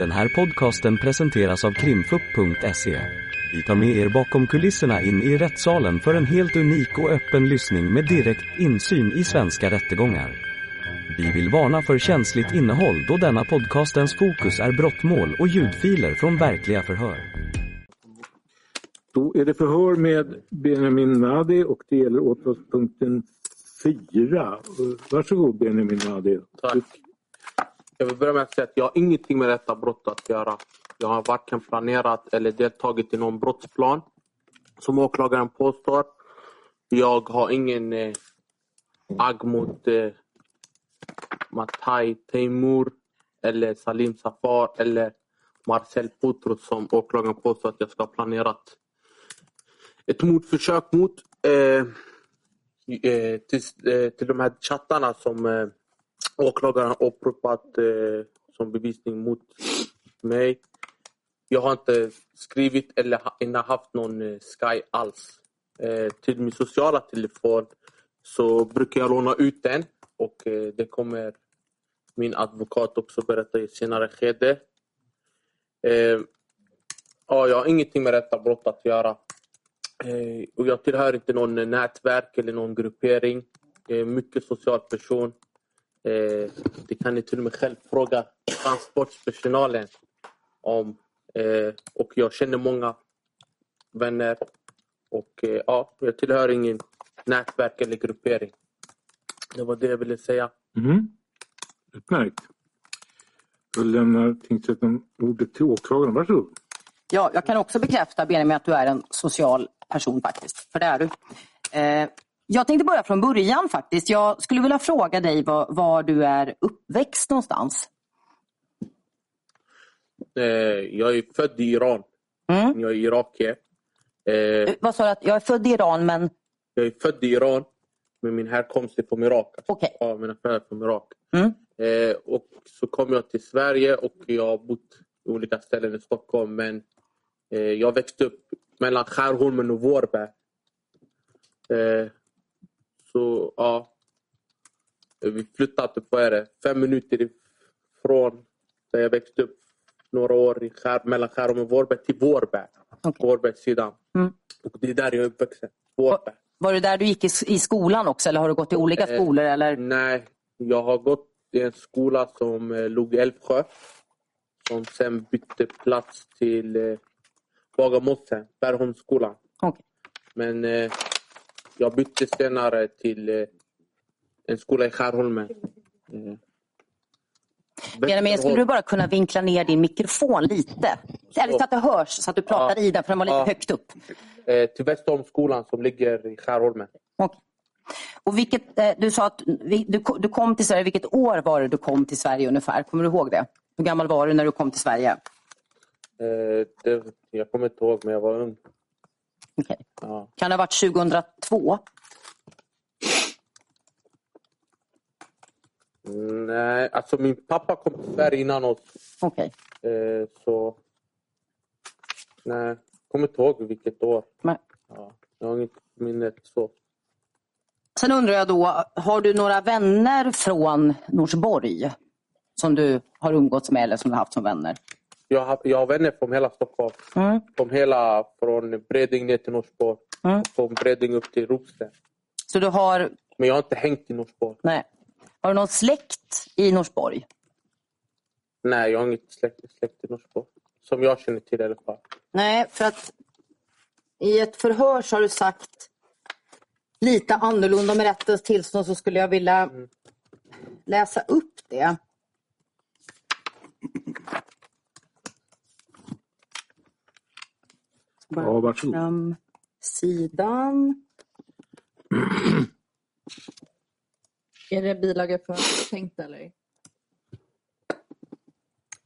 Den här podcasten presenteras av krimfupp.se. Vi tar med er bakom kulisserna in i rättssalen för en helt unik och öppen lyssning med direkt insyn i svenska rättegångar. Vi vill varna för känsligt innehåll då denna podcastens fokus är brottmål och ljudfiler från verkliga förhör. Då är det förhör med Benjamin Nadi och det gäller åtalspunkten 4. Varsågod Benjamin Nadi. Tack. Jag vill börja med att säga att jag har ingenting med detta brott att göra. Jag har varken planerat eller deltagit i någon brottsplan som åklagaren påstår. Jag har ingen eh, agg mot eh, Matai Teimur eller Salim Safar eller Marcel Potros som åklagaren påstår att jag ska ha planerat ett mordförsök mot. Eh, eh till, eh, till de här chattarna som eh, åklagaren har åberopat eh, som bevisning mot mig. Jag har inte skrivit eller ha, innehaft någon eh, Sky alls. Eh, till min sociala telefon så brukar jag låna ut den och eh, det kommer min advokat också berätta i ett senare skede. Eh, ja, jag har ingenting med detta brott att göra. Eh, och jag tillhör inte någon eh, nätverk eller någon gruppering. Jag är en mycket social person. Eh, det kan ni till och med själv fråga transportpersonalen om. Eh, och jag känner många vänner. Och eh, ja, jag tillhör ingen nätverk eller gruppering. Det var det jag ville säga. Mm. Utmärkt. Då lämnar tingsrätten ordet till åklagaren. Varsågod. Ja, jag kan också bekräfta Benjamin att du är en social person faktiskt. För det är du. Eh, jag tänkte börja från början faktiskt. Jag skulle vilja fråga dig var, var du är uppväxt någonstans. Eh, jag är född i Iran. Mm. Jag är irakier. Eh, Eh, Vad sa du? Att jag är född i Iran men jag är född i Iran men min härkomst är från Irak. Alltså, Okej. Ja, mina föräldrar är från Irak. Mm. Eh, och så kom jag till Sverige och jag har bott i olika ställen i Stockholm men jag växte upp mellan Skärholmen och Vårberg. Så ja, vi flyttade typ, vad är det, fem minuter ifrån där jag växte upp några år i skär, mellan Skärholmen och Vårberg till Vårberg. Okej. Vårbergssidan. Mm. Och det är där jag är uppvuxen. Vårberg. var det där du gick i, i skolan också eller har du gått i olika Eh, skolor? Eller? Nej, jag har gått i en skola som eh, låg i Älvsjö. Som sen bytte plats till eh, Bagarmossen, Bergholmsskolan. Okej. Men eh, jag bytte senare till eh, en skola i Skärholmen. Benjamin, skulle du bara kunna vinkla ner din mikrofon lite? Eller så att det hörs, så att du pratar Ja. i den för den var lite Ja. högt upp. eh, till Västerholmsskolan som ligger i Skärholmen. Okej. Och vilket, eh, du sa att du, du kom till Sverige. Vilket år var det du kom till Sverige ungefär? Kommer du ihåg det? Hur gammal var du när du kom till Sverige? Det, jag kommer inte ihåg, men jag var ung. Okej. Ja. Kan det ha varit 2002? Nej, alltså min pappa kom till Sverige innan oss. Okej. Eh, så... Nej, kommer inte ihåg vilket år. Nej. Ja, jag har inget minne så. Sen undrar jag då, har du några vänner från Norsborg? Som du har umgåtts med eller som du har haft som vänner? Jag har, jag har vänner från hela Stockholm. Mm. Från hela, från Bredäng ner till Norsborg. Mm. Från Bredäng upp till Ropsten. Så du har, Men jag har inte hängt i Norsborg. nej. Har du någon släkt i Norsborg? Nej, jag har inget släkt, släkt i Norsborg. Som jag känner till i alla fall. Nej, för att i ett förhör så har du sagt lite annorlunda med rättens tillstånd så skulle jag vilja läsa upp det. Bara Ja, varsågod. fram sidan. Är det bilaga för misstänkta eller?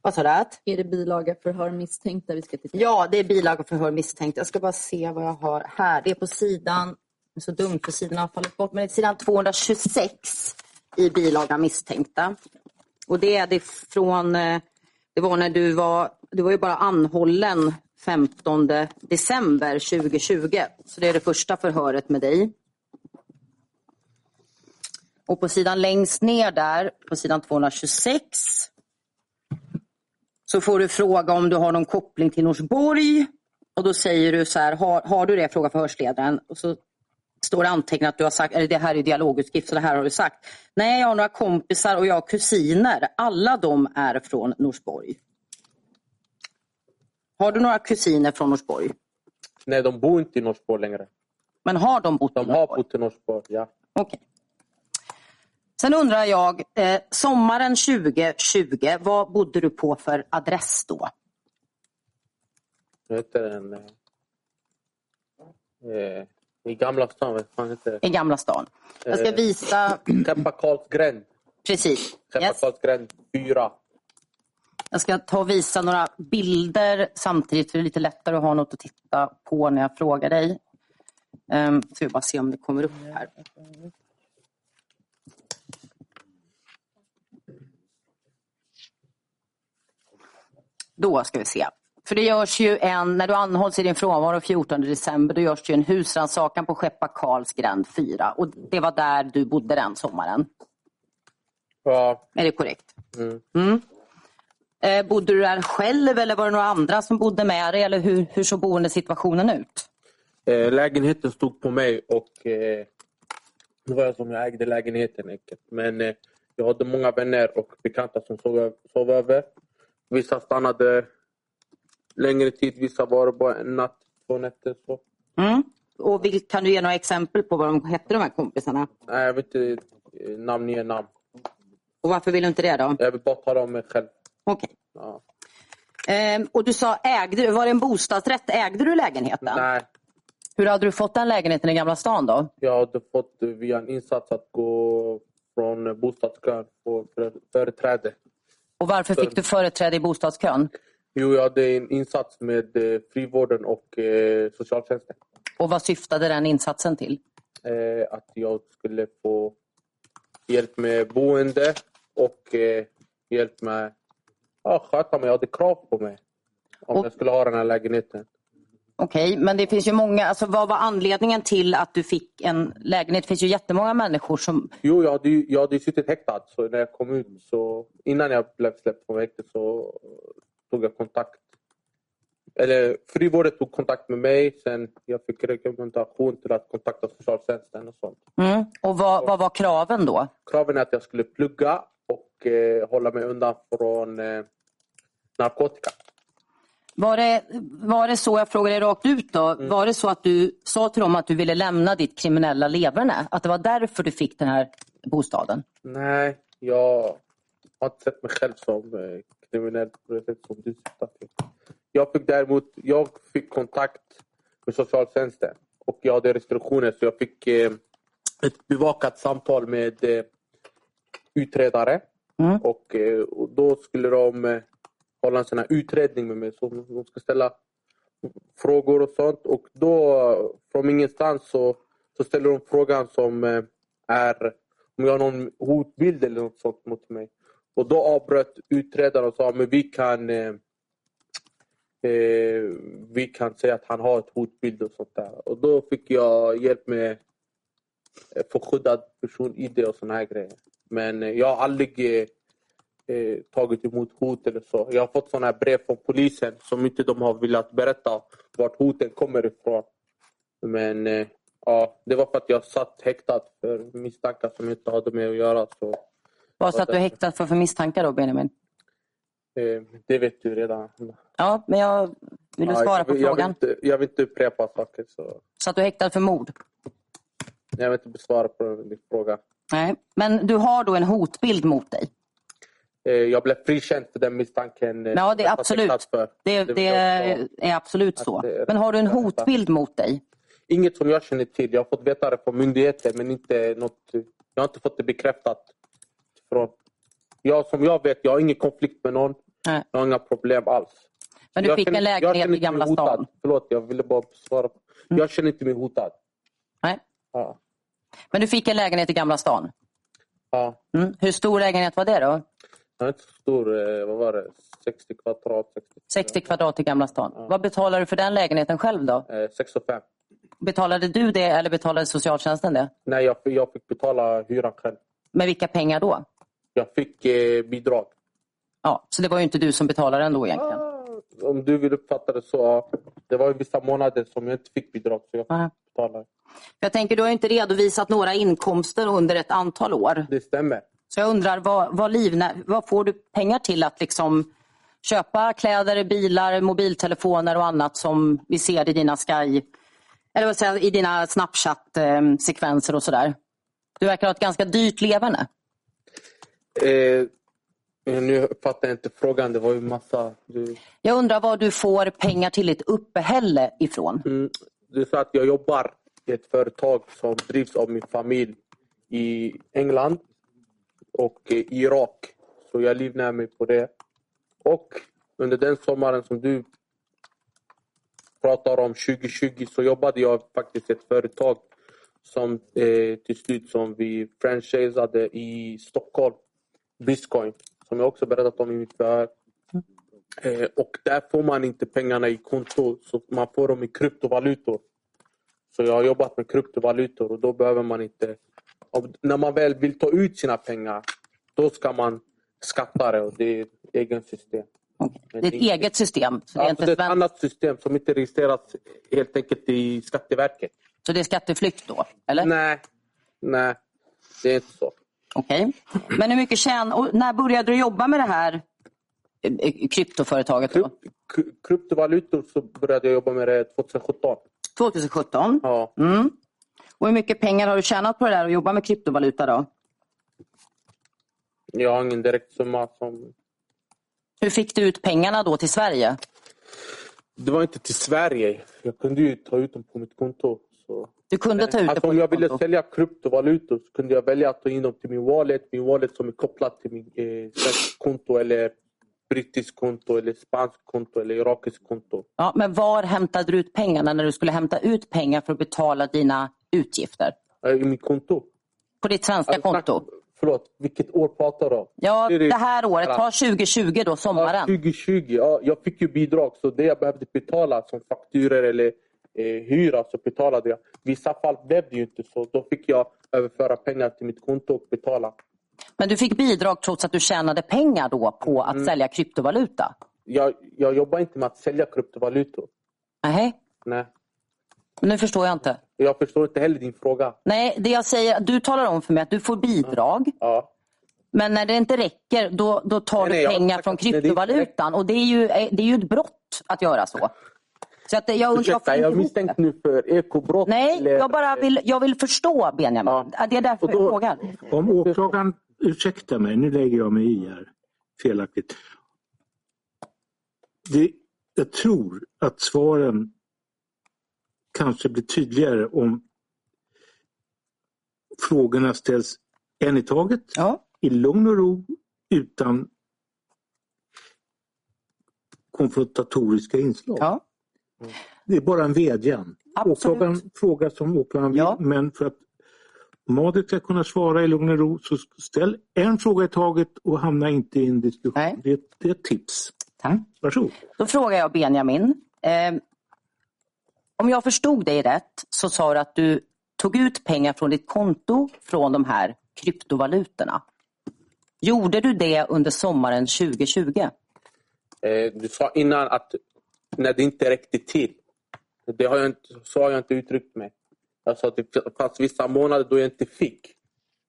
Vad sa du? Är det bilaga förhör misstänkta vi ska titta på? Ja, det är bilaga förhör misstänkt. Jag ska bara se vad jag har här. Det är på sidan, det är så dumt för sidan har fallit bort, men det är sidan 226 i bilaga misstänkta. Och det är det från, eh, det var när du var, du var ju bara anhållen 15 december 2020. Så det är det första förhöret med dig. Och på sidan längst ner där, på sidan 226, så får du fråga om du har någon koppling till Norsborg. Och då säger du så här, har, har du det? Frågar förhörsledaren. Och så står det antecknat att du har sagt, eller det här är dialogutskrift, så det här har du sagt. Nej, jag har några kompisar och jag har kusiner. Alla de är från Norsborg. Har du några kusiner från Norsborg? Nej, de bor inte i Norsborg längre. Men har de bott i De har Norsborg? bott i Norsborg, ja. Okej. Sen undrar jag, eh, sommaren 2020, vad bodde du på för adress då? Det heter en... Eh, eh, I Gamla stan, vad fan heter det? I Gamla stan. Jag ska Eh. visa, Skeppa Karlsgränd. precis. Skeppa Yes. Karlsgränd 4. Jag ska ta och visa några bilder samtidigt för det är lite lättare att ha något att titta på när jag frågar dig. Um, ska vi bara se om det kommer upp här. Då ska vi se. För det görs ju en, när du anhålls i din frånvaro 14 december, då görs det ju en husrannsakan på Skeppa Karls gränd 4. Och det var där du bodde den sommaren. Ja, Är det korrekt? mm. Mm. Eh, bodde du där själv eller var det några andra som bodde med dig? Eller hur, hur såg boendesituationen ut? eh, lägenheten stod på mig och eh, det var jag som jag ägde lägenheten. enkelt. Men eh, jag hade många vänner och bekanta som sov, sov över. Vissa stannade längre tid, vissa var bara en natt, två nätter. Så. Mm. Och vil, kan du ge några exempel på vad de hette de här kompisarna? Nej, jag vill inte namnge namn. Och varför vill du inte det då? Jag vill bara om mig själv. Okej. Ja. Ehm, och du sa ägde var det en bostadsrätt? Ägde du lägenheten? Nej, Hur hade du fått den lägenheten i Gamla stan då? jag hade fått via en insats att gå från bostadskön på för- företräde. Och varför fick du företräde i bostadskön? Jo, jag hade en insats med eh, frivården och eh, socialtjänsten. Och vad syftade den insatsen till? Eh, att jag skulle få hjälp med boende och eh, hjälp med ja, sköta mig. Jag hade krav på mig om Och- jag skulle ha den här lägenheten. Okej, men det finns ju många, alltså vad var anledningen till att du fick en lägenhet? Det finns ju jättemånga människor som, Jo, jag hade, jag hade suttit häktad. Så när jag kom ut, så innan jag blev släppt från häktet så tog jag kontakt. Eller frivården tog kontakt med mig. Sen jag fick rekommendation till att kontakta socialtjänsten och sånt. mm. och vad, vad var kraven då? Kraven är att jag skulle plugga och eh, hålla mig undan från eh, narkotika. Var det, var det så, jag frågar dig rakt ut då, Mm. var det så att du sa till dem att du ville lämna ditt kriminella leverne? Att det var därför du fick den här bostaden? Nej, jag har inte sett mig själv som eh, kriminell på det sätt som du syftar till. Jag fick däremot jag fick kontakt med socialtjänsten och jag hade restriktioner så jag fick eh, ett bevakat samtal med eh, utredare. Mm. Och, eh, och då skulle de eh, hålla en sån här utredning med mig. Så de ska ställa frågor och sånt. Och då från ingenstans så, så ställer de frågan som eh, är om jag har någon hotbild eller något sånt mot mig. Och då avbröt utredaren och sa men vi kan eh, eh, vi kan säga att han har ett hotbild och sånt där. Och då fick jag hjälp med förskyddad få skyddad person-id och såna här grejer. Men eh, jag har aldrig eh, tagit emot hot eller så. Jag har fått här brev från polisen som inte de har velat berätta vart hoten kommer ifrån. Men eh, ja, det var för att jag satt häktad för misstankar som inte hade med att göra. Så, Vad satt du häktad för för misstankar då Benjamin? eh, det vet du redan. Ja, men jag vill du Ja, svara jag, på jag, vill frågan? inte, jag vill inte upprepa saker. Så Satt du häktad för mord? jag vill inte besvara på din fråga. Nej, men du har då en hotbild mot dig? Eh, jag blev frikänd för den misstanken. eh, Ja, det är absolut. För. Det, det är absolut så. Är- Men har du en hotbild mot dig? Inget som jag känner till. Jag har fått veta det från myndigheter men inte något, jag har inte fått det bekräftat. Från, jag, som jag vet, jag har ingen konflikt med någon. Nej. Jag har inga problem alls. Men du jag fick känner- en lägenhet i Gamla stan? Mm. Förlåt, jag ville bara svara. Jag känner inte mig hotad. Nej. Ja. Men du fick en lägenhet i Gamla stan? Ja. Mm. Hur stor lägenhet var det då? Den är inte så stor. eh, Vad var det? 60 kvadrat? 60, 60 kvadrat i Gamla stan. Ja. Vad betalade du för den lägenheten själv då? Eh, 6 och 5. Betalade du det eller betalade socialtjänsten det? Nej, jag, jag fick betala hyran själv. Med vilka pengar då? Jag fick eh, bidrag. Ja, så det var ju inte du som betalade den då egentligen? Om du vill uppfatta det så, det var ju vissa månader som jag inte fick bidrag så jag betalade. Jag tänker, du har inte redovisat några inkomster under ett antal år. Det stämmer. Så jag undrar, vad, vad, livnä, vad får du pengar till att liksom köpa kläder, bilar, mobiltelefoner och annat som vi ser i dina Sky, eller vad säger, i dina Snapchat-sekvenser och sådär? Du verkar ha ett ganska dyrt leverne. Eh, nu uppfattar jag inte frågan. Det var ju massa... Du, Jag undrar var du får pengar till ditt uppehälle ifrån? mm, du sa att jag jobbar i ett företag som drivs av min familj i England och eh, Irak. Så jag livnär mig på det. Och under den sommaren som du pratar om 2020 så jobbade jag faktiskt i ett företag som eh, till slut som vi franchisade i Stockholm. Biscoin som jag också berättat om i mitt förhör. Eh, och där får man inte pengarna i konto, så man får dem i kryptovalutor. Så jag har jobbat med kryptovalutor och då behöver man inte... Och när man väl vill ta ut sina pengar, då ska man skatta det och det är ett eget system. Det är ett eget system. Så det är, inte det är ett annat system som inte registreras helt enkelt i Skatteverket. så det är skatteflykt då? Eller? Nej, nej, det är inte så. Okej. Men hur mycket tjän... när började du jobba med det här eh, eh, kryptoföretaget? Då? Kryptovalutor så började jag jobba med det 2017. 2017. Ja. Mm. Och hur mycket pengar har du tjänat på det där och jobba med kryptovaluta då? Jag har ingen direkt summa som... Hur fick du ut pengarna då till Sverige? Det var inte till Sverige. Jag kunde ju ta ut dem på mitt konto. Så. Du kunde ta ut det Alltså, på om jag ville konto. sälja kryptovalutor så kunde jag välja att ta in dem till min wallet. Min wallet som är kopplad till min eh, konto eller brittisk konto eller spansk konto eller irakisk konto. Ja, men var hämtade du ut pengarna när du skulle hämta ut pengar för att betala dina utgifter? I mitt konto. På ditt svenska Alltså, konto? Förlåt, vilket år pratar du om? Ja, det- här året. Ta 2020 då, Ja, sommaren. 2020, ja, jag fick ju bidrag så det jag behövde betala som fakturer eller eh, hyra så betalade jag. Vissa fall blev det ju inte så. Då fick jag överföra pengar till mitt konto och betala. Men du fick bidrag trots att du tjänade pengar då på att Mm. sälja kryptovaluta? Jag, jag jobbar inte med att sälja kryptovalutor. Nej, Nej. nu förstår jag inte. Jag förstår inte heller din fråga. Nej, det jag säger, du talar om för mig att du får bidrag. Ja. Men när det inte räcker, då, då tar Nej, du jag pengar från när det kryptovalutan. Och det är, ju, det är ju ett brott att göra så. så att jag, jag, Ursäkta, jag är ihop misstänkt nu för ekobrott. Nej, eller- jag bara vill, jag vill förstå Benjamin. Ja. Det är därför då- jag frågar. Om åklagaren, ursäkta mig, nu lägger jag mig i här felaktigt. Det, jag tror att svaren kanske blir tydligare om frågorna ställs en i taget, Ja. i lugn och ro, utan konfrontatoriska inslag. Ja. Det är bara en vädjan. Absolut. Åklagaren frågar som åklagaren vill, Ja. men för att Madrid ska kunna svara i lugn och ro så ställ en fråga i taget och hamna inte i en diskussion. Det, det är ett tips. Tack. Varsågod. Då frågar jag Benjamin. Eh, om jag förstod dig rätt så sa du att du tog ut pengar från ditt konto från de här kryptovalutorna. Gjorde du det under sommaren 2020? Eh, du sa innan att när det inte räckte till. Det har jag inte, så har jag inte uttryckt mig. Jag sa att det fanns vissa månader då jag inte fick.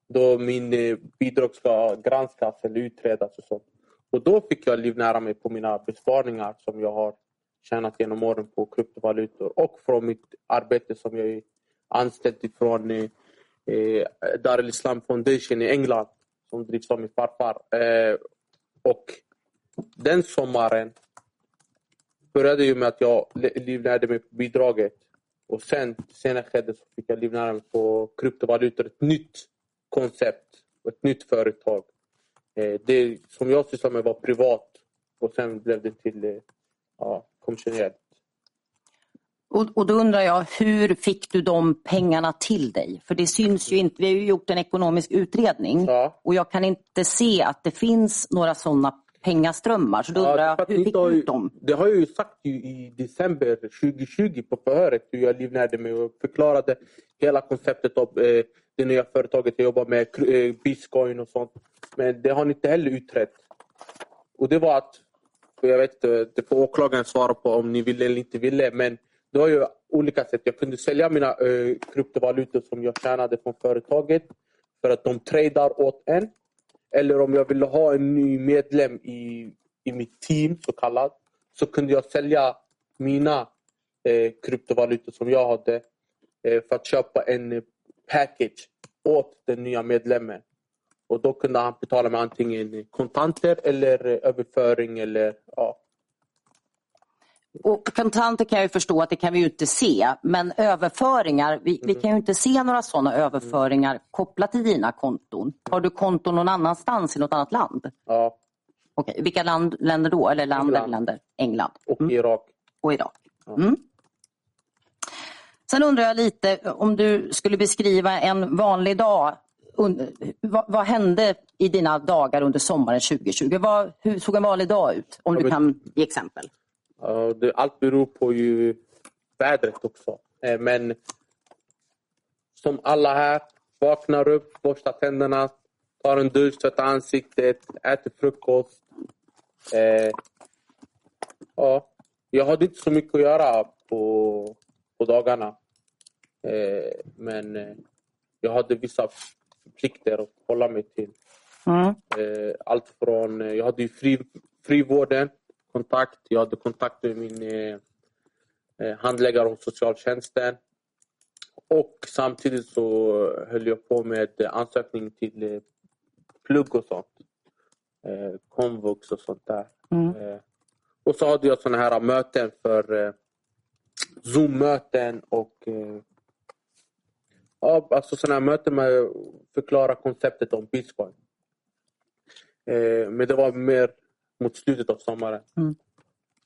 Då min eh, bidrag ska granskas eller utredas och sånt. Och då fick jag livnära mig på mina besparingar som jag har tjänat genom åren på kryptovalutor och från mitt arbete som jag är anställd ifrån eh, Dar el Islam Foundation i England som drivs av min farfar. Eh, och den sommaren började ju med att jag livnärde mig på bidraget. Och sen, senare så fick jag livnära mig på kryptovalutor. Ett nytt koncept och ett nytt företag. Eh, det som jag sysslade med var privat och sen blev det till eh, ja, kommersiellt. Och, och då undrar jag, hur fick du de pengarna till dig? För det syns ju inte. Vi har ju gjort en ekonomisk utredning Ja. och jag kan inte se att det finns några sådana pengaströmmar. Så då undrar Ja, jag, hur fick du dem? Det har jag ju sagt ju i december 2020 på förhöret hur jag livnärde mig och förklarade hela konceptet av eh, det nya företaget jag jobbar med, eh, Bitcoin och sånt. Men det har ni inte heller utrett. och det var att, jag vet inte, det får åklagaren svara på om ni ville eller inte ville. Men det var ju olika sätt. Jag kunde sälja mina eh, kryptovalutor som jag tjänade från företaget för att de tradar åt en. Eller om jag ville ha en ny medlem i, i mitt team, så kallat, så kunde jag sälja mina eh, kryptovalutor som jag hade eh, för att köpa en eh, package åt den nya medlemmen. Och då kunde han betala med antingen kontanter eller eh, överföring eller ja. Och kontanter kan jag ju förstå att det kan vi ju inte se, men överföringar, vi, vi kan ju inte se några sådana överföringar kopplat till dina konton. Har du konton någon annanstans i något annat land? ja. Okej, Vilka land, länder då? Eller land, England. länder? England Och Mm. Irak. och Irak. Mm. Sen undrar jag lite om du skulle beskriva en vanlig dag. Un, vad, vad hände i dina dagar under sommaren 2020? Vad, hur såg en vanlig dag ut? Om du kan ge exempel. Allt beror på ju vädret också. Eh, Men som alla här, vaknar upp, borstar tänderna, tar en dusch, tvättar ansiktet, äter frukost. Eh, ja, jag hade inte så mycket att göra på, på dagarna. Eh, men jag hade vissa plikter att hålla mig till. Mm. Eh, allt från, eh, jag hade ju fri, frivården, kontakt. Jag hade kontakt med min eh, handläggare hos socialtjänsten. Och samtidigt så höll jag på med ansökning till plugg och sånt. Komvux och sånt där. Mm. Och så hade jag såna här möten för Zoom-möten och ja, alltså här möten med förklara konceptet om bitcoin. Eh, men det var mer mot slutet av sommaren. Mm.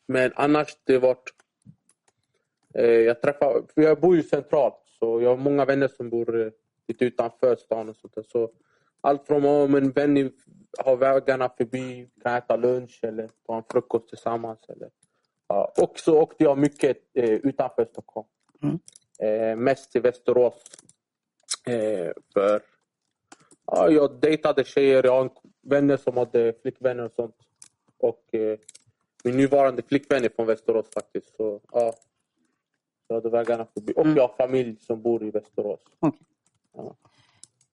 Men annars det varit... Eh, jag träffar, för jag bor ju centralt så jag har många vänner som bor eh, lite utanför stan och sånt där. Så allt från om en vän har vägarna förbi, kan äta lunch eller ta en frukost tillsammans. Eller, ja. Och så åkte jag mycket eh, utanför Stockholm. Mm. Eh, mest till Västerås. Eh, för ja, jag dejtade tjejer, jag har vänner som hade flickvänner och sånt. Och eh, min nuvarande flickvän är från Västerås faktiskt. Så, ja, jag hade vägarna förbi. Och Mm. jag har familj som bor i Västerås.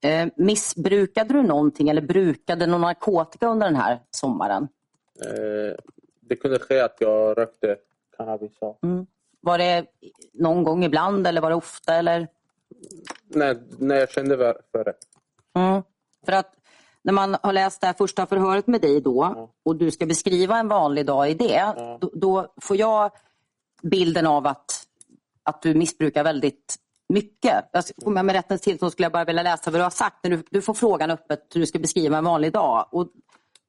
Eh, missbrukade du någonting eller brukade du någon narkotika under den här sommaren? Eh, det kunde ske att jag rökte cannabis. Ja. Var det någon gång ibland eller var det ofta? Eller? När, när jag kände för det. Mm. För att när man har läst det här första förhöret med dig då Ja. och du ska beskriva en vanlig dag i det, då, då får jag bilden av att, att du missbrukar väldigt mycket. Jag, om jag med rättens tillstånd skulle jag bara vilja läsa vad du har sagt. När du, du får frågan öppet hur du ska beskriva en vanlig dag. Och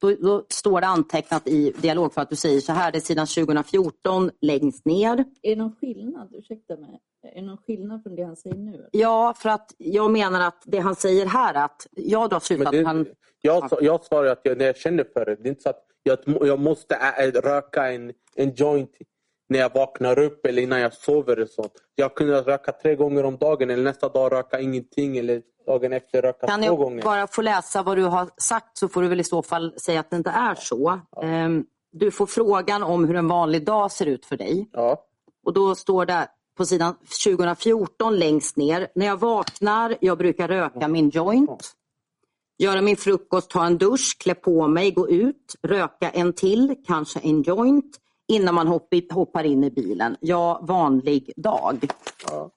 då, då står det antecknat i dialog för att du säger så här, det är sidan 2014 längst ner. Är det någon skillnad, ursäkta mig, är det någon skillnad från det han säger nu? Ja, för att jag menar att det han säger här att jag drar Men slutsatsen att han... jag, jag svarar att jag, när jag känner för det. Det är inte så att jag, jag måste ä, röka en, en joint när jag vaknar upp eller innan jag sover. Och sånt. Jag kunde röka tre gånger om dagen eller nästa dag röka ingenting eller dagen efter röka Kan två jag gånger. bara få läsa vad du har sagt så får du väl i så fall säga att det inte är så. Ehm, Du får frågan om hur en vanlig dag ser ut för dig. Ja. Och då står det på sidan 2014 längst ner. När jag vaknar, jag brukar röka min joint. Göra min frukost, ta en dusch, klä på mig, gå ut, röka en till, kanske en joint innan man hopp- hoppar in i bilen. Ja, vanlig dag. Ja.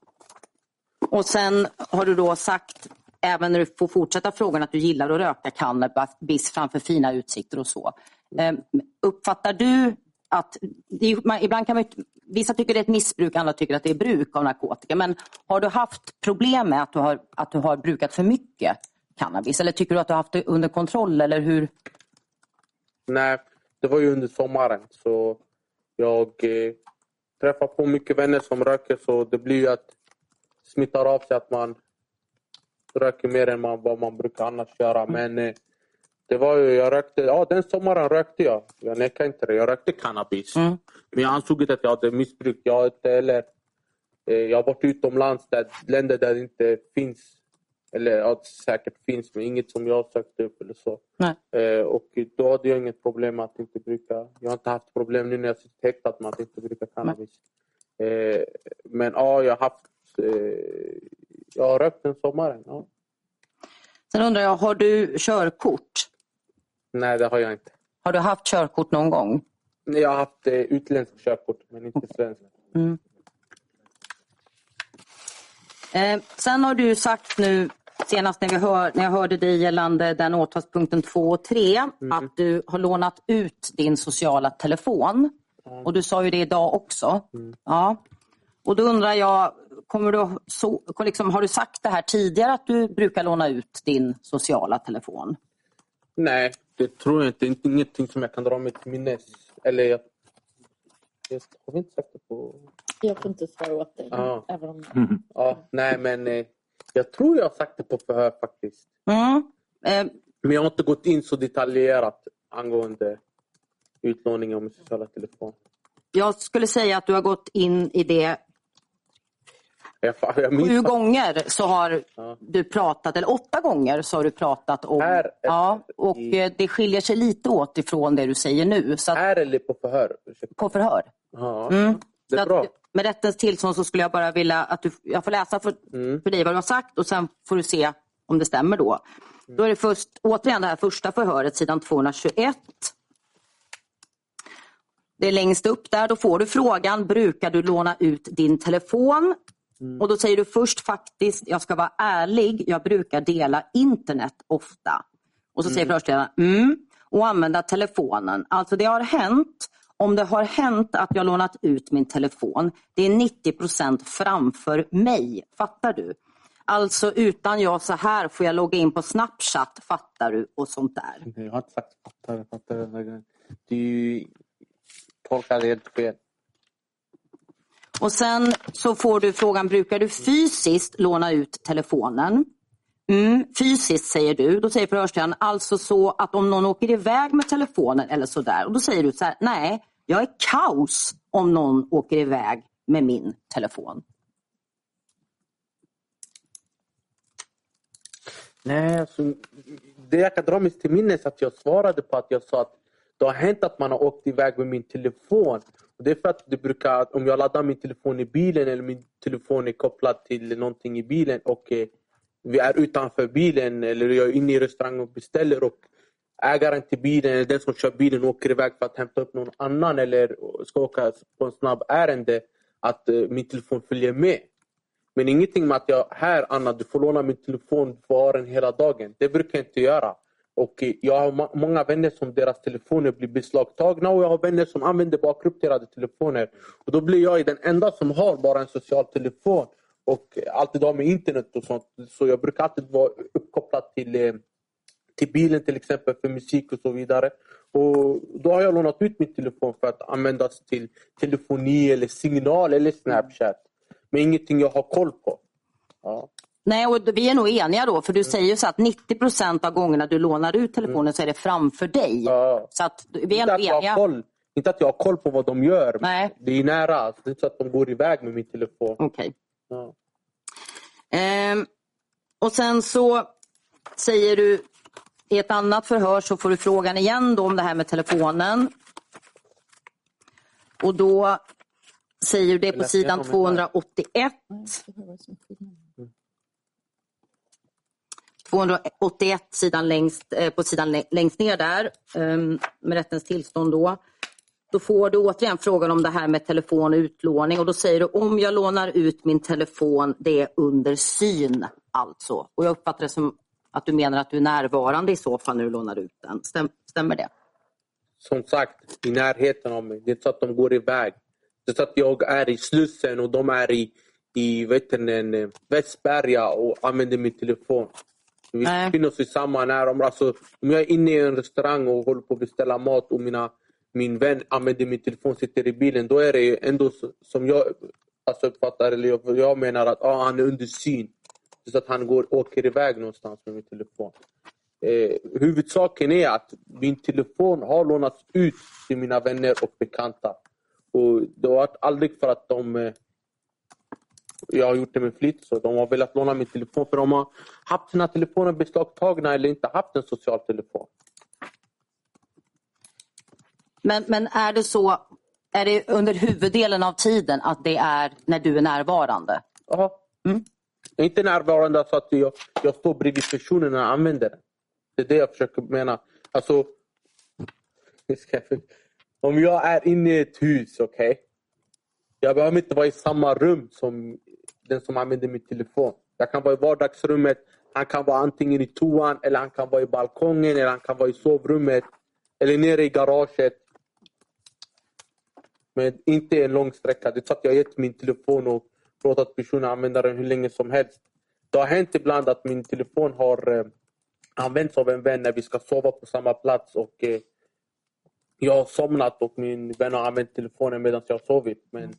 Och sen har du då sagt, även när du får fortsätta frågan, att du gillar att röka cannabis framför fina utsikter och så. Eh, Uppfattar du att, det man, ibland kan man, vissa tycker det är ett missbruk, andra tycker att det är bruk av narkotika. Men har du haft problem med att du har, att du har brukat för mycket cannabis? Eller tycker du att du har haft det under kontroll? Eller hur? Nej, det var ju under sommaren. Så jag eh, träffar på mycket vänner som röker så det blir ju att smittar av sig att man röker mer än man, vad man brukar annars göra. Men eh, det var ju, jag rökte, ja den sommaren rökte jag. Jag nekar inte det. Jag rökte cannabis. Mm. Men jag ansåg inte att jag hade missbruk. Jag, inte, eller, eh, jag har varit utomlands, där, länder där det inte finns Eller ja, säkert finns, men inget som jag har sökt upp eller så. Nej. Eh, och då hade jag inget problem att inte bruka. Jag har inte haft problem nu när jag sitter häktad med att inte bruka cannabis. Eh, men ja, jag har haft... Eh, jag har rökt den sommaren. Ja. Sen undrar jag, har du körkort? Nej, det har jag inte. Har du haft körkort någon gång? Jag har haft eh, utländskt körkort, men inte svenskt. Mm. Eh, sen har du sagt nu senast när, vi hör, när jag hörde dig gällande den åtalspunkten 2 och 3 att du har lånat ut din sociala telefon. Och du sa ju det idag också. Ja. Och då undrar jag, kommer du, så, liksom, har du sagt det här tidigare att du brukar låna ut din sociala telefon? Nej, det tror jag inte. inte ingenting som jag kan dra mig till minnes. Eller jag... jag har vi inte sagt det på... Jag får inte svara åt dig. Ja. Även om... Ja, nej, men eh, jag tror jag har sagt det på förhör faktiskt. Mm. Eh, Men jag har inte gått in så detaljerat angående utlåning av min sociala telefon. jag skulle säga att du har gått in i det Jag, fa- jag minns Sju gånger så har Ja. du pratat, eller åtta gånger så har du pratat om... Här- ja, och i- eh, det skiljer sig lite åt ifrån det du säger nu. Så att, Här eller på förhör? Ursäkta. på förhör. Ja, Mm. Så med rättens tillstånd så skulle jag bara vilja att du, jag får läsa för, Mm. för dig vad du har sagt och sen får du se om det stämmer då. Mm. Då är det först, återigen det här första förhöret, sidan 221. Det är längst upp där, då får du frågan, brukar du låna ut din telefon? Mm. Och då säger du först faktiskt, jag ska vara ärlig, jag brukar dela internet ofta. Och så säger förhörsledaren, mm, och använda telefonen. Alltså det har hänt, om det har hänt att jag lånat ut min telefon, det är 90% framför mig. Fattar du? Alltså utan jag så här får jag logga in på Snapchat, fattar du? Och sånt där. Jag har inte sagt fattar, fattar. Du tolkar det helt fel. Och sen så får du frågan, brukar du fysiskt låna ut telefonen? Mm, fysiskt säger du. Då säger förhörsledaren alltså så att om någon åker iväg med telefonen eller sådär. Och då säger du så här, nej, jag är kaos om någon åker iväg med min telefon. Nej, alltså, det jag kan dra mig till minnes att jag svarade på att jag sa att det har hänt att man har åkt iväg med min telefon. Och det är för att det brukar, om jag laddar min telefon i bilen eller min telefon är kopplad till någonting i bilen och eh, vi är utanför bilen eller jag är inne i restaurang och beställer och ägaren till bilen eller den som kör bilen åker iväg för att hämta upp någon annan eller ska åka på en snabb ärende att eh, min telefon följer med. Men ingenting med att jag, här Anna, du får låna min telefon, du får ha den hela dagen. Det brukar jag inte göra. Och eh, jag har många vänner som deras telefoner blir beslagtagna och jag har vänner som använder bara krypterade telefoner. Och då blir jag den enda som har bara en social telefon och eh, alltid har med internet och sånt. Så jag brukar alltid vara uppkopplad till, eh, till bilen till exempel för musik och så vidare. Och då har jag lånat ut min telefon för att användas till telefoni eller signal eller Snapchat. Men ingenting jag har koll på. Ja. Nej, och vi är nog eniga då, för du säger ju så att 90% av gångerna du lånar ut telefonen så är det framför dig. Ja. Så att vi är nog eniga. koll, inte att jag har koll på vad de gör. Nej. Det är nära. Det är inte så att de går iväg med min telefon. Okej. Ja. Ehm, och sen så säger du i ett annat förhör så får du frågan igen om det här med telefonen. Och då säger du det på sidan igenom det här. 281. Det var vad som är skillnaden. 281 sidan längst, eh, på sidan lä- längst ner där ehm, med rättens tillstånd då. Då får du återigen frågan om det här med telefon och utlåning och då säger du om jag lånar ut min telefon, det är under syn alltså. Och jag uppfattar det som att du menar att du är närvarande i så fall när du lånar ut den. Stäm, stämmer det? Som sagt, i närheten av mig. Det är inte så att de går iväg. Det är så att jag är i Slussen och de är i, i en, eh, Västberga och använder min telefon. Vi befinner oss i samma närområde. Alltså, om jag är inne i en restaurang och håller på att beställa mat och mina, min vän använder min telefon sitter i bilen, då är det ändå som jag alltså uppfattar, eller jag, jag menar att ah, han är under syn. Så att han går, åker iväg någonstans med min telefon. Eh, huvudsaken är att min telefon har lånats ut till mina vänner och bekanta. Och det har aldrig för att de... Eh, Jag har gjort det med flit. Så de har velat låna min telefon för de har haft sina telefoner beslagtagna eller inte haft en social telefon. Men, men är det så, är det under huvuddelen av tiden att det är när du är närvarande? Jaha. Mm. Jag är inte närvarande så att jag, jag står bredvid personen när jag använder den. Det är det jag försöker mena. Alltså, om jag är inne i ett hus, okej? Jag behöver inte vara i samma rum som den som använder min telefon. Jag kan vara i vardagsrummet, han kan vara antingen i toan, eller han kan vara i balkongen, eller han kan vara i sovrummet, eller nere i garaget. Men inte en lång sträcka. Det är så att jag har gett min telefon och låtit personen använda den hur länge som helst. Det har hänt ibland att min telefon har eh, använts av en vän när vi ska sova på samma plats och eh, jag har somnat och min vän har använt telefonen medan jag har sovit. Men,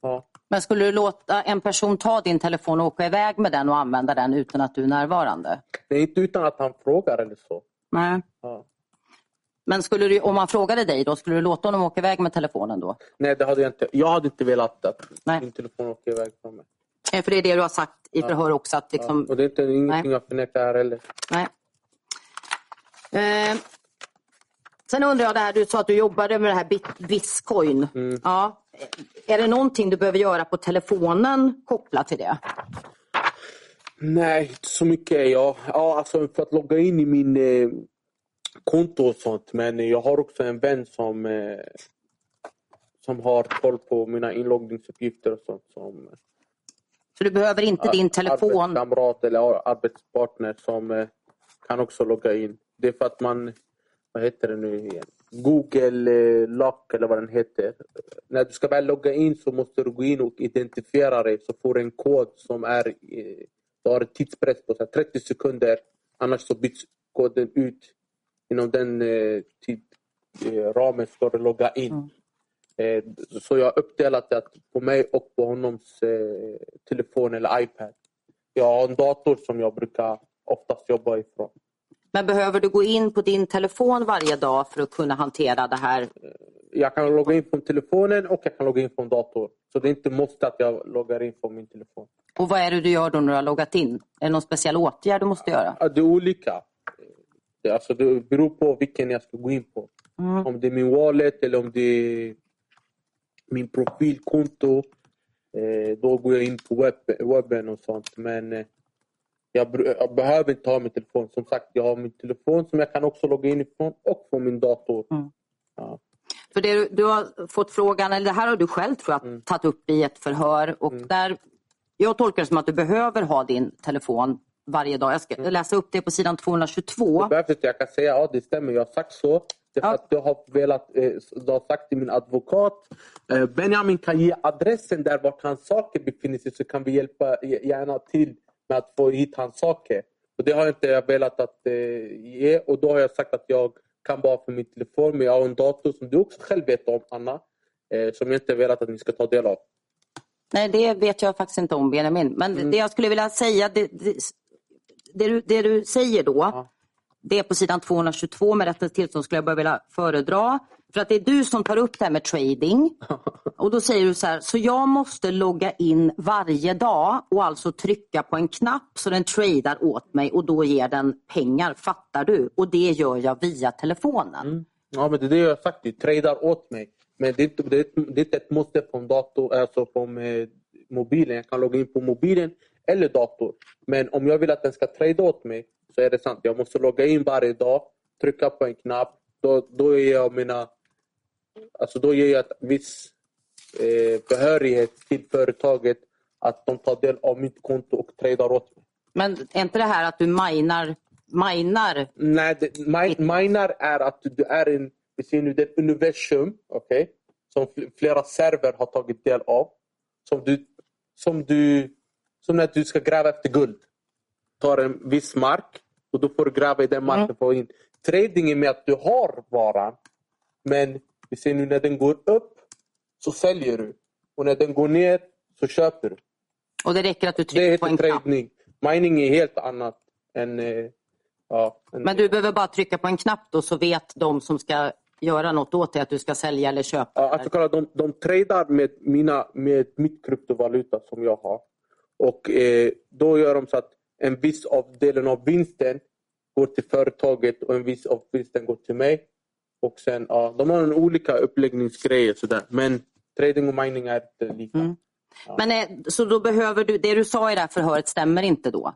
ja. Men skulle du låta en person ta din telefon och åka iväg med den och använda den utan att du är närvarande? Det är inte utan att han frågar eller så. Nej. Ja. Men skulle du, om man frågade dig då, skulle du låta honom åka iväg med telefonen då? Nej, det hade jag inte. Jag hade inte velat att Nej. min telefon åker iväg från mig. För det är det du har sagt i förhör också. Att liksom, Ja. Och det är inte, ingenting jag förnekar här heller. Nej. Eh, sen undrar jag, det här, du sa att du jobbade med det här bit, Bitcoin. Mm. Ja. Är det någonting du behöver göra på telefonen kopplat till det? Nej, inte så mycket. Ja, ja, alltså för att logga in i min eh, konto och sånt. Men jag har också en vän som, eh, som har koll på mina inloggningsuppgifter och sånt. Som Så du behöver inte din telefon? arbetskamrat eller arbetspartner som eh, kan också logga in. Det är för att man, vad heter det nu igen? Google eh, Lock eller vad den heter. När du ska väl logga in så måste du gå in och identifiera dig så får du en kod som är eh, du har tidspress på så här 30 sekunder. Annars så byts koden ut. Inom den eh, tidramen ska du logga in. Eh, så jag har uppdelat det på mig och på honoms eh, telefon eller iPad. Jag har en dator som jag brukar oftast jobba ifrån. Men behöver du gå in på din telefon varje dag för att kunna hantera det här? Jag kan logga in från telefonen och jag kan logga in från dator. Så det är inte måste att jag loggar in från min telefon. Och vad är det du gör då när du har loggat in? Är det någon speciell åtgärd du måste göra? Det är olika. Alltså, det beror på vilken jag ska gå in på. Mm. Om det är min wallet eller om det är min profilkonto. Eh, då går jag in på webb, webben och sånt. Men eh, jag, jag behöver inte ha min telefon. Som sagt, jag har min telefon som jag kan också logga in ifrån och från min dator. Mm. Ja. För det, du- har fått frågan, eller det här har du själv tror jag tagit upp i ett förhör. Och där, jag tolkar det som att du behöver ha din telefon varje dag. Jag ska läsa upp det på sidan 222. Det behövs inte. Jag kan säga ja, det stämmer. Jag har sagt så. Det Ja. att jag har velat, eh, jag har sagt till min advokat eh, Benjamin kan ge adressen där vart hans saker befinner sig så kan vi hjälpa g- gärna till med att få hit hans saker. Och det har jag inte velat att eh, ge och då har jag sagt att jag kan bara för min telefon men jag har en dator som du också själv vet om Anna. Eh, som jag inte velat att ni ska ta del av. Nej, det vet jag faktiskt inte om Benjamin. Men det jag skulle vilja säga, det, det, det, du, det du säger då, det är på sidan 222 med rättens tillstånd skulle jag bara vilja föredra. För att det är du som tar upp det här med trading. Och då säger du så här, så jag måste logga in varje dag och alltså trycka på en knapp så den tradar åt mig och då ger den pengar, fattar du? Och det gör jag via telefonen. Ja, men det är det jag har sagt. Du tradar åt mig. Men det det det är inte ett måste på en dator, alltså på eh, mobilen. Jag kan logga in på mobilen eller dator. Men om jag vill att den ska trada åt mig så är det sant. Jag måste logga in varje dag, trycka på en knapp. Då, då ger jag mina... Alltså då ger jag viss eh, behörighet till företaget att de tar del av mitt konto och tradar åt mig. Men är inte det här att du minar, minar Nej, det, min, minar är att du är en, vi ser nu, det är ett universum okay, som fl- flera server har tagit del av. Som du, som du, som när du ska gräva efter guld. Tar en viss mark och då får du gräva i den marken för få in. Trading är med att du har varan men vi ser nu när den går upp så säljer du och när den går ner så köper du. och det räcker att du Det trycker på en heter knapp. trading. Mining är helt annat än... eh, Ja, än- Men du behöver bara trycka på en knapp då så vet de som ska göra något åt det? Att du ska sälja eller köpa? Ja, alltså, kolla, de, de tradar med, mina, med mitt kryptovaluta som jag har. Och eh, Då gör de så att en viss av delen av vinsten går till företaget och en viss av vinsten går till mig. Och sen, ja, De har en olika uppläggningsgrejer. Sådär. Men trading och mining är inte lika. Mm. Men, eh, så då behöver du, det du sa i det här förhöret stämmer inte då?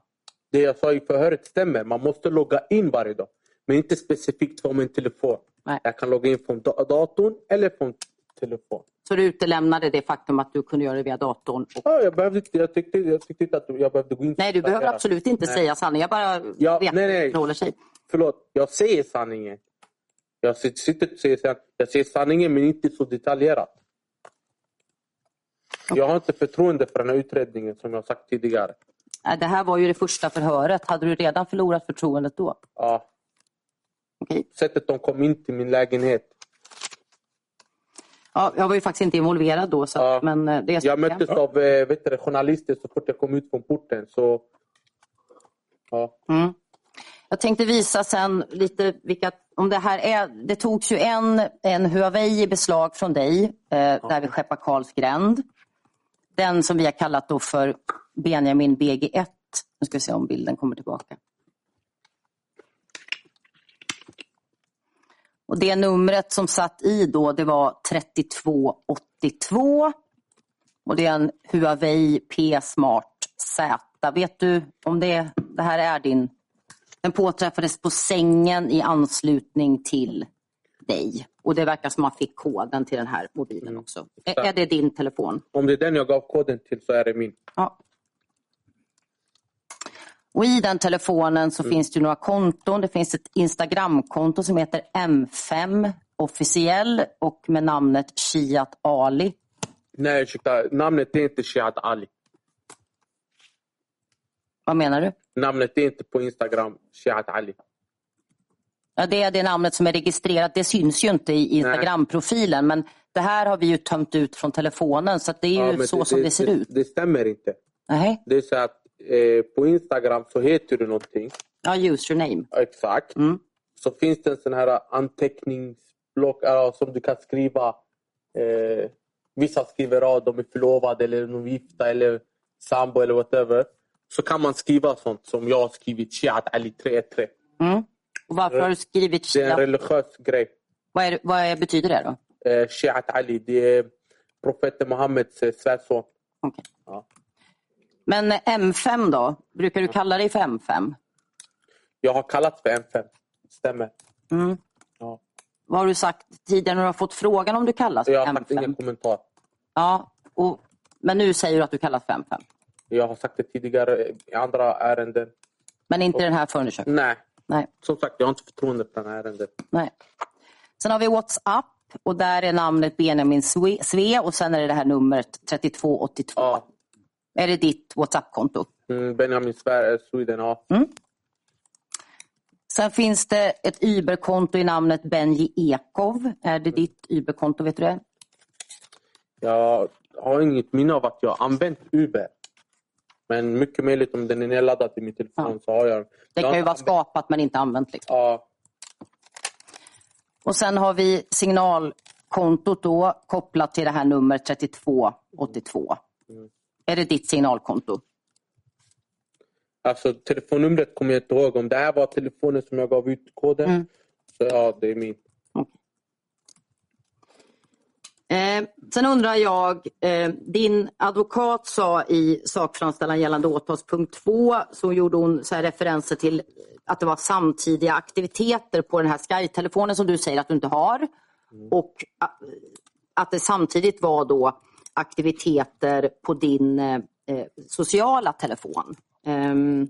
Det jag sa i förhöret stämmer. Man måste logga in varje dag. Men inte specifikt från min telefon. Nej. Jag kan logga in från da- datorn eller från telefon. Så du utelämnade det faktum att du kunde göra det via datorn? Och... Ja, jag, behövde, jag, tyckte, jag tyckte inte att jag behövde gå in Nej, du behöver absolut inte Nej. säga sanningen. Jag bara Ja, vet nej, hur nej. det förhåller sig. Förlåt, jag säger sanningen. Jag sitter och säger sanningen. Jag säger sanningen men inte så detaljerat. Jag har inte förtroende för den här utredningen som jag sagt tidigare. Det här var ju det första förhöret. Hade du redan förlorat förtroendet då? Ja, Okej. sättet de kom in till min lägenhet. Ja, jag var ju faktiskt inte involverad då. Så, Ja. men eh, det är Jag möttes av eh, vet du, journalister så fort jag kom ut från porten. Så, ja. Mm. Jag tänkte visa sen lite vilka, om det här är, det togs ju en, en Huawei i beslag från dig eh, där vid Skeppa Karlsgränd. Den som vi har kallat då för Benjamin BG1. Nu ska vi se om bilden kommer tillbaka. Och det numret som satt i då det var 3282 och det är en Huawei P-Smart Z. Vet du om det, det här är din? Den påträffades på sängen i anslutning till dig. Och det verkar som man fick koden till den här mobilen också. Är, är det din telefon? Om det är den jag gav koden till så är det min. Ja. Och I den telefonen så finns det några konton. Det finns ett Instagramkonto som heter M5 officiell och med namnet Shiat Ali. Nej, ursäkta. Namnet är inte Shiad Ali. Vad menar du? Namnet är inte på Instagram Shiad Ali. Ja, det är det namnet som är registrerat. Det syns ju inte i Instagram-profilen men det här har vi ju tömt ut från telefonen så det är ju Ja, så som det, ser ut. Det stämmer inte. Nej. Det är så att eh, på Instagram så heter du någonting. Ja, username. Exakt. Mm. Så finns det en sån här anteckningsblock äh, som du kan skriva. Eh, vissa skriver att de är förlovade eller de är gifta eller sambo eller whatever. Så kan man skriva sånt som jag har skrivit Shiat Ali 313. Mm. Och varför har du skrivit Det är en Shiat? religiös grej. Vad, är, vad är, betyder det då? Eh, Shiat Ali, det är profeten Muhammeds eh, svärson. Okej. Ja. Men M5 då? Brukar du kalla dig för M5? Jag har kallat för M5. Stämmer. Mm. Ja. Vad har du sagt tidigare när du har fått frågan om du kallas för Jag har sagt M5? ingen kommentar. Ja, och, men nu säger du att du kallas för M5. Jag har sagt det tidigare i andra ärenden. Men inte i den här förundersökningen? Nej, Nej. som sagt jag har inte förtroende för det här ärendet. Nej. Sen har vi WhatsApp och där är namnet Benjamin Sve och sen är det det här numret 3282. Ja. Är det ditt WhatsApp-konto? Mm, Benjamin Sverige, Sweden, ja. Sen finns det ett Uber-konto i namnet Benji Ekov. Är det ditt Uber-konto? Vet du det? Jag har inget minne av att jag har använt Uber. Men mycket möjligt om den är nedladdad i min telefon Ja. så har jag Det kan ju vara skapat men inte använt. Liksom. Ja, Och sen har vi signalkontot då kopplat till det här nummer 3282. Mm. Är det ditt signalkonto? alltså telefonnumret kommer jag inte ihåg. Om det här var telefonen som jag gav ut koden. Mm. Så ja, det är min. Eh, sen undrar jag, eh, din advokat sa i sakframställan gällande åtalspunkt 2 så gjorde hon så referenser till att det var samtidiga aktiviteter på den här Sky-telefonen som du säger att du inte har. Och eh, att det samtidigt var då aktiviteter på din eh, sociala telefon. Ehm,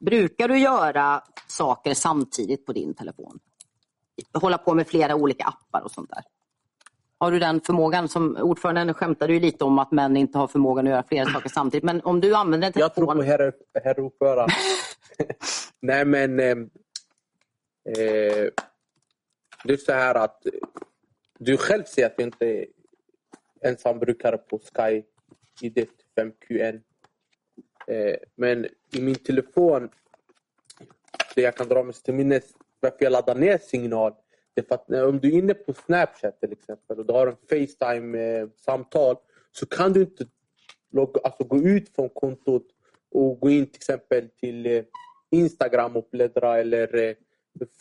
brukar du göra saker samtidigt på din telefon? Hålla på med flera olika appar och sånt där? Har du den förmågan? Som ordföranden skämtade ju lite om att män inte har förmågan att göra flera saker samtidigt. Men om du använder en Jag tror telefon... på herr, herr ordförande. Nej men... Eh, eh, det är så här att du själv säger att jag inte ensambrukare på Sky ID 5QN. Eh, men i min telefon, det jag kan dra mig till minnes varför jag laddar ner signal, Det är för att om du är inne på Snapchat till exempel och du har en Facetime-samtal så kan du inte logga, alltså gå ut från kontot och gå in till exempel till eh, Instagram och bläddra eller eh,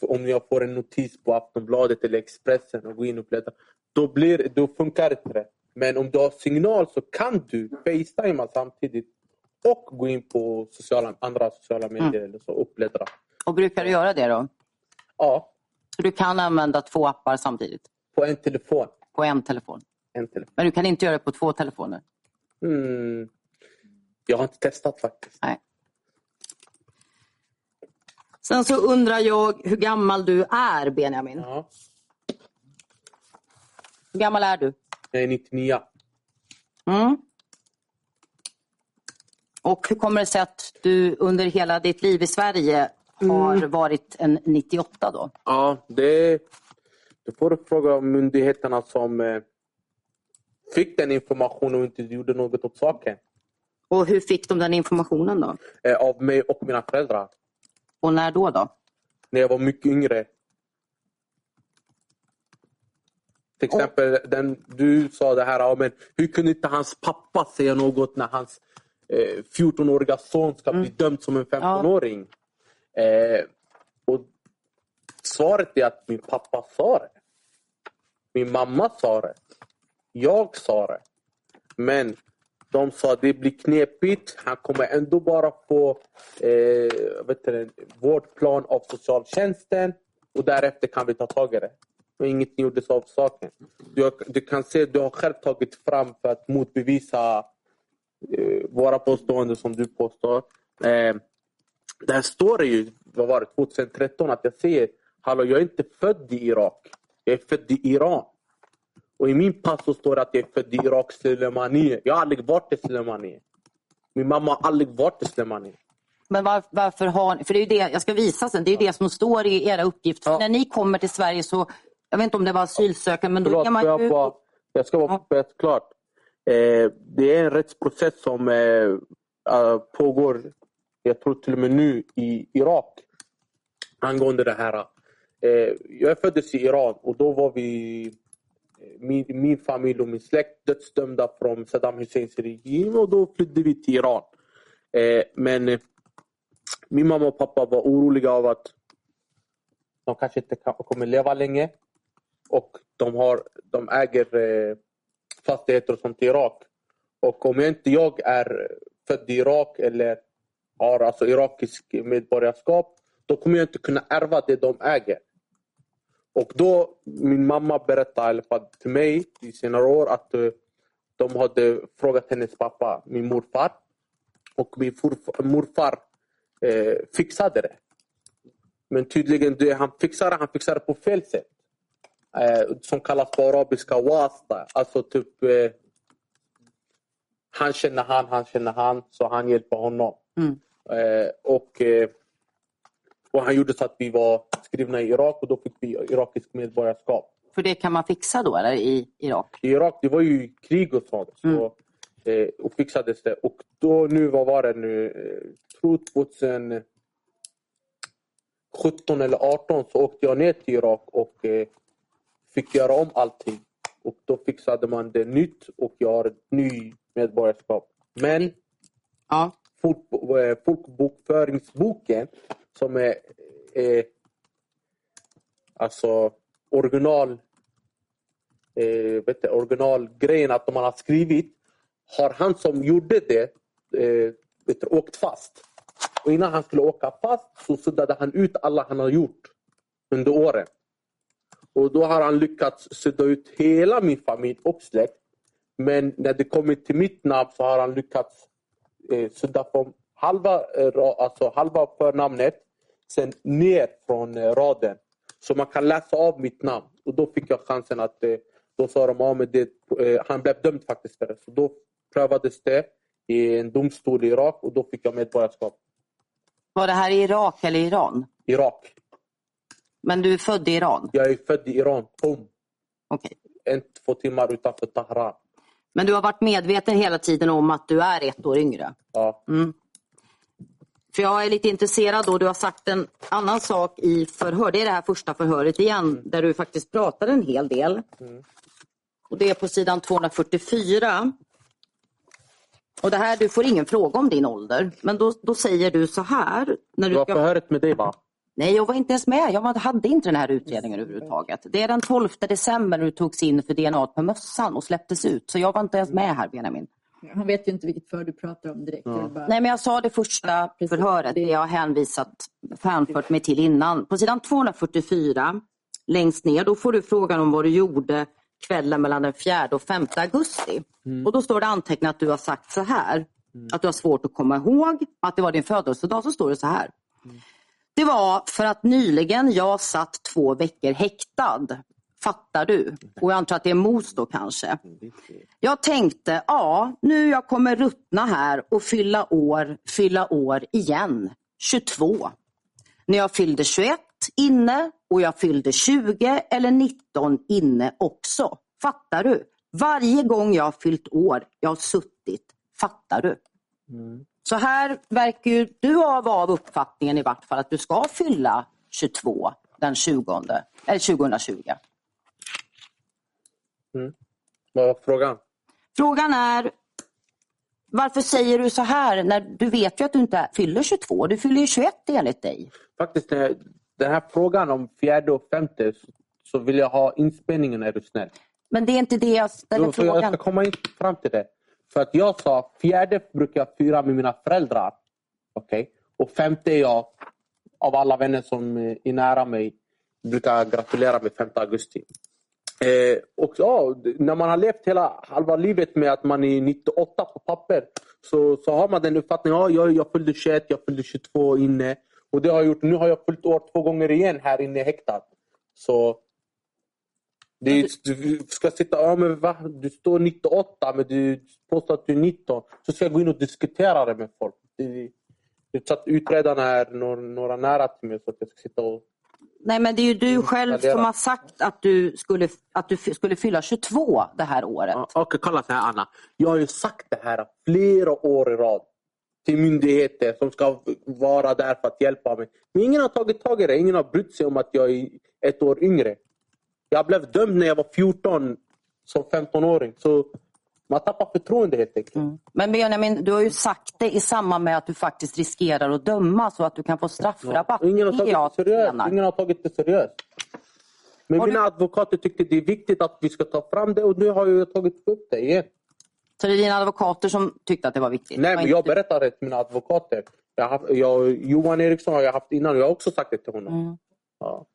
om jag får en notis på Aftonbladet eller Expressen och gå in och bläddra. Då, blir, då funkar inte det. Men om du har signal så kan du facetima samtidigt och gå in på sociala, andra sociala medier eller så och bläddra. Och brukar du göra det då? Ja, Så du kan använda två appar samtidigt på en telefon. på en telefon. En telefon. Men du kan inte göra det på två telefoner. Mm. Jag har inte testat faktiskt. Nej. Sen så undrar jag hur gammal du är Benjamin. Ja. Hur gammal är du? Är 99. Mm. Och hur kommer det sig att du under hela ditt liv i Sverige har varit en 98 då? Ja, det, det får du fråga myndigheterna som eh, fick den informationen och inte gjorde något åt saken. Och hur fick de den informationen då? Eh, av mig och mina föräldrar. Och när då? då? När jag var mycket yngre. Till exempel, den, du sa det här, ja, men hur kunde inte hans pappa säga något när hans eh, 14-åriga son ska bli dömd som en 15-åring? Eh, och svaret är att min pappa sa det. Min mamma sa det. Jag sa det. Men de sa att det blir knepigt. Han kommer ändå bara få eh, vet du, vårdplan av socialtjänsten och därefter kan vi ta tag i det. Och inget gjordes av saken. Du, du kan se att du har själv tagit fram för att motbevisa eh, våra påståenden som du påstår. Eh, där står det ju, vad var det, 2013 att jag säger Hallå, jag är inte född i Irak. Jag är född i Iran. Och i min pass så står det att jag är född i Irak, Sulemanie. Jag har aldrig varit i Sulemanie. Min mamma har aldrig varit i Sulemanie. Men var, varför har ni, för det är ju det jag ska visa sen, det är det som står i era uppgifter. Ja. När ni kommer till Sverige så, jag vet inte om det var asylsökande, men då Förlåt, kan man jag, ju... bara, jag ska vara helt klart. Eh, det är en rättsprocess som eh, eh, pågår, jag tror till och med nu, i Irak. Angående det här. Eh, jag föddes i Iran och då var vi, eh, min, min familj och min släkt dödsdömda från Saddam Husseins regim och då flydde vi till Iran. Eh, men eh, min mamma och pappa var oroliga av att de kanske inte kommer leva länge och de, har, de äger eh, fastigheter och sånt i Irak. Och om jag inte jag är född i Irak eller har alltså irakisk medborgarskap då kommer jag inte kunna ärva det de äger. Och då, min mamma berättade i alla fall till mig i senare år att eh, de hade frågat hennes pappa, min morfar. Och min morfar eh, fixade det. Men tydligen, det han fixade, han fixade på fel sätt som kallas på arabiska wasta. Alltså typ eh, han känner han, han känner han, så han hjälper honom. Mm. Eh, och, eh, och han gjorde så att vi var skrivna i Irak och då fick vi irakiskt medborgarskap. För det kan man fixa då, eller i Irak? I Irak, det var ju krig och sånt. Så, eh, och fixades det. Och då nu, vad var det nu? Eh, tror 2017 eller 18 så åkte jag ner till Irak och eh, fick göra om allting. Och då fixade man det nytt och jag har ett ny medborgarskap. Men Ja. eh, folkbokföringsboken som är eh, alltså original eh, vet du, originalgrejen att man har skrivit har han som gjorde det eh, vet du, åkt fast. Och innan han skulle åka fast så suddade han ut alla han har gjort under åren. Och då har han lyckats sudda ut hela min familj och släkt. Men när det kommer till mitt namn så har han lyckats eh, sudda från halva, eh, alltså halva förnamnet sen ner från eh, raden. Så man kan läsa av mitt namn. Och då fick jag chansen att eh, då sa de att det, eh, han blev dömd faktiskt för det. Så då prövades det i en domstol i Irak och då fick jag medborgarskap. Var det här i Irak eller Iran? Irak. Men du är född i Iran? Jag är född i Iran. Boom. Okej. En, två timmar utanför Tahran. Men du har varit medveten hela tiden om att du är ett år yngre? Ja. Mm. För jag är lite intresserad då, du har sagt en annan sak i förhör. Det är det här första förhöret igen, där du faktiskt pratar en hel del. Och Det är på sidan 244. Och det här, du får ingen fråga om din ålder, men då, då säger du så här. När du var ska... förhöret med dig va? Nej, jag var inte ens med. Jag hade inte den här utredningen överhuvudtaget. Det är den 12 december när du togs in för DNA på mössan och släpptes ut. Så jag var inte ens med här, Benjamin. Han vet ju inte vilket för du pratar om direkt. Vill Bara... Nej, men jag sa det första precis. förhöret, det jag har hänvisat, hänfört mig till innan. På sidan 244, längst ner, då får du frågan om vad du gjorde kvällen mellan den 4 och 5 augusti. Och då står det antecknat att du har sagt så här, att du har svårt att komma ihåg, att det var din födelsedag, så står det så här. Det var för att nyligen jag satt två veckor häktad. Fattar du? Och jag antar att det är mos då kanske. Jag tänkte, ja, nu jag kommer ruttna här och fylla år, fylla år igen. 22. När jag fyllde 21 inne och jag fyllde 20 eller 19 inne också. Fattar du? Varje gång jag har fyllt år, jag har suttit. Fattar du? Mm. Så här verkar ju du vara av uppfattningen i vart fall att du ska fylla 22 den 20, eller 2020. Vad var frågan? Frågan är, varför säger du så här när du vet ju att du inte fyller 22? Du fyller ju 21 enligt dig. Faktiskt den här, den här frågan om fjärde och femte så, vill jag ha inspelningen är du snäll. Men det är inte det jag ställer Jo, för jag frågan. ska komma in fram till det. För att jag sa fjärde brukar jag fira med mina föräldrar. Okay? Och femte är jag, av alla vänner som är nära mig, brukar gratulera mig 5 augusti. Eh, och ja, när man har levt hela halva livet med att man är 98 på papper så, så har man den uppfattningen ja, jag, jag fyllde 21, jag fyllde 22 inne. Och det har jag gjort. Nu har jag fyllt år två gånger igen här inne häktad. Så det är, du ska sitta, ja men va? Du står 98 men du påstår att du är 19. Så ska jag gå in och diskutera det med folk. Det, det att utredarna är några, några nära till mig så att jag ska sitta och... Nej men det är ju du själv Radera. som har sagt att du skulle, att du skulle fylla 22 det här året. Okej, kolla så här Anna. Jag har ju sagt det här flera år i rad. Till myndigheter som ska vara där för att hjälpa mig. Men ingen har tagit tag i det. Ingen har brytt sig om att jag är ett år yngre. Jag blev dömd när jag var 14 som 15-åring. Så man tappar förtroende helt enkelt. Mm. Men Benjamin, du har ju sagt det i samband med att du faktiskt riskerar att dömas så att du kan få straffrabatt. Och Ingen har Det tagit det seriöst. Ingen har tagit det seriöst. Men Har mina du- advokater tyckte det är viktigt att vi ska ta fram det och nu har jag tagit upp det igen. Så det är dina advokater som tyckte att det var viktigt? Nej, var men jag du. berättar det till mina advokater. Jag har haft, jag, Johan Eriksson har jag haft innan och jag har också sagt det till honom. Mm. Ja.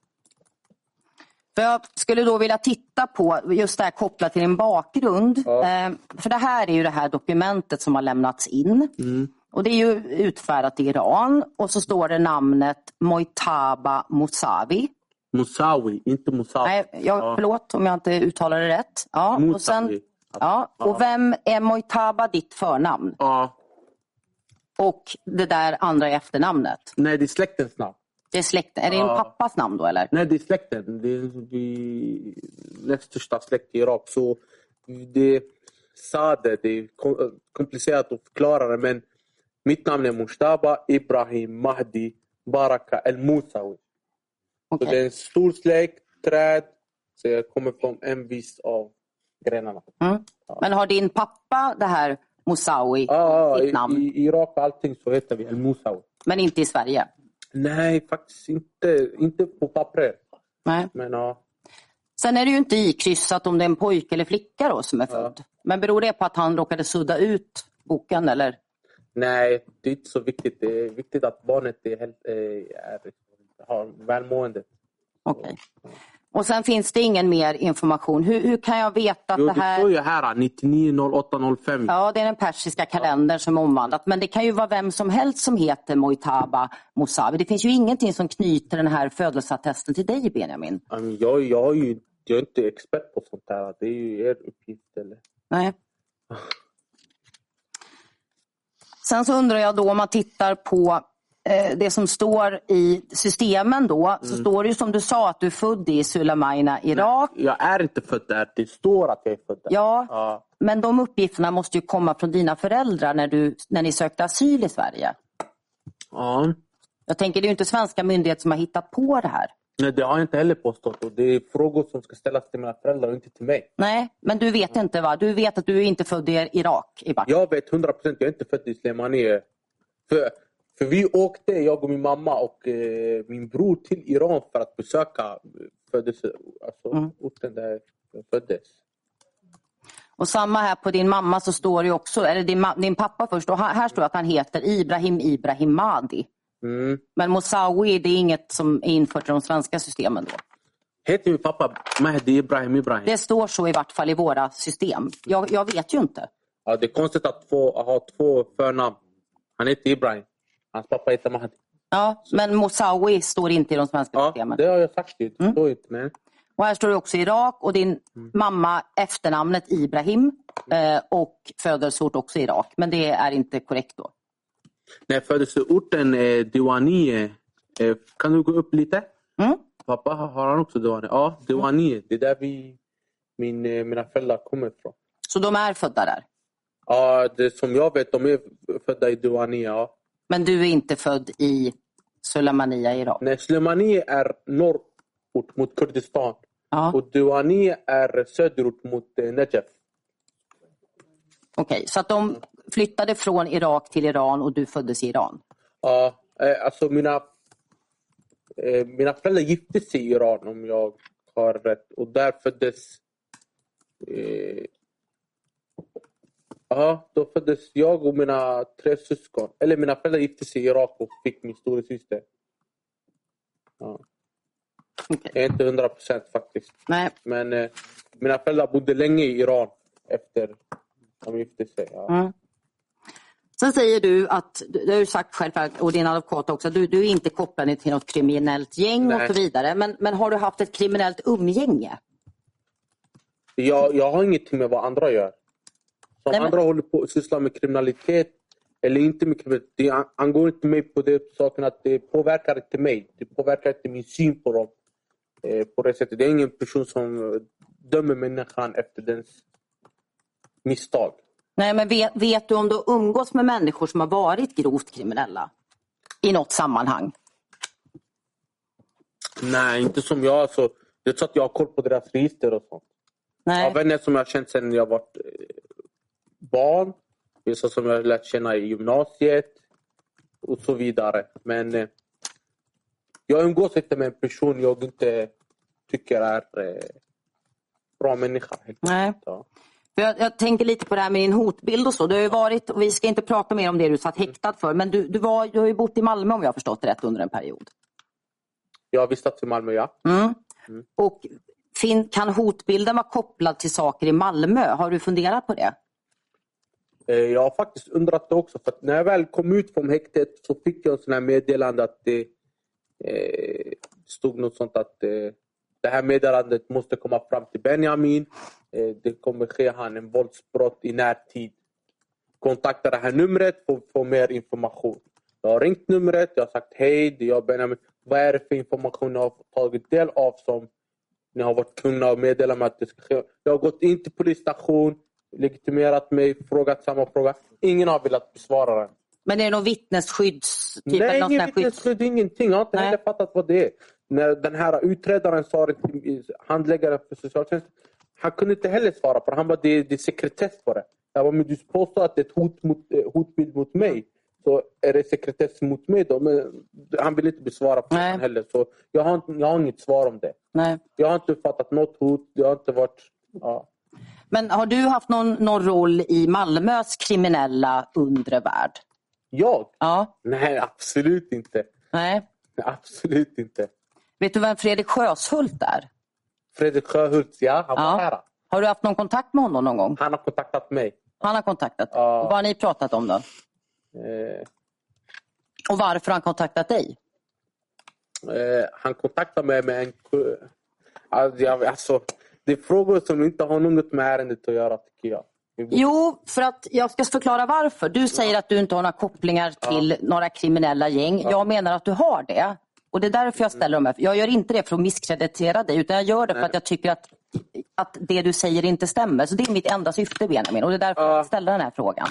För jag skulle då vilja titta på just det här kopplat till din bakgrund. Ja. Eh, för det här är ju det här dokumentet som har lämnats in. Mm. Och Det är ju utfärdat i Iran och så står det namnet Mojtaba Mousavi. Musawi, inte Musawi. Nej, jag, Ja. förlåt om jag inte uttalar det rätt. Ja, och, sen, ja, och vem är Mojtaba ditt förnamn? Ja. Och det där andra efternamnet? Nej, det är släktens namn. Det är släkten. Är det din Ja. pappas namn då eller? Nej, det är släkten. Det är vi näst största släkt i Irak. Så det Sade. Det är kom- komplicerat att förklara det. Men mitt namn är Mushtaba Ibrahim Mahdi Baraka El Musawi. Så Okej. det är en stor släkt, träd. Så jag kommer från en viss av grenarna. Mm. Men har din pappa det här Moussaoui, Ja, ditt i, namn, i Irak och allting så heter vi El Musawi. men inte i Sverige? Nej, faktiskt inte. Inte på pappret. Nej. Men ja. Sen är det ju inte ikryssat om det är en pojke eller flicka då som är född. Men beror det på att han råkade sudda ut boken eller? Nej, det är inte så viktigt. Det är viktigt att barnet är, helt- eh, är, har välmående. Okej. Och sen finns det ingen mer information. Hur, hur kan jag veta att Jo, det det här... står ju här 990805. Ja, det är den persiska kalendern som är omvandlat. Men det kan ju vara vem som helst som heter Mojtaba Mousavi. Det finns ju ingenting som knyter den här födelseattesten till dig, Benjamin. Jag, jag, är ju, jag är inte expert på sånt här. Det är ju er uppgift. Eller? Nej. Sen så undrar jag då om man tittar på det som står i systemen då. Så står det ju som du sa att du är född i Sulaimaina, Irak. Jag är inte född där. Det står att jag är född där. Ja, Ja. men de uppgifterna måste ju komma från dina föräldrar när, du, när ni sökte asyl i Sverige. Ja. Jag tänker det är ju inte svenska myndigheter som har hittat på det här. Nej, det har jag inte heller påstått. Och det är frågor som ska ställas till mina föräldrar och inte till mig. Nej, men du vet inte va? Du vet att du är inte född i Irak i. Jag vet 100 procent, jag är inte född i Slemanie. För, för vi åkte, jag och min mamma och eh, min bror till Iran för att besöka födelse, alltså, Mm. orten där jag föddes. Och samma här på din mamma så står det ju också, eller din, din pappa först, och här, står att han heter Ibrahim Ibrahim Mahdi. Mm. Men Mosawi det är inget som är infört i de svenska systemen då. Heter min pappa Mehdi Ibrahim Ibrahim? Det står så i vart fall i våra system. Jag, jag vet ju inte. Ja, det är konstigt att få, ha två förnamn. Han heter Ibrahim. Hans pappa heter Mahdi. Ja, men Mosawi står inte i de svenska Ja, systemen. det har jag sagt. Det Mm. står inte. Men... Och här står det också Irak och din mamma efternamnet Ibrahim eh, och födelseort också Irak. Men det är inte korrekt då. Nej, födelseorten är Diwani. Eh, Kan du gå upp lite? Mm. Pappa, har han också Diwani? Ja, Diwani. Det är där vi, min, eh, mina föräldrar kommer ifrån. Så de är födda där. Ja, det som jag vet, de är födda i Diwani. Ja. Men du är inte född i Sulaymaniyah i Irak. Nej, Slemani är norrort mot Kurdistan. Ja, Och Diwani är söderort mot eh, Najaf. Okej, så att de flyttade från Irak till Iran och du föddes i Iran. Ja, eh, alltså mina, eh, mina föräldrar gifte sig i Iran om jag har rätt. Och där föddes... Ja, då föddes jag och mina tre syskon. Eller mina föräldrar gifte sig i Irak och fick min storasyster. Ja. Okej. Jag är inte hundra procent faktiskt. Nej, Men eh, mina föräldrar bodde länge i Iran efter de gifte sig. Ja. Mm. Sen säger du att, det har du sagt själv och din advokat också, att du, du är inte kopplad till något kriminellt gäng Nej. och så vidare. Men, men har du haft ett kriminellt umgänge? Jag, jag har ingenting med vad andra gör. Som men- andra håller på att syssla med kriminalitet eller inte med kriminalitet. Det an- angår inte mig på det saken att det påverkar inte mig. Det påverkar inte min syn på dem. Eh, på det sättet. Det är ingen person som eh, dömer människan efter dens misstag. Nej, men vet, vet du om du har umgås med människor som har varit grovt kriminella? I något sammanhang? Nej, inte som jag. Alltså, det är så att jag har koll på deras register och sånt. Jag har Nej. vänner som jag har känt sedan jag var eh, barn. Vissa som jag har lärt känna i gymnasiet. Och så vidare. Men eh, jag umgås inte med en person jag inte tycker är eh, bra människa. Nej. Ja. Jag, jag tänker lite på det här med din hotbild och så. Du har varit, och vi ska inte prata mer om det du satt häktad för, men du, du, var, du har ju bott i Malmö om jag har förstått det rätt under en period. Jag har vistats i Malmö, ja. Mm. Och fin, kan hotbilden vara kopplad till saker i Malmö? Har du funderat på det? Eh, jag har faktiskt undrat det också. För att när jag väl kom ut från häktet så fick jag en här meddelande att det eh, stod något sånt att eh, det här meddelandet måste komma fram till Benjamin. Eh, det kommer ske han en våldsbrott i närtid. Kontakta det här numret för att få mer information. Jag har ringt numret, jag har sagt hej, det är jag Benjamin. Vad är det för information jag har tagit del av som ni har varit tvungna att meddela mig att det ska ske? Jag har gått in till polisstation, legitimerat mig, frågat samma fråga. Ingen har velat besvara den. Men är det någon vittnesskydds... Typ, Nej, ingen skydds... vittnesskydd, ingenting. Jag har inte Nej. heller fattat vad det är. När den här utredaren sa det till handläggaren för socialtjänsten, han kunde inte heller svara på det. Han bara, det, det är sekretess på det. Jag bara, men du påstår att det är ett hot mot, eh, hotbild mot mig. Så är det sekretess mot mig då? Men han vill inte besvara på Nej. det heller. Så jag har, jag har inget svar om det. Nej. Jag har inte fattat något hot. Jag har inte varit... Ja. Men har du haft någon, någon roll i Malmös kriminella undre värld? Jag? Ja. Nej, absolut inte. Nej. Absolut inte. Vet du vem Fredrik Sjöshult är? Fredrik Sjöhult, ja, han var Ja. här. Har du haft någon kontakt med honom någon gång? Han har kontaktat mig. Han har kontaktat Ja. Och Vad har ni pratat om då? Eh, Och varför har han kontaktat dig? Eh, han kontaktade mig med en... Alltså, jag, alltså, det är frågor som inte har något med ärendet att göra tycker jag. Jo, för att jag ska förklara varför. Du säger att du inte har några kopplingar till några kriminella gäng. Jag menar att du har det. Och det är därför jag ställer de här. Jag gör inte det för att misskreditera dig utan jag gör det för att jag tycker att, att det du säger inte stämmer. Så det är mitt enda syfte Benjamin och det är därför Ja. jag ställer den här frågan.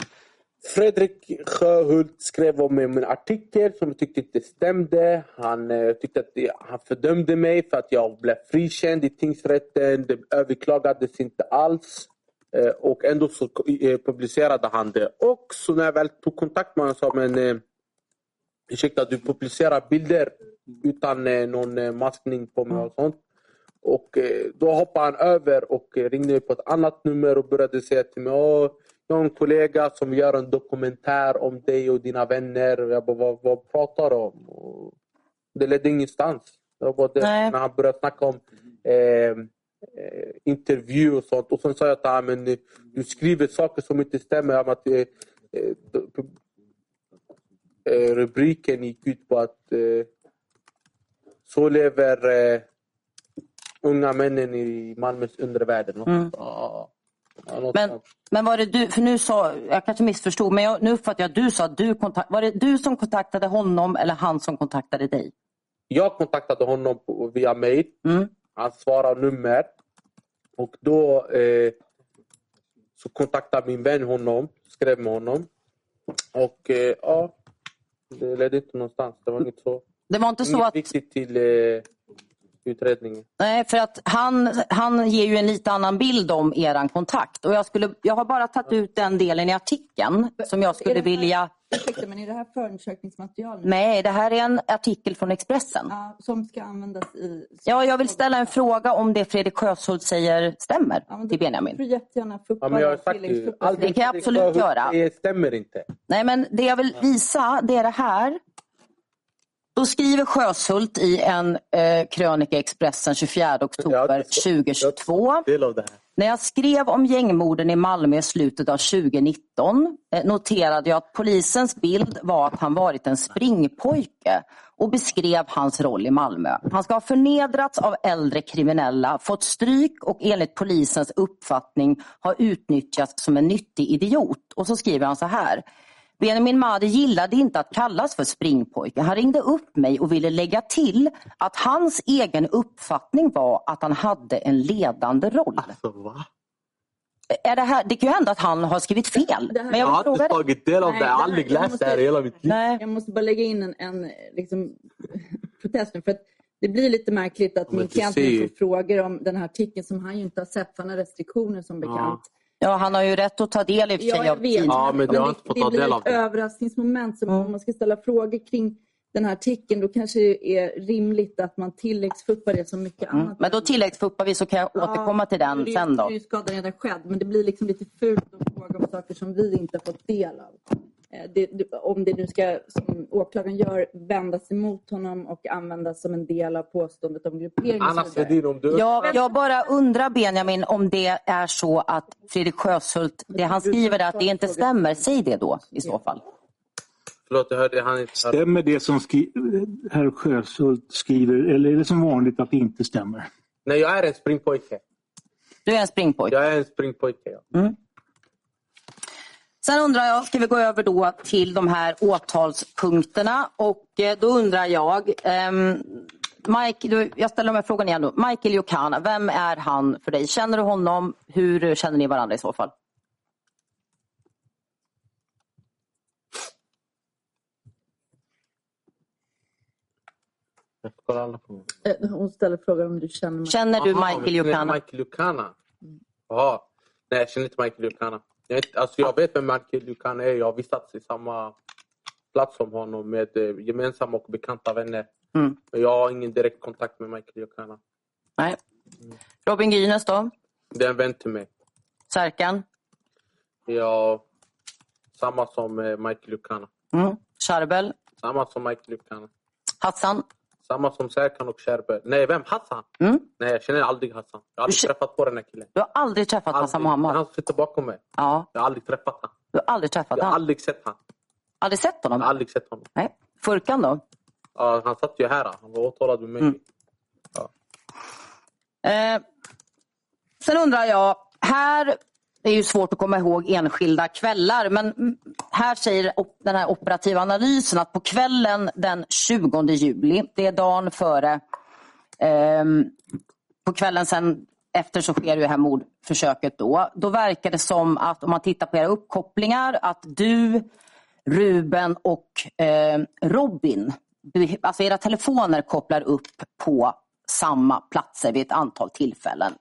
Fredrik Sjöhult skrev om mig en artikel som jag tyckte inte stämde. Han eh, tyckte att det, han fördömde mig för att jag blev frikänd i tingsrätten. Det överklagades inte alls. Eh, och ändå så eh, publicerade han det. Och så när jag väl tog kontakt med honom sa men eh, ursäkta du publicerar bilder utan eh, någon eh, maskning på mig och sånt. Och eh, då hoppade han över och ringde mig på ett annat nummer och började säga till mig en kollega som gör en dokumentär om dig och dina vänner. Jag bara, vad, vad pratar du om? Och det ledde ingenstans. Jag bara, det, när han började snacka om eh, eh, intervju och sånt. Och sen sa jag till honom, men eh, du skriver saker som inte stämmer. Om att, eh, eh, rubriken gick ut på att eh, så lever unga männen i Malmös. Något Mm. sånt. Men, men var det du, för nu sa, jag kanske missförstod, men jag, nu uppfattar jag att du sa att du kontakt, var det du som kontaktade honom eller han som kontaktade dig? Jag kontaktade honom via mail. Mm. Han svarade nummer. Och då eh, så kontaktade min vän honom, skrev med honom. Och eh, ja, det ledde inte någonstans. Det var inget så, Det var inte så inget att viktigt till eh, utredningen. Nej, för att han, han ger ju en lite annan bild om eran kontakt. Och jag, skulle, jag har bara tagit ut den delen i artikeln som jag skulle det här- vilja... Ursäkta, men är det här förundersökningsmaterial? Nej, det här är en artikel från Expressen. Ja, som ska användas i... Ja, jag vill ställa en fråga om det Fredrik Sjöshult säger stämmer Ja, till Benjamin. får du jättegärna få upp Ja, men jag har alla sagt ju, tilläggsfrukost. allt Det kan jag absolut göra. Säger stämmer inte. Nej, men det jag vill visa det är det här. Då skriver Sjöshult i en eh, krönika i Expressen 24 Ja, oktober det står- 2022. Del av det här. När jag skrev om gängmorden i Malmö i slutet av 2019 eh, noterade jag att polisens bild var att han varit en springpojke och beskrev hans roll i Malmö. Han ska ha förnedrats av äldre kriminella, fått stryk och enligt polisens uppfattning ha utnyttjats som en nyttig idiot. Och så skriver han så här. Benjamin Mahdi gillade inte att kallas för springpojke. Han ringde upp mig och ville lägga till att hans egen uppfattning var att han hade en ledande roll. Alltså, va? Är det, här, det kan ju hända att han har skrivit fel. Det här- Men jag Jag har inte tagit del av Nej, det. Jag har aldrig läst det här i måste- hela mitt liv. Nej. Jag måste bara lägga in en, en liksom, protest nu. För att det blir lite märkligt att min klient frågor om den här artikeln som han ju inte har sett för han har restriktioner som bekant. Ja, han har ju rätt att ta del i och för Ja, sig jag vet. Ja, men jag har inte fått det ta blir del ett av det. överraskningsmoment. Så Mm. om man ska ställa frågor kring den här artikeln då kanske det är rimligt att man tilläggsfuppar det som mycket Mm. annat. Men då tilläggsfuppar vi så kan jag återkomma till den det sen då. Nu är ju skadan redan skedd men det blir liksom lite fult att fråga om saker som vi inte har fått del av. Eh, Det, om det nu ska, som åklagaren gör, vändas emot honom och användas som en del av påståendet om gruppering Anna. Sedin, om du... Jag, jag bara undrar Benjamin om det är så att Fredrik Sjöshult, det han skriver att det inte stämmer. Säg det då i så fall. Förlåt, jag hörde han inte. Stämmer det som skri herr Sjöshult skriver eller är det som vanligt att det inte stämmer? Nej, jag är en springpojke. Du är en springpojke. Jag är en springpojke. Ja. Sen undrar jag, ska vi gå över då till de här åtalspunkterna och eh, då undrar jag, ehm, Mike, du, jag ställer de här frågorna igen då. Michael Jokana, vem är han för dig? Känner du honom? Hur känner ni varandra i så fall? Eh, Hon ställer frågan om du känner mig. Känner du Aha, Michael känner du Jokana? Michael Lucana? Jaha. Nej, jag känner inte Michael Lucana. Alltså, jag vet vem Michael Lucana är. Jag har vistats i samma plats som honom med eh, gemensamma och bekanta vänner. Mm. Men jag har ingen direkt kontakt med Michael Lucana. Nej. Robin Gynes då? Det är en vän till mig. Särkan? Jag, samma som eh, Michael Lucana. Mm. Charbel? Samma som Michael Lucana. Hassan? Samma som Serkan och Sherber. Nej, vem? Hassan? Mm. Nej, jag känner aldrig Hassan. Jag har aldrig Du träffat på den här killen. Du har aldrig träffat Hassan Aldrig. Mohammad? Han sitter bakom mig. Ja, Jag har aldrig träffat honom. du har aldrig träffat Jag har honom? aldrig sett honom. Aldrig sett Jag honom? har aldrig sett honom. Nej. Furkan då? Ja, han satt ju här. Han var åtalad med mig. Mm. Eh, sen undrar jag, här det är ju svårt att komma ihåg enskilda kvällar men här säger den här operativa analysen att på kvällen den 20 juli, det är dagen före, eh, på kvällen sen efter så sker ju det här mordförsöket då. Då verkar det som att om man tittar på era uppkopplingar att du, Ruben och eh, Robin, alltså era telefoner kopplar upp på samma platser vid ett antal tillfällen.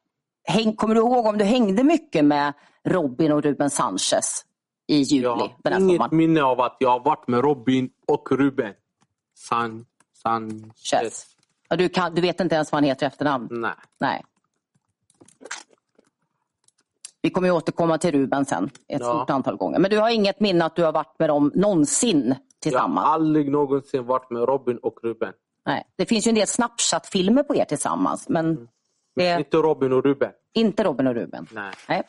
Häng, kommer du ihåg om du hängde mycket med Robin och Ruben Sanchez i juli? Jag den har här inget sommaren? minne av att jag har varit med Robin och Ruben. San, Sanchez. Ja, du, kan, du vet inte ens vad han heter i efternamn? Nej. Nej. Vi kommer ju återkomma till Ruben sen ett Ja. stort antal gånger. Men du har inget minne att du har varit med dem någonsin Jag tillsammans? har aldrig någonsin varit med Robin och Ruben. Nej. Det finns ju en del Snapchat-filmer på er tillsammans men det Inte Robin och Ruben. inte Robin och Ruben. Nej. Nej.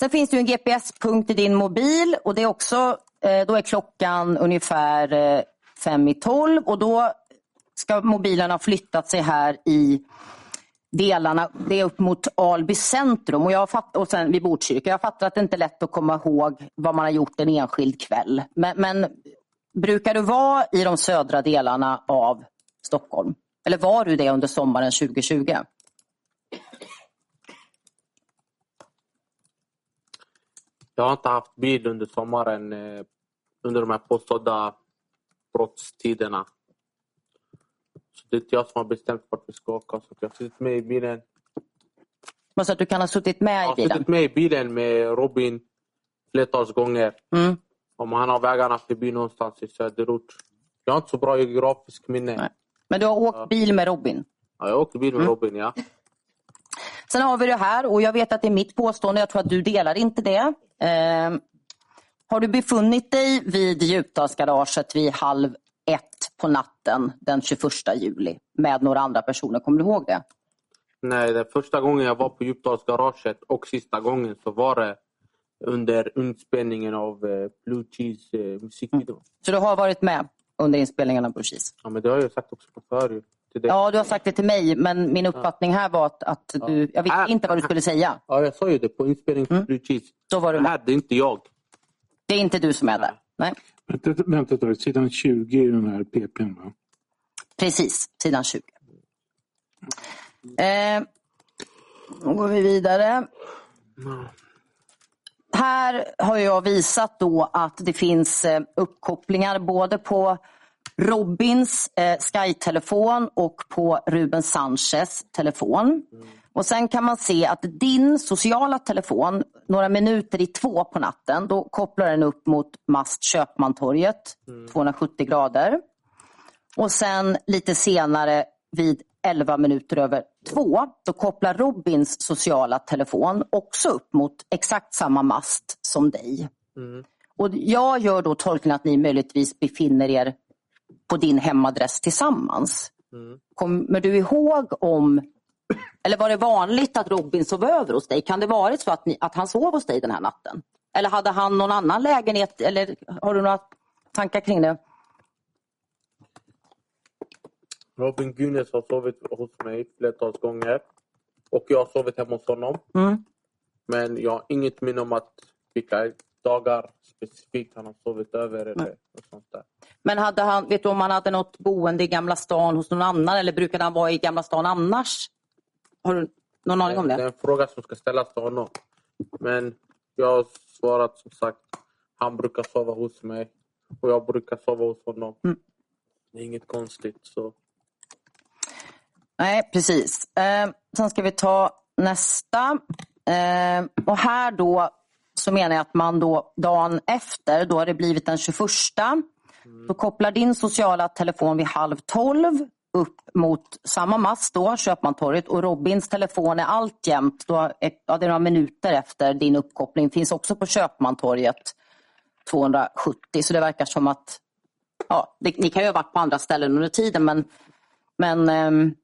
Sen finns det en GPS-punkt i din mobil och det är också, eh, då är klockan ungefär eh, fem i tolv och då ska mobilen ha flyttat sig här i delarna, det är upp mot Alby centrum och, jag fatt, och sen vid Botkyrka. Jag fattar att det inte är lätt att komma ihåg vad man har gjort en enskild kväll. Men, men brukar du vara i de södra delarna av Stockholm? Eller var du det under sommaren 2020? Jag har inte haft bil under sommaren eh, under de här påstådda brottstiderna. Så det är inte jag som har bestämt vart vi ska åka. Så jag har suttit med i bilen. Men Så att du kan ha suttit med Jag i har bilen? suttit med i bilen med Robin flertals gånger. Mm. Om han har vägarna förbi någonstans i söderort. Jag har inte så bra geografisk minne. Nej. Men du har åkt bil med Robin? Ja, jag åkte bil med Robin, ja. Sen har vi det här och jag vet att det är mitt påstående, jag tror att du delar inte det. Eh, har du befunnit dig vid Djupdalsgaraget vid halv ett på natten den 21 juli med några andra personer? Kommer du ihåg det? Nej, den första gången jag var på Djupdalsgaraget och sista gången så var det under inspelningen av eh, Blue Cheese eh, musikvideo. Så du har varit med under inspelningen av Blue Cheese? Ja, men det har jag sagt också på förut. Ja, du har sagt det till mig men min uppfattning här var att, att du, jag visste inte vad du skulle säga. Ja, jag sa ju det på inspelningen Mm. av Blue Cheese. Då var du Det med. här det är inte jag. Det är inte du som är där? Nej. Vänta, vänta ett sidan 20 i den här PPn va? Precis, sidan 20. Eh, då går vi vidare. Här har jag visat då att det finns eh, uppkopplingar både på Robins eh, Sky-telefon och på Ruben Sanchez telefon. Och Sen kan man se att din sociala telefon, några minuter i två på natten, då kopplar den upp mot mast Köpmantorget, 270 grader. Och sen lite senare vid 11 minuter över två, då kopplar Robins sociala telefon också upp mot exakt samma mast som dig. Och jag gör då tolkningen att ni möjligtvis befinner er på din hemadress tillsammans. Kommer du ihåg om, eller var det vanligt att Robin sov över hos dig? Kan det varit så att, ni, att han sov hos dig den här natten? Eller hade han någon annan lägenhet? Eller har du några tankar kring det? Robin Gunes har sovit hos mig flertals gånger. Och jag har sovit hemma hos honom. Mm. Men jag har inget minne om att vilka dagar specifikt han har sovit över eller något sånt där. Men hade han, vet du om han hade något boende i Gamla stan hos någon annan eller brukade han vara i Gamla stan annars? Har du någon aning om Det är det? en fråga som ska ställas till honom. Men jag har svarat som sagt, han brukar sova hos mig och jag brukar sova hos honom. Mm. Det är inget konstigt. Så. Nej, precis. Eh, sen ska vi ta nästa. Eh, och här då så menar jag att man då dagen efter, då har det blivit den 21. Då kopplar din sociala telefon vid halv tolv upp mot samma mast då, Köpmantorget och Robins telefon är alltjämt, då, ett- ja, det är några minuter efter din uppkoppling, finns också på Köpmantorget 270 så det verkar som att ja, det, ni kan ju ha varit på andra ställen under tiden men, men ehm,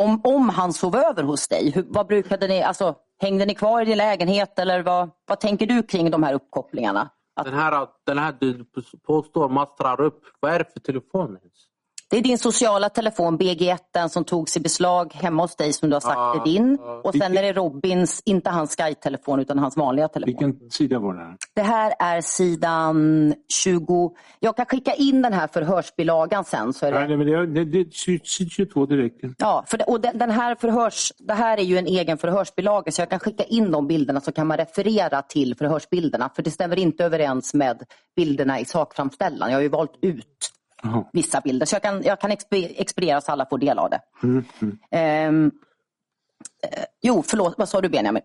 om, om han sov över hos dig, hur, vad brukade ni, alltså, hängde ni kvar i din lägenhet eller vad, vad tänker du kring de här uppkopplingarna? Att, Den, här, den här du påstår mastrar upp, vad är det för telefon ens? Det är din sociala telefon, BG1, den som togs i beslag hemma hos dig som du har sagt Ja, är din. ja. Och sen är det Robins, inte hans Sky-telefon utan hans vanliga telefon. Vilken sida var det här? Det här är sidan 20. Jag kan skicka in den här förhörsbilagan sen. Så är det... Nej, nej, men det, det, det, sid 22 det räcker. Ja, för det, och den, den här förhörs, det här är ju en egen förhörsbilaga så jag kan skicka in de bilderna så kan man referera till förhörsbilderna. För det stämmer inte överens med bilderna i sakframställan. Jag har ju valt ut Jaha. vissa bilder. Så jag kan, jag kan expe- expediera så alla får del av det. Mm, mm. Eh, jo, förlåt, vad sa du Benjamin?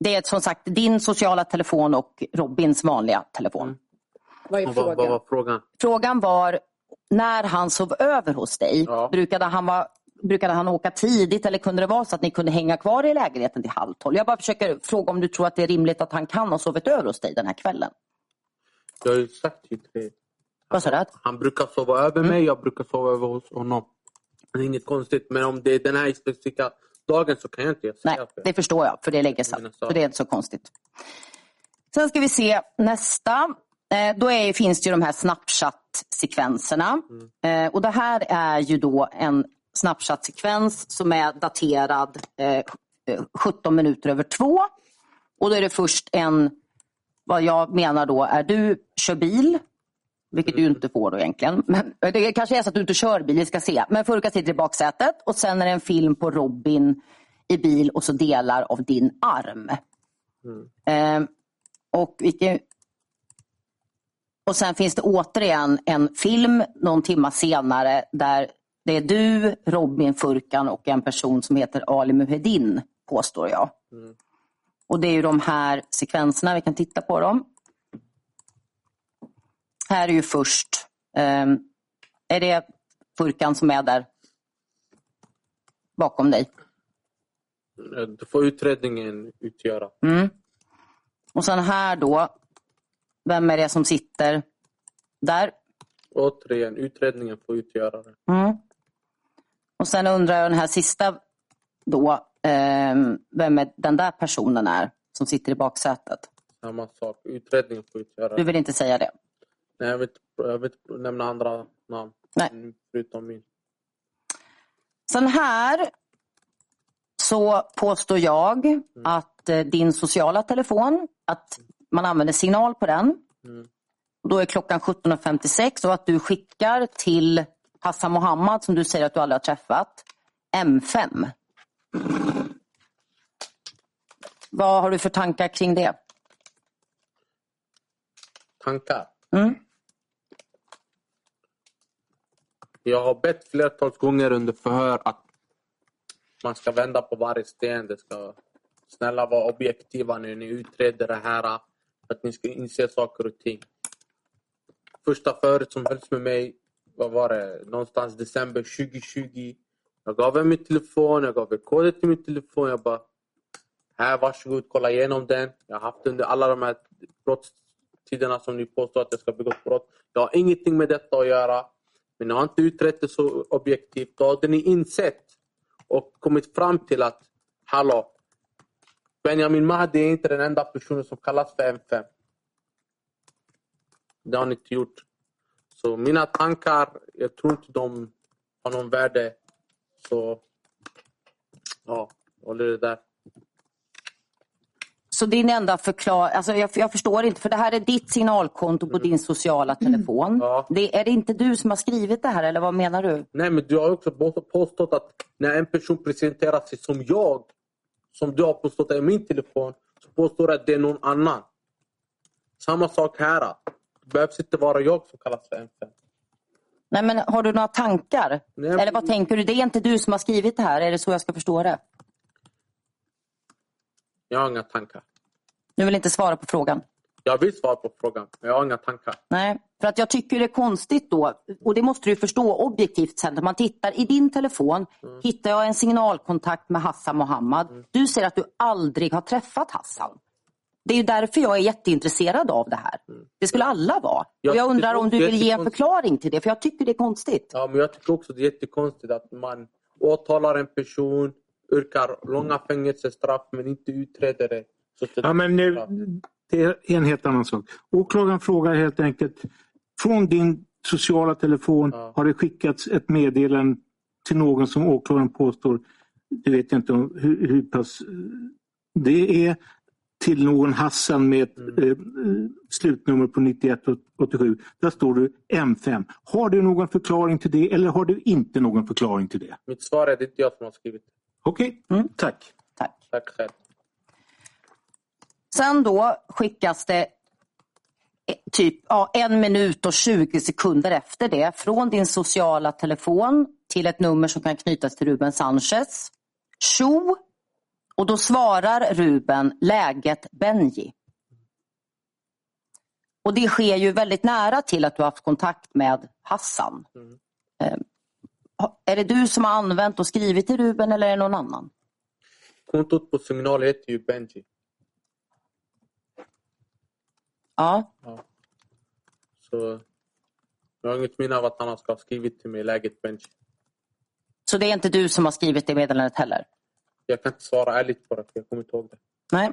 Det är som sagt din sociala telefon och Robins vanliga telefon. Vad är Vad, vad frågan? var frågan? Frågan var, när han sov över hos dig, Ja. brukade, han vara, brukade han åka tidigt eller kunde det vara så att ni kunde hänga kvar i lägenheten till halv tolv? Jag bara försöker fråga om du tror att det är rimligt att han kan ha sovit över hos dig den här kvällen. Jag har ju sagt ju det. Vad sa du? Han brukar sova över mig, jag brukar sova över hos honom. Det är inget konstigt. Men om det är den här specifika dagen så kan jag inte säga Nej, för. det förstår jag, för det är länge sedan. Så det är inte så konstigt. Sen ska vi se nästa. Eh, då är, finns det ju de här Snapchat-sekvenserna. Eh, och det här är ju då en Snapchat-sekvens som är daterad eh, eh, 17 minuter över två. Och då är det först en, vad jag menar då är du kör bil, vilket du inte får då egentligen. Men det kanske är så att du inte kör bil, vi ska se. Men Furka sitter i baksätet och sen är det en film på Robin i bil och så delar av din arm. Eh, och, och sen finns det återigen en film någon timma senare där det är du, Robin Furkan och en person som heter Ali Muhedin, påstår jag. Och det är ju de här sekvenserna, vi kan titta på dem. Här är ju först, ehm, är det Furkan som är där bakom dig? Det får utredningen utgöra. Mm. Och sen här då, vem är det som sitter där? Återigen, utredningen får utgöra det. Mm. Och sen undrar jag den här sista då, ehm, vem är den där personen är som sitter i baksätet? Samma sak. Utredningen får utgöra Du det. vill inte säga det? Nej, jag, vet, jag vet nämna andra namn. Nej. Mm, Förutom min. Sen här så påstår jag att eh, din sociala telefon, att man använder signal på den. Mm. Då är klockan 17.56 och att du skickar till Hassan Mohammad som du säger att du aldrig har träffat, M5. Vad har du för tankar kring det? Tankar. Mm. Jag har bett flertals gånger under förhör att man ska vända på varje sten. Det ska snälla vara objektiva när ni utreder det här. Att ni ska inse saker och ting. Första förhöret som hölls med mig, vad var det? Någonstans december 2020. Jag gav er min telefon, jag gav er koden till min telefon. Jag bara, här varsågod, kolla igenom den. Jag har haft under alla de här brottstiderna som ni påstår att jag ska begå brott. Jag har ingenting med detta att göra. Men ni har inte utrett det så objektivt. Då hade ni insett och kommit fram till att hallå, Benjamin Mahdi är inte den enda personen som kallas för M5. Det har ni inte gjort. Så mina tankar, jag tror inte de har någon värde. Så ja, håller det där. Så din enda förklaring, alltså jag, jag förstår inte, för det här är ditt signalkonto på din sociala telefon. Ja. Det, är det inte du som har skrivit det här eller vad menar du? Nej, men du har också på- påstått att när en person presenterar sig som jag, som du har påstått är min telefon, så påstår du att det är någon annan. Samma sak här. Det behövs inte vara jag som kallas för M5. Nej men har du några tankar? Nej, Eller vad tänker du? Det är inte du som har skrivit det här, är det så jag ska förstå det? Jag har inga tankar. Du vill inte svara på frågan? Jag vill svara på frågan, men jag har inga tankar. Nej, för att jag tycker det är konstigt då, och det måste du förstå objektivt sen, när man tittar i din telefon, hittar jag en signalkontakt med Hassan Mohammad. Du säger att du aldrig har träffat Hassan. Det är därför jag är jätteintresserad av det här. Det skulle alla vara. Jag Och jag undrar om du vill ge en förklaring till det, för jag tycker det är konstigt. Ja, men jag tycker också det är jättekonstigt att man åtalar en person, yrkar långa fängelsestraff men inte utreder det. Ja, men nu, det är en helt annan sak. Åklagaren frågar helt enkelt från din sociala telefon Ja. har det skickats ett meddelande till någon som åklagaren påstår, det vet jag inte hur, hur pass det är, till någon Hassan med ett Mm. eh, slutnummer på 9187. Där står du M5. Har du någon förklaring till det eller har du inte någon förklaring till det? Mitt svar är det är inte jag som har skrivit. Okej, Mm. tack. Tack. Tack själv. Sen då skickas det eh, typ ja, en minut och 20 sekunder efter det från din sociala telefon till ett nummer som kan knytas till Ruben Sanchez. Tjo! Och då svarar Ruben läget Benji. Och det sker ju väldigt nära till att du har haft kontakt med Hassan. Mm. Är det du som har använt och skrivit till Ruben eller är det någon annan? Kontot på signal heter ju Benji. Ja, Så jag har inget minne av att han ska ha skrivit till mig läget Benji. så det är inte du som har skrivit det meddelandet heller? Jag kan inte svara ärligt på det, jag kommer inte ihåg det. Nej.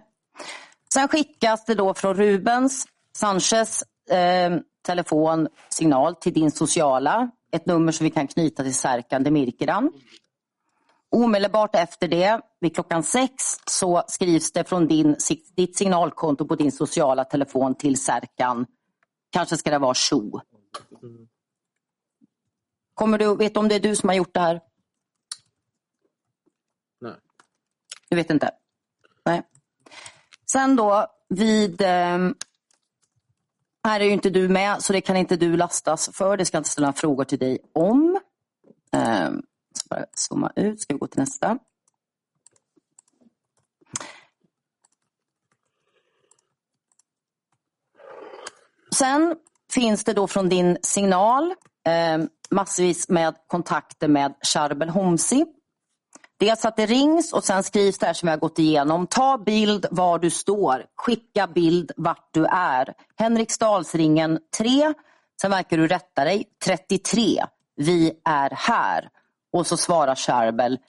Sen skickas det då från Rubens Sanchez eh, telefonsignal till din sociala. Ett nummer som vi kan knyta till Serkan Demirkiran. Omedelbart efter det, vid klockan sex, så skrivs det från din, ditt signalkonto på din sociala telefon till Serkan. Kanske ska det vara Tjo. Kommer du, vet du om det är du som har gjort det här? Nej. Du vet inte? Nej. Sen då vid här är ju inte du med så det kan inte du lastas för. Det ska jag inte ställa frågor till dig om. Eh, ska bara zooma ut. Ska vi gå till nästa. Sen finns det då från din signal eh, massvis med kontakter med Charbel Homsi. Dels att det rings och sen skrivs det här som har gått igenom. Ta bild var du står. Skicka bild vart du är. Henriksdalsringen 3. Sen verkar du rätta dig. 33. Vi är här. Och så svarar Charbel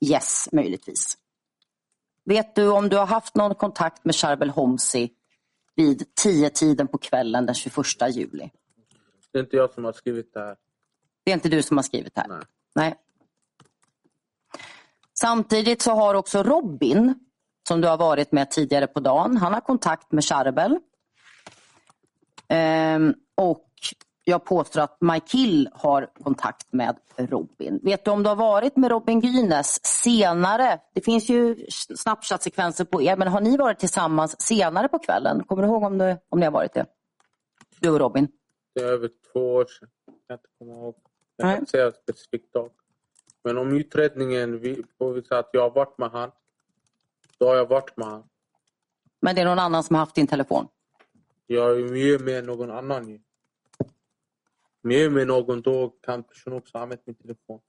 yes, möjligtvis. Vet du om du har haft någon kontakt med Charbel Homsi vid 10-tiden på kvällen den 21 juli? Det är inte jag som har skrivit det här. Det är inte du som har skrivit det här? Nej. Nej. Samtidigt så har också Robin, som du har varit med tidigare på dagen, han har kontakt med Charbel. Ehm, och jag påstår att Michael har kontakt med Robin. Vet du om du har varit med Robin Gynes senare? Det finns ju Snapchat-sekvenser på er, men har ni varit tillsammans senare på kvällen? Kommer du ihåg om, du, om ni har varit det? Du och Robin? Det är över två år sedan. Jag kan inte komma ihåg. Jag kan inte säga en specifik dag. Men om utredningen vi- påvisar att jag har varit med han, då har jag varit med han. Men det är någon annan som har haft din telefon? Jag är ju med någon annan ju. Med med någon, då kan personen också använda min telefon.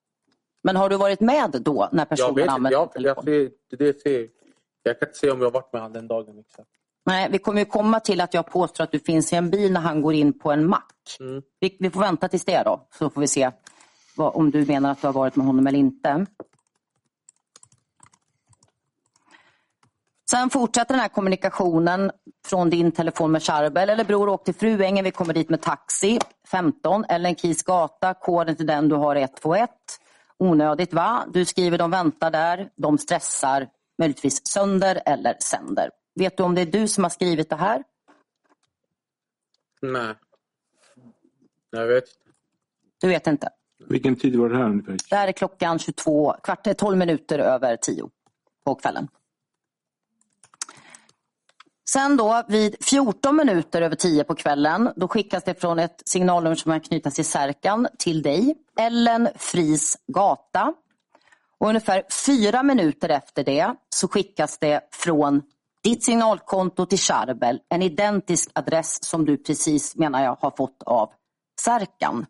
Men har du varit med då när Jag personen använt jag, din jag, telefon? ser, det det ser, jag kan inte säga om jag har varit med han den dagen exakt. Nej, vi kommer ju komma till att jag påstår att du finns i en bil när han går in på en mack. Mm. Vi, vi får vänta tills det då, så får vi se vad, om du menar att du har varit med honom eller inte. Sen fortsätter den här kommunikationen från din telefon med Charbel. Eller bror, åk till Fruängen, vi kommer dit med taxi. 15, Ellen Keys gata, koden till den du har är 121. Onödigt va? Du skriver de väntar där, de stressar, möjligtvis sönder eller sänder. Vet du om det är du som har skrivit det här? Nej. Jag vet inte. Du vet inte. Vilken tid var det här ungefär? Det här är klockan 22, kvart, eh, 12 minuter över 10 på kvällen. Sen då vid 14 minuter över 10 på kvällen då skickas det från ett signalnummer som kan knytas till Särkan till dig, Ellen Fris gata. Och ungefär fyra minuter efter det så skickas det från ditt signalkonto till Charbel en identisk adress som du precis menar jag har fått av Särkan.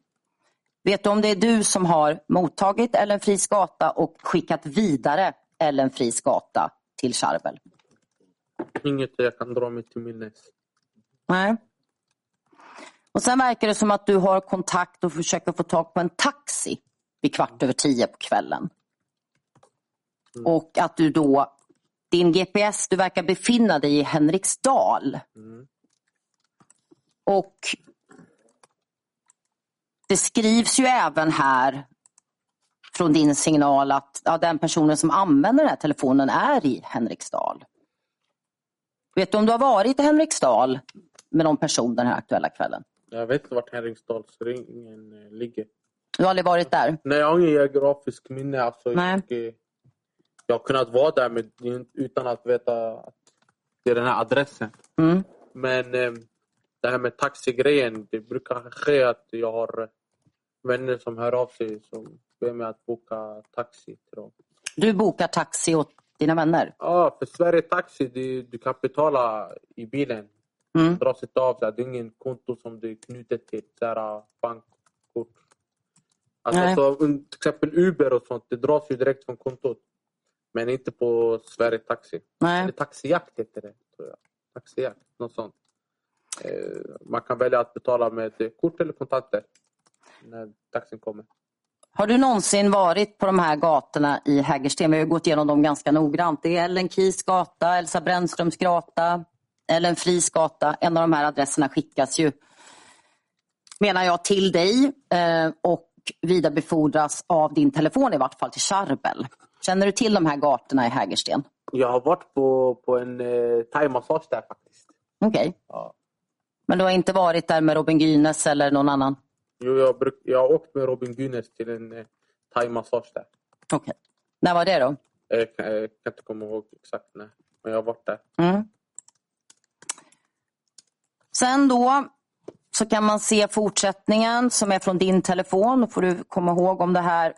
Vet du om det är du som har mottagit Ellen Fris gata och skickat vidare Ellen Fris gata till Charbel? Inget jag kan dra mig till minnes. Nej. Och sen verkar det som att du har kontakt och försöker få tag på en taxi vid kvart över tio på kvällen. Och att du då, din GPS, du verkar befinna dig i Henriksdal. Mm. Och det skrivs ju även här från din signal att ja, den personen som använder den här telefonen är i Henriksdal. Vet du om du har varit i Henriksdal med någon person den här aktuella kvällen? Jag vet inte vart Henriksdalsringen eh, ligger. Du har aldrig varit där? Nej, jag har ingen geografisk minne. Alltså, Nej. jag, jag har kunnat vara där inte- utan att veta att det är den här adressen. Mm. Men eh, det här med taxigrejen, det brukar ske att jag har eh, vänner som hör av sig som ber mig att boka taxi till dem. Du bokar taxi åt dina vänner? Ja, för Sverige Taxi, det, du kan betala i bilen. Mm. dras inte av. Så här, det är ingen konto som du är knutet till. Så här, bankkort. Alltså, Nej. så, till exempel Uber och sånt, det dras ju direkt från kontot. Men inte på Sverige Taxi. Nej. Eller Taxijakt heter det. Tror jag. Taxijakt, något sånt. Eh, man kan välja att betala med kort eller kontanter när taxin kommer. Har du någonsin varit på de här gatorna i Hägersten? Vi har ju gått igenom dem ganska noggrant. Det är Ellen Kies gata, Elsa Brännströms gata, Ellen Fries gata. En av de här adresserna skickas ju, menar jag, till dig eh, och vidarebefordras av din telefon i vart fall till Charbel. Känner du till de här gatorna i Hägersten? Jag har varit på, på en eh, thaimassage där faktiskt. Okej. Ja. Men du har inte varit där med Robin Gynes eller någon annan? Jo, jag, bruk, jag har åkt med Robin Gynes till en eh, thaimassage där. Okej. När var det då? Jag kan, jag kan inte komma ihåg exakt när. Men jag har varit där. Mm. Sen då så kan man se fortsättningen som är från din telefon. Då får du komma ihåg om det här.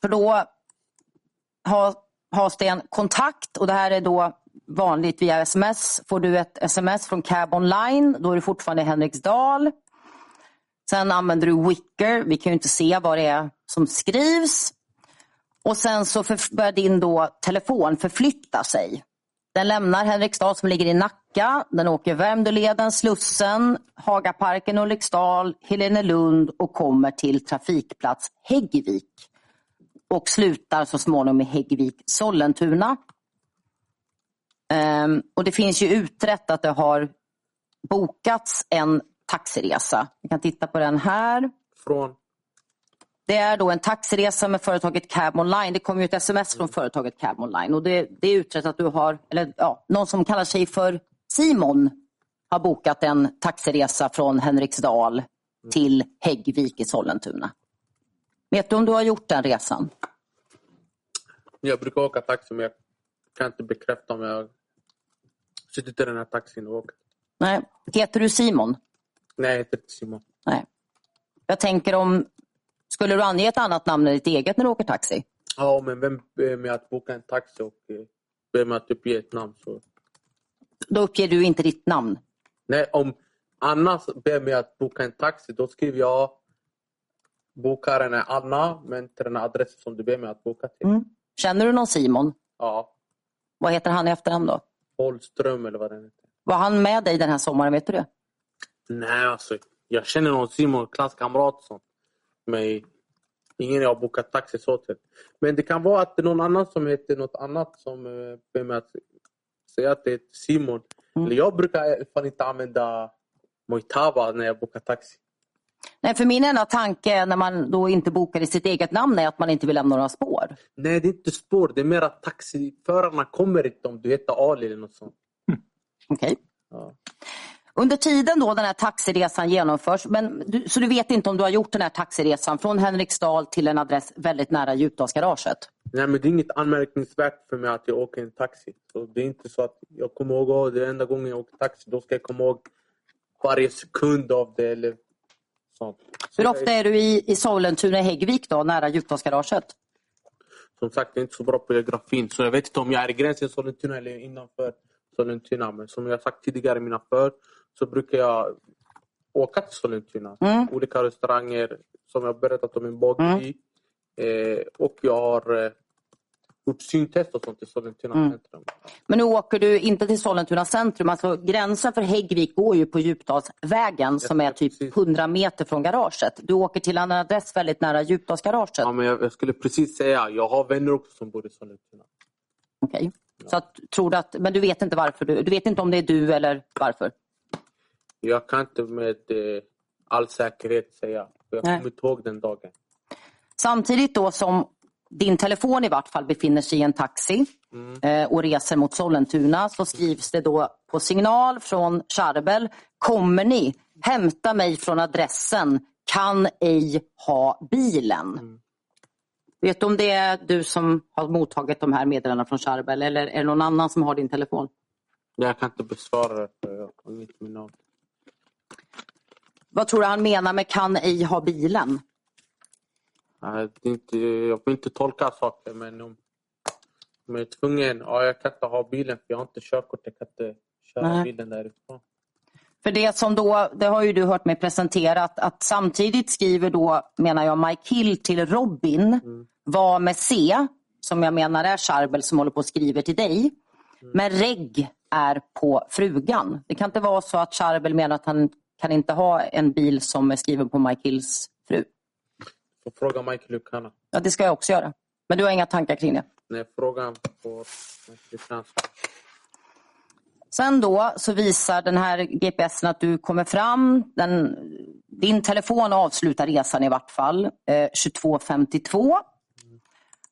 För då har, har Sten kontakt och det här är då vanligt via sms. Får du ett sms från Cab Online, då är du fortfarande i Henriksdal. Sen använder du Wicker, vi kan ju inte se vad det är som skrivs. Och sen så börjar din då telefon förflytta sig. Den lämnar Henriksdal som ligger i Nacka. Den åker Värmdöleden, Slussen, Hagaparken, Ulriksdal, Helenelund och kommer till trafikplats Häggvik. Och slutar så småningom i Häggvik, Sollentuna. Ehm, och det finns ju utrett att det har bokats en taxiresa. Vi kan titta på den här. Från? Det är då en taxiresa med företaget Cab Online. Det kom ju ett sms från företaget Cab Online och det, det är utrett att du har, eller ja, någon som kallar sig för Simon har bokat en taxiresa från Henriksdal till Häggvik i Sollentuna. Vet du om du har gjort den resan? Jag brukar åka taxi men jag kan inte bekräfta om jag suttit i den här taxin och åkt. Nej. Heter du Simon? Nej, inte Simon. Nej. Jag tänker om, skulle du ange ett annat namn än ditt eget när du åker taxi? Ja, men vem ber mig att boka en taxi och eh, ber mig att uppge ett namn? Så... Då uppger du inte ditt namn. Nej, om Anna ber mig att boka en taxi då skriver jag bokaren är Anna men till den här adressen som du ber mig att boka till. Mm. Känner du någon Simon? Ja, Vad heter han i efternamn då? Holström eller vad den heter. Var han med dig den här sommaren? Vet du det? Nej, alltså jag känner någon Simon, klasskamrat sånt. Men ingen jag har bokat taxi så till. Men det kan vara att det är någon annan som heter något annat som eh, ber mig att säga att det är Simon. Mm. Jag brukar fall inte använda Mojtava när jag bokar taxi. Nej, för min enda tanke när man då inte bokar i sitt eget namn är att man inte vill lämna några spår. Nej, det är inte spår. Det är mer att taxiförarna kommer inte om du heter Ali eller något sånt. Okej. Ja. Under tiden då den här taxiresan genomförs, men du, så du vet inte om du har gjort den här taxiresan från Henriksdal till en adress väldigt nära Djupdalsgaraget? Nej, men det är inget anmärkningsvärt för mig att jag åker en taxi. Så det är inte så att jag kommer ihåg det är enda gången jag åker taxi. Då ska jag komma ihåg varje sekund av det. Eller sånt. Så Hur ofta är du i, i Sollentuna Häggvik då, nära Djupdalsgaraget? Som sagt, jag är inte så bra på geografin. Så jag vet inte om jag är i gränsen Sollentuna eller innanför Sollentuna. Men som jag sagt tidigare i mina för så brukar jag åka till Sollentuna. Mm. Olika restauranger som jag berättat om min bageri. Eh, och jag har eh, gjort syntest och sånt i Sollentuna Mm. centrum. Men nu åker du inte till Sollentuna centrum, alltså gränsen för Häggvik går ju på Djupdalsvägen som är typ precis. 100 meter från garaget. Du åker till en adress väldigt nära Djupdalsgaraget. Ja, men jag, jag skulle precis säga, jag har vänner också som bor i Sollentuna. Okej. Så att, tror du att, men du vet inte varför du, du vet inte om det är du eller varför? Jag kan inte med eh, all säkerhet säga. Jag kommer inte ihåg den dagen. Samtidigt då som din telefon i vart fall befinner sig i en taxi eh, och reser mot Sollentuna så skrivs det då på signal från Charbel. Kommer ni? Hämta mig från adressen. Kan ej ha bilen. Vet du om det är du som har mottagit de här meddelandena från Charbel eller är det någon annan som har din telefon? Jag kan inte besvara det jag minne av det. Vad tror du han menar med kan ej ha bilen? Nej, inte, jag vill inte tolka saker men om, om jag är tvungen, ja, jag kan inte ha bilen för jag har inte körkort. Jag kan inte köra Nej. bilen därifrån. För det som då, det har ju du hört mig presentera, att, att samtidigt skriver då, menar jag, Mike Hill till Robin, var med C, som jag menar är Charbel som håller på och skriver till dig. Men Reg är på frugan. Det kan inte vara så att Charbel menar att han kan inte ha en bil som är skriven på Mike Hills fru. Så fråga Michael Lucana. Ja, det ska jag också göra. Men du har inga tankar kring det? Nej, frågan får Michael Sen då så visar den här GPSen att du kommer fram. Den, din telefon avslutar resan i vart fall eh, 22.52.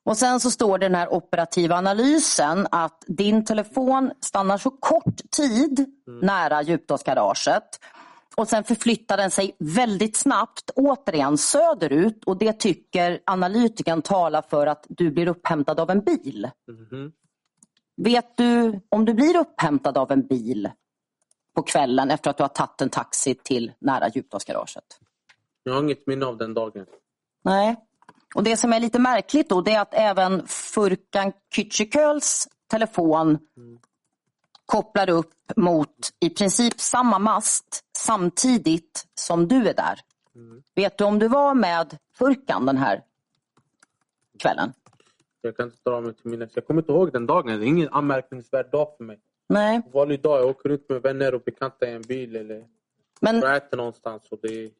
Och sen så står det i den här operativa analysen att din telefon stannar så kort tid nära djupdalsgaraget. Och sen förflyttar den sig väldigt snabbt återigen söderut och det tycker analytikern talar för att du blir upphämtad av en bil. Mm. Vet du om du blir upphämtad av en bil på kvällen efter att du har tagit en taxi till nära Djupdalsgaraget? Jag har inget minne av den dagen. Nej. Och det som är lite märkligt då det är att även Furkan Kücüköls telefon kopplar upp mot i princip samma mast samtidigt som du är där. Vet du om du var med Furkan den här kvällen? Jag kan inte dra mig till minnes. Jag kommer inte ihåg den dagen. Det är ingen anmärkningsvärd dag för mig. Nej, Vanlig dag. Jag åker ut med vänner och bekanta i en bil eller men äter någonstans. Och det är...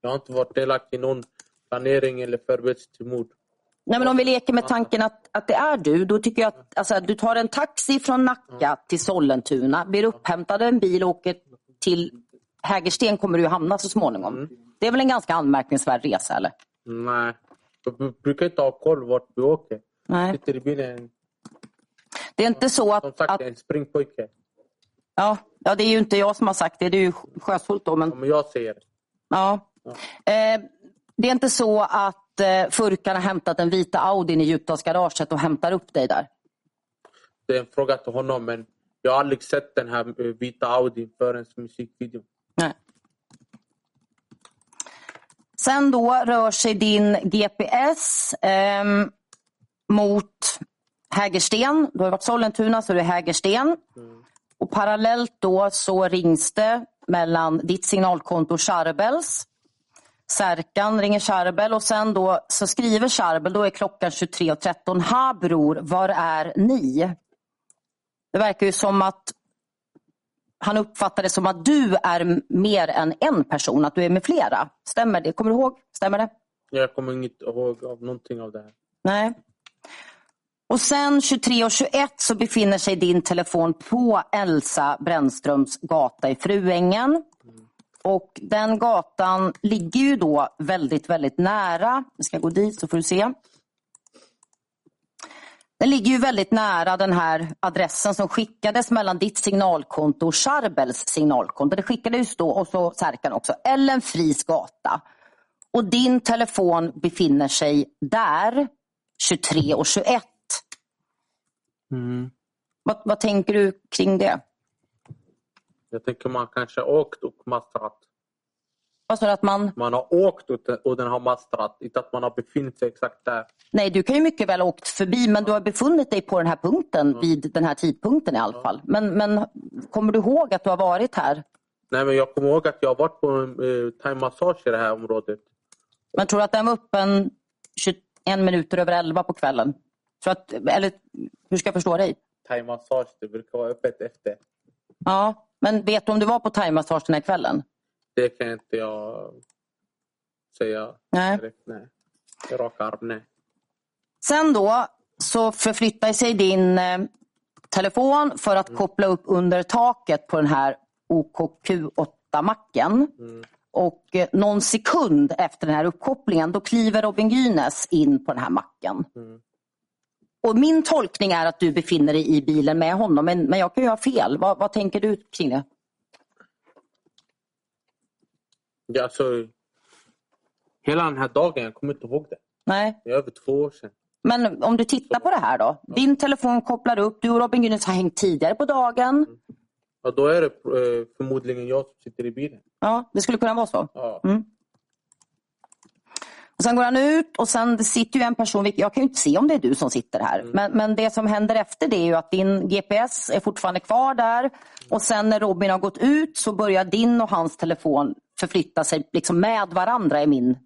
Jag har inte varit delaktig i någon planering eller förberedelse till mord. Nej, men om vi leker med tanken att, att det är du, då tycker jag att alltså, du tar en taxi från Nacka till Sollentuna, blir upphämtad av en bil och åker till Hägersten kommer du hamna så småningom. Det är väl en ganska anmärkningsvärd resa eller? Nej. Jag br- brukar inte ha koll vart vi åker. Nej. Sitter i bilen. Det är inte så att... Som sagt, att en springpojke. ja, ja, det är ju inte jag som har sagt det, det är ju Sjöshult då. Men, Om jag säger det. ja. eh, det är inte så att eh, Furkan har hämtat den vita Audin i Djupdalsgaraget och hämtar upp dig där? Det är en fråga till honom men jag har aldrig sett den här eh, vita Audi förrän musikvideo. Nej. Sen då rör sig din GPS ehm, mot Hägersten. Du har varit Sollentuna så är det Hägersten. Och parallellt då så rings det mellan ditt signalkonto och Charbels. Särkan ringer Charbel och sen då så skriver Charbel, då är klockan 23.13. Ha bror, var är ni? Det verkar ju som att han uppfattar det som att du är mer än en person, att du är med flera. Stämmer det? Kommer du ihåg? Stämmer det? Jag kommer inte ihåg av någonting av det här. Nej. Och sen 23.21 så befinner sig din telefon på Elsa Brännströms gata i Fruängen. Och den gatan ligger ju då väldigt, väldigt nära. Vi ska gå dit så får du se. Den ligger ju väldigt nära den här adressen som skickades mellan ditt signalkonto och Charbels signalkonto. Det skickades då och så Särkan också. Ellen Fries gata. Och din telefon befinner sig där 23 och 21. Vad, vad tänker du kring det? Jag tänker man kanske har åkt och mastrat. Vad sa du att man... Man har åkt och den- och den har mastrat. Inte att man har befunnit sig exakt där. Nej, du kan ju mycket väl ha åkt förbi men du har befunnit dig på den här punkten vid den här tidpunkten i alla fall. Men, men kommer du ihåg att du har varit här? Nej men jag kommer ihåg att jag har varit på en eh, thaimassage i det här området. Men tror du att den var öppen 21 minuter över 11 på kvällen? Tror att, eller hur ska jag förstå dig? Thaimassage, det brukar vara öppet efter. Ja, men vet du om du var på thaimassage den här kvällen? Det kan inte jag säga Nej. direkt. Nej. Rak arm, nej. Sen då så förflyttar sig din eh, telefon för att koppla upp under taket på den här OKQ8-macken. Och eh, någon sekund efter den här uppkopplingen då kliver Robin Gynes in på den här macken. Mm. Och min tolkning är att du befinner dig i bilen med honom men, men jag kan ju ha fel. Vad, vad tänker du kring det? Ja, alltså, hela den här dagen, jag kommer inte ihåg det. Nej. Det är över två år sedan. Men om du tittar på det här då. Din telefon kopplar upp, du och Robin Gynes har hängt tidigare på dagen. Ja, då är det eh, förmodligen jag som sitter i bilen. Ja, det skulle kunna vara så. Ja. Mm. Och sen går han ut och sen sitter ju en person, jag kan ju inte se om det är du som sitter här. Men, men det som händer efter det är ju att din GPS är fortfarande kvar där. Och sen när Robin har gått ut så börjar din och hans telefon förflytta sig liksom med varandra i min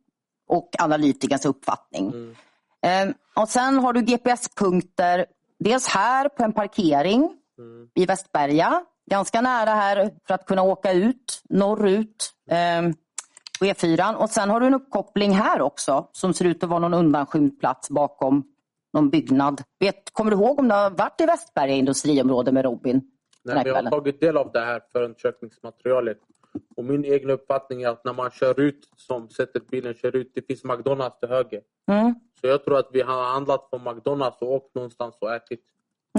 och analytikerns uppfattning. Ehm, och sen har du GPS-punkter dels här på en parkering i Västberga. Ganska nära här för att kunna åka ut norrut ehm, på E4. Och sen har du en uppkoppling här också som ser ut att vara någon undanskymd plats bakom någon byggnad. Vet, kommer du ihåg om du har varit i Västberga industriområde med Robin Nej, men jag har tagit del av det här förundersökningsmaterialet. Och min egen uppfattning är att när man kör ut, som sätter bilen kör ut, det finns McDonalds till höger. Mm, Så jag tror att vi har handlat på McDonalds och åkt någonstans och ätit.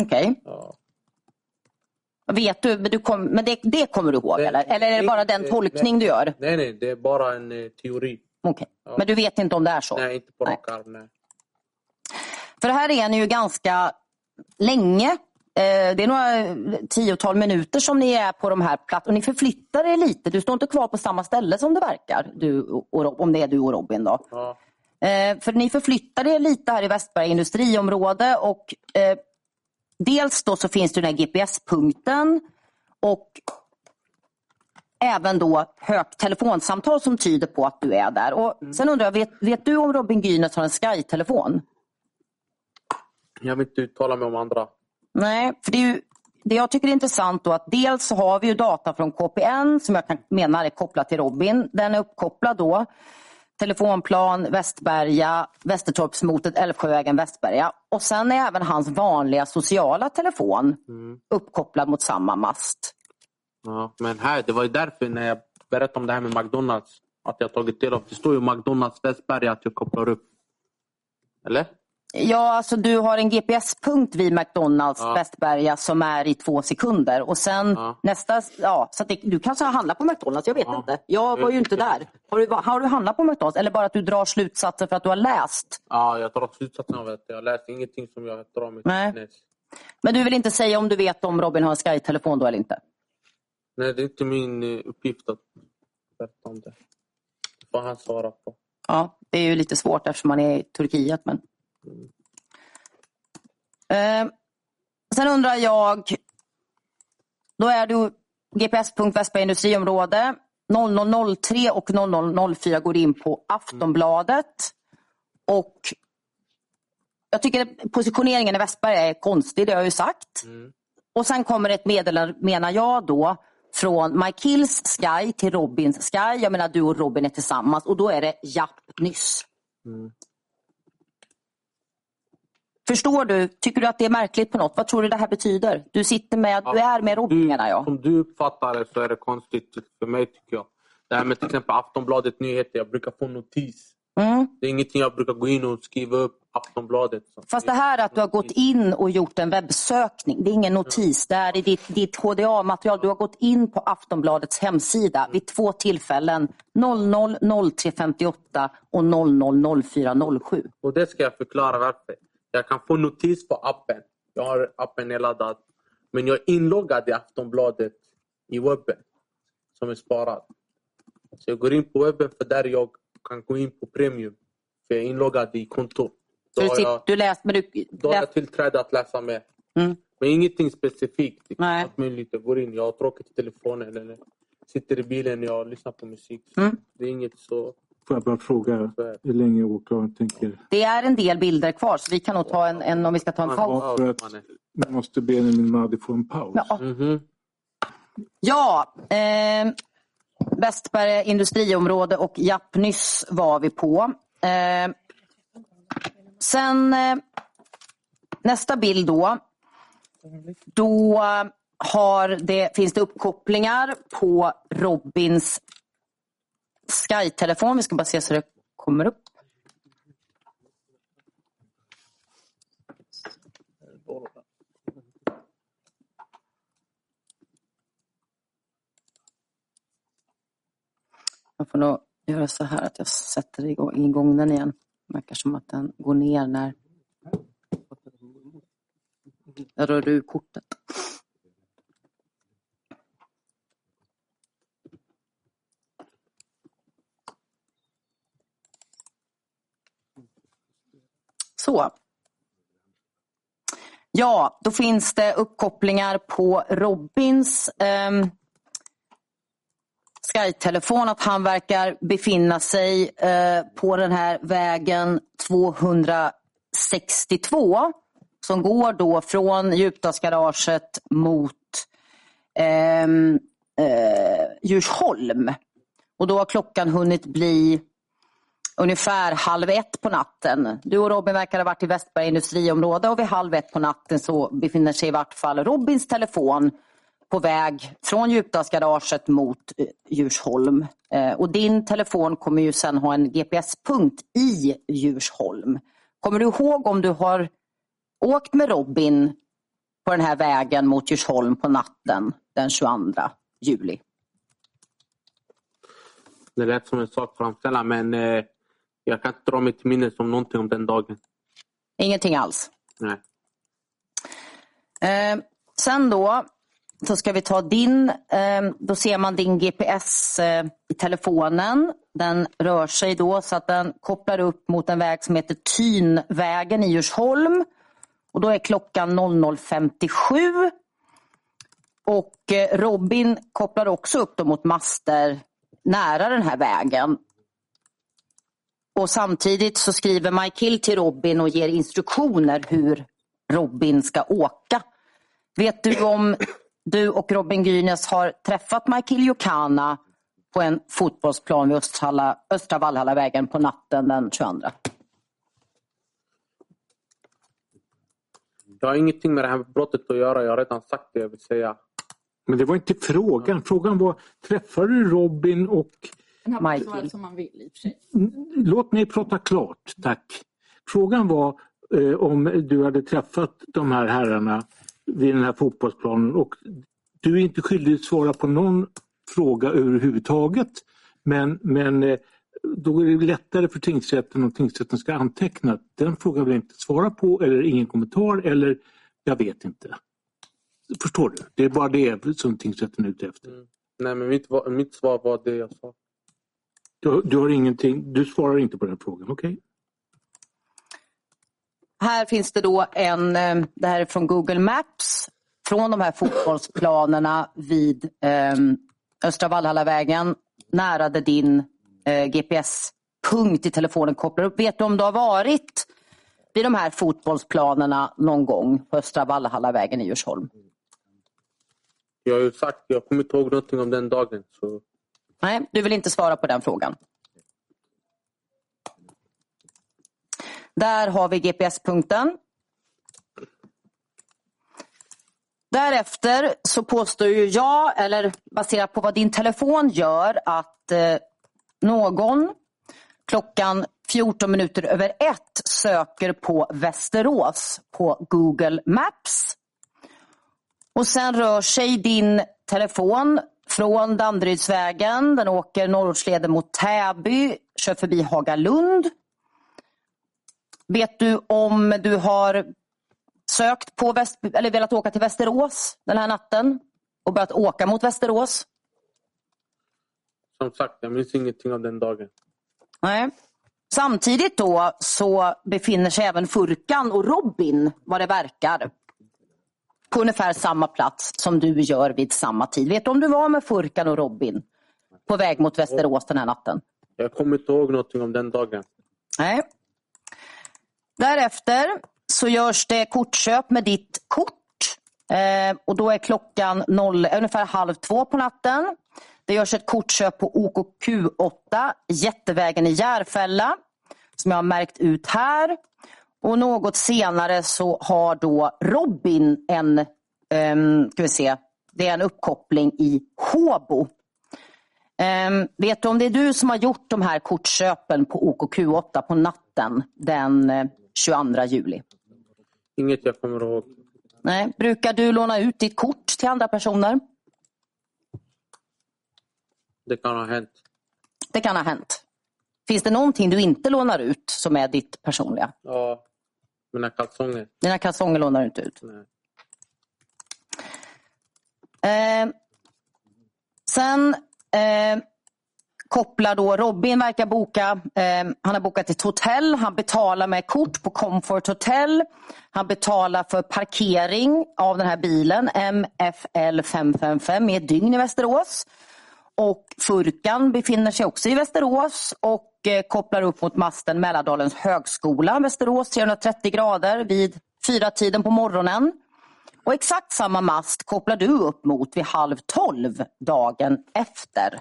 Okej. Ja. Vet du, men, du kom, men det, det kommer du ihåg Nej, eller? Eller är det bara den tolkning nej. du gör? Nej, nej, det är bara en eh, teori. Okej. Ja. Men du vet inte om det är så? Nej, inte på rak arm. För det här är ni ju ganska länge. Eh, Det är några tiotal minuter som ni är på de här platserna. Och ni förflyttar er lite. Du står inte kvar på samma ställe som det verkar. Du och, Rob- om det är du och Robin. Då. Ja. Eh, För ni förflyttar er lite här i Västberga industriområde. Och, eh, dels då så finns det den här GPS-punkten. Och även då högt telefonsamtal som tyder på att du är där. Och Sen undrar jag, vet, vet du om Robin Gynes har en Sky-telefon? Jag vill inte uttala mig om andra. Nej, för det, är ju, det jag tycker är intressant då att dels har vi ju data från KPN som jag kan mena är kopplat till Robin. Den är uppkopplad då. Telefonplan, Västberga, Västertorpsmotet, Älvsjövägen, Västberga. Och sen är även hans vanliga sociala telefon uppkopplad mot samma mast. Ja, men här, det var ju därför när jag berättade om det här med McDonalds. Att jag tagit del av, det står ju McDonalds Västberga att jag kopplar upp. Eller? Ja, alltså du har en GPS-punkt vid McDonalds Ja. Västberga som är i två sekunder. Och sen Ja. nästa, ja, så det, du kanske har handlat på McDonalds, jag vet Ja. inte. Jag var ju inte där. Har du, har du handlat på McDonalds eller bara att du drar slutsatser för att du har läst? Ja, jag drar slutsatsen av att jag läst ingenting som jag drar mig Nej. näs. Men du vill inte säga om du vet om Robin har en Sky-telefon då eller inte? Nej, det är inte min eh, uppgift att berätta om det. Det får han svara på. Ja, det är ju lite svårt eftersom man är i Turkiet. Men... Eh, sen undrar jag, då är du GPS-punkt Västberga industriområde. 0003 och 0004 går in på Aftonbladet. Och jag tycker positioneringen i Västberga är konstig, det har jag ju sagt. Och sen kommer ett meddelande, menar jag då, från Mike Hills Sky till Robins Sky. Jag menar du och Robin är tillsammans och då är det japp nyss. Förstår du? Tycker du att det är märkligt på något? Vad tror du det här betyder? Du sitter med, du är med Robin menar jag. Som du uppfattar det så är det konstigt för mig tycker jag. Det här med till exempel Aftonbladet Nyheter, jag brukar få notis. Mm. Det är ingenting jag brukar gå in och skriva upp Aftonbladet. Fast det här att du har gått in och gjort en webbsökning, det är ingen notis. Det är i ditt, ditt HDA-material. Du har gått in på Aftonbladets hemsida vid två tillfällen. 00 0358 och 00 0407. Och det ska jag förklara varför. Jag kan få notis på appen. Jag har appen nedladdad. Men jag är inloggad i Aftonbladet i webben. Som är sparad. Så jag går in på webben för där jag kan gå in på premium. För jag är inloggad i konto. Så Då du, har sitter, jag, du läst, men du, då har läst, jag tillträde att läsa med. Mm. Men ingenting specifikt. Nej. Allt möjligt. Jag går in, jag har tråkigt i telefonen eller sitter i bilen jag lyssnar på musik. Mm. Det är inget så... Får jag bara fråga hur länge åklagaren tänker? det är en del bilder kvar så vi kan nog ta en, en om vi ska ta en paus. Ja, för att vi måste be min Madi få en paus. Ja. Mhm. Ja, eh, Västberga industriområde och Japp nyss var vi på. Eh, sen eh, nästa bild då. Då har det, finns det uppkopplingar på Robins Sky-telefon. Vi ska bara se så det kommer upp. Jag får nog göra så här att jag sätter igång, den igen. Det verkar som att den går ner när jag rör ur kortet. Så. Ja, då finns det uppkopplingar på Robins eh, Skytelefon att han verkar befinna sig eh, på den här vägen 262 som går då från Djupdalsgaraget mot eh, eh, Djursholm. Och då har klockan hunnit bli ungefär halv ett på natten. Du och Robin verkar ha varit i Västberga industriområde och vid halv ett på natten så befinner sig i vart fall Robins telefon på väg från Djupdalsgaraget mot eh, Djursholm. Eh, och din telefon kommer ju sen ha en GPS-punkt i Djursholm. Kommer du ihåg om du har åkt med Robin på den här vägen mot Djursholm på natten den 22 juli? Det lät som en sak framställa men eh, jag kan inte dra mig till minnes om någonting om den dagen. Ingenting alls? Nej. Eh, sen då så ska vi ta din, eh, då ser man din GPS eh, i telefonen. Den rör sig då så att den kopplar upp mot en väg som heter Tynvägen i Djursholm. Och då är klockan 00.57. Och eh, Robin kopplar också upp mot master nära den här vägen. Och samtidigt så skriver Mike Hill till Robin och ger instruktioner hur Robin ska åka. Vet du om du och Robin Gynäs har träffat Mike Hill Jokana på en fotbollsplan vid Östra, Östra Vallhallavägen på natten den 22? Jag har ingenting med det här brottet att göra. Jag har redan sagt det jag vill säga. Men det var inte frågan. Frågan var, träffade du Robin och... Michael. svarat som man vill i och för sig. Låt mig prata klart, tack. Frågan var eh, om du hade träffat de här herrarna vid den här fotbollsplanen och du är inte skyldig att svara på någon fråga överhuvudtaget. Men, men eh, då är det lättare för tingsrätten om tingsrätten ska anteckna. Den frågan vill jag inte svara på eller ingen kommentar eller jag vet inte. Förstår du? Det är bara det som tingsrätten är ute efter. Mm. Nej men mitt, mitt svar var det jag sa. Du, du har ingenting, du svarar inte på den frågan, okej? Här finns det då en, eh, det här är från Google Maps, från de här fotbollsplanerna vid eh, Östra Vallhallavägen, nära där din eh, GPS-punkt i telefonen kopplar upp. Vet du om du har varit vid de här fotbollsplanerna någon gång på Östra Vallhallavägen i Djursholm? Jag har ju sagt, jag kommer inte ihåg någonting om den dagen. Så Nej, du vill inte svara på den frågan. Där har vi GPS-punkten. Därefter så påstår ju jag, eller baserat på vad din telefon gör, att eh, någon klockan 14 minuter över ett söker på Västerås på Google Maps. Och sen rör sig din telefon från Danderydsvägen, den åker norrortsleden mot Täby, kör förbi Hagalund. Vet du om du har sökt på Väst, eller velat åka till Västerås den här natten och börjat åka mot Västerås? som sagt, jag minns ingenting av den dagen. Nej. Samtidigt då så befinner sig även Furkan och Robin, vad det verkar, på ungefär samma plats som du gör vid samma tid. Vet du om du var med Furkan och Robin på väg mot Västerås den här natten? Jag kommer inte ihåg någonting om den dagen. Nej. Därefter så görs det kortköp med ditt kort. Eh, och då är klockan noll, ungefär halv två på natten. Det görs ett kortköp på OKQ8, Jättevägen i Järfälla, som jag har märkt ut här. Och något senare så har då Robin en, ehm, ska vi se, det är en uppkoppling i Håbo. Ehm, vet du om det är du som har gjort de här kortköpen på OKQ8 på natten den eh, 22 juli? Inget jag kommer ihåg. Nej. Brukar du låna ut ditt kort till andra personer? Det kan ha hänt. Det kan ha hänt. Finns det någonting du inte lånar ut som är ditt personliga? Ja, mina kalsonger. Dina kalsonger lånar du inte ut. Nej. Eh, sen eh, kopplar då Robin verkar boka, eh, han har bokat ett hotell, han betalar med kort på Comfort Hotel. Han betalar för parkering av den här bilen, MFL 555 i ett dygn i Västerås. Och Furkan befinner sig också i Västerås och kopplar upp mot masten Mälardalens högskola, Västerås 330 grader vid fyra tiden på morgonen. Och exakt samma mast kopplar du upp mot vid halv tolv dagen efter.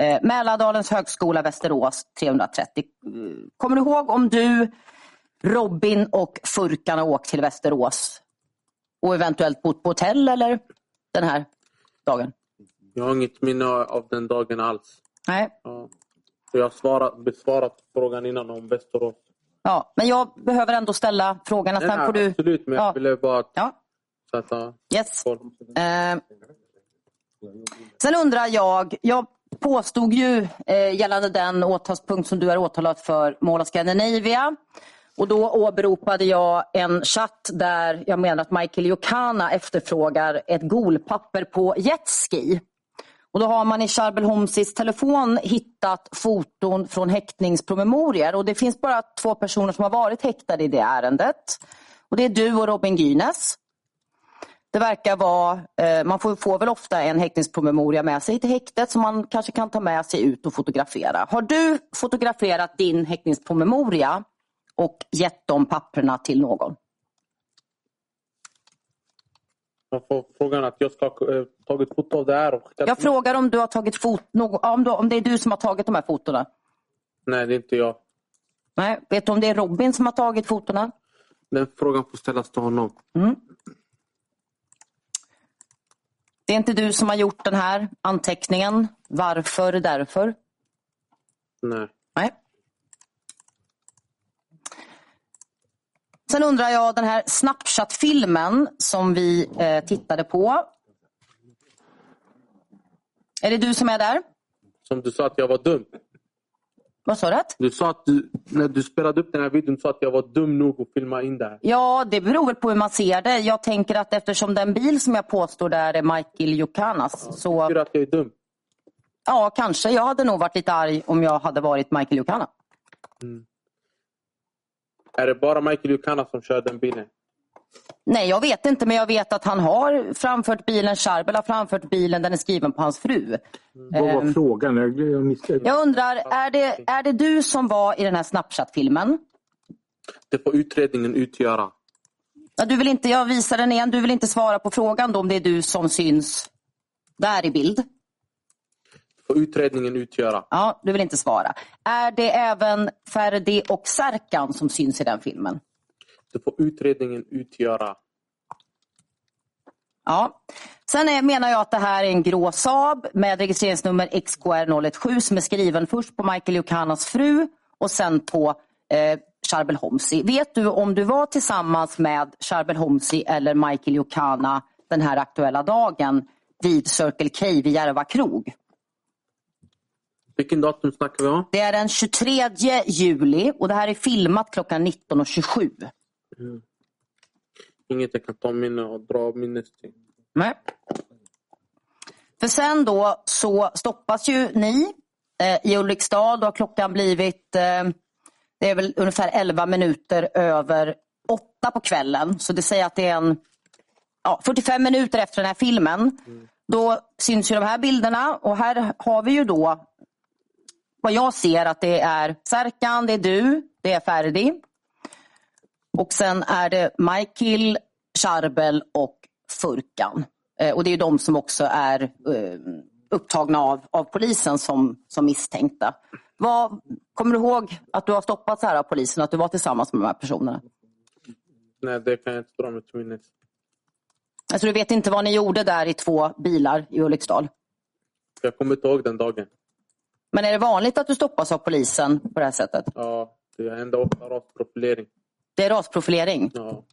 Eh, Mälardalens högskola Västerås 330. Eh, Kommer du ihåg om du, Robin och Furkan har åkt till Västerås och eventuellt bott på hotell eller den här dagen? Jag har inget minne av den dagen alls. Nej. Ja. Så jag har svarat, besvarat frågan innan om Västerås. Ja, men jag behöver ändå ställa frågorna. Nej, Sen får du... Absolut, men Ja. jag ville bara Ja, sätta yes. koll. Eh, sen undrar jag, jag påstod ju eh, gällande den åtalspunkt som du är åtalad för of Scandinavia. Och då åberopade jag en chatt där jag menar att Michael Jokana efterfrågar ett golpapper på jetski. Och då har man i Charbel Homsis telefon hittat foton från häktningspromemorior och det finns bara två personer som har varit häktade i det ärendet. Och det är du och Robin Gynes. Det verkar vara, eh, man får, får väl ofta en häktningspromemoria med sig till häktet som man kanske kan ta med sig ut och fotografera. Har du fotograferat din häktningspromemoria och gett de papperna till någon? Jag får frågan att jag ska ha eh, tagit foto av det här och skickat Jag frågar om du har tagit fot, om, du, om det är du som har tagit de här fotona? Nej, det är inte jag. Nej. Vet du om det är Robin som har tagit fotona? Den frågan får ställas till honom. Det är inte du som har gjort den här anteckningen. Varför, därför? Nej. Sen undrar jag den här Snapchat-filmen som vi eh, tittade på. Är det du som är där? Som du sa att jag var dum. Vad sa du? Du sa att du, när du spelade upp den här videon, sa att jag var dum nog att filma in det här. Ja, det beror väl på hur man ser det. Jag tänker att eftersom den bil som jag påstår där är Michael Jokanas så Tycker du att jag är dum? ja, kanske. Jag hade nog varit lite arg om jag hade varit Michael Jokana. Är det bara Michael Jukana som kör den bilen? Nej, jag vet inte, men jag vet att han har framfört bilen. Charbel har framfört bilen. Den är skriven på hans fru. Vad var frågan? Jag. Jag undrar, är det, är det du som var i den här Snapchat-filmen? Det får utredningen utgöra. Ja, du vill inte, jag visar den igen. Du vill inte svara på frågan då om det är du som syns där i bild? Får utredningen utgöra. Ja, du vill inte svara. Är det även Ferdi och Serkan som syns i den filmen? Det får utredningen utgöra. Ja. Sen är, menar jag att det här är en grå Saab med registreringsnummer XKR017 som är skriven först på Michael Jokanas fru och sen på eh, Charbel Homsi. Vet du om du var tillsammans med Charbel Homsi eller Michael Jokana den här aktuella dagen vid Circle K vid Järva krog? Vilken datum snackar vi om? Det är den 23 juli och det här är filmat klockan 19.27. Inget jag kan ta minne och dra minnes till. Nej. För sen då så stoppas ju ni eh, i Ulriksdal. Då har klockan blivit eh, det är väl ungefär 11 minuter över åtta på kvällen. Så det säger att det är en ja, 45 minuter efter den här filmen. Då syns ju de här bilderna och här har vi ju då vad jag ser att det är Serkan, det är du, det är Ferdi. Och sen är det Michael, Charbel och Furkan. Eh, och det är de som också är eh, upptagna av, av polisen som, som misstänkta. Vad, kommer du ihåg att du har stoppats här av polisen, att du var tillsammans med de här personerna? Nej, det kan jag inte dra mig till minnes. Alltså du vet inte vad ni gjorde där i två bilar i Ulriksdal? Jag kommer inte ihåg den dagen. Men är det vanligt att du stoppas av polisen på det här sättet? Ja, det hände ofta rasprofilering. Det är rasprofilering? Ja.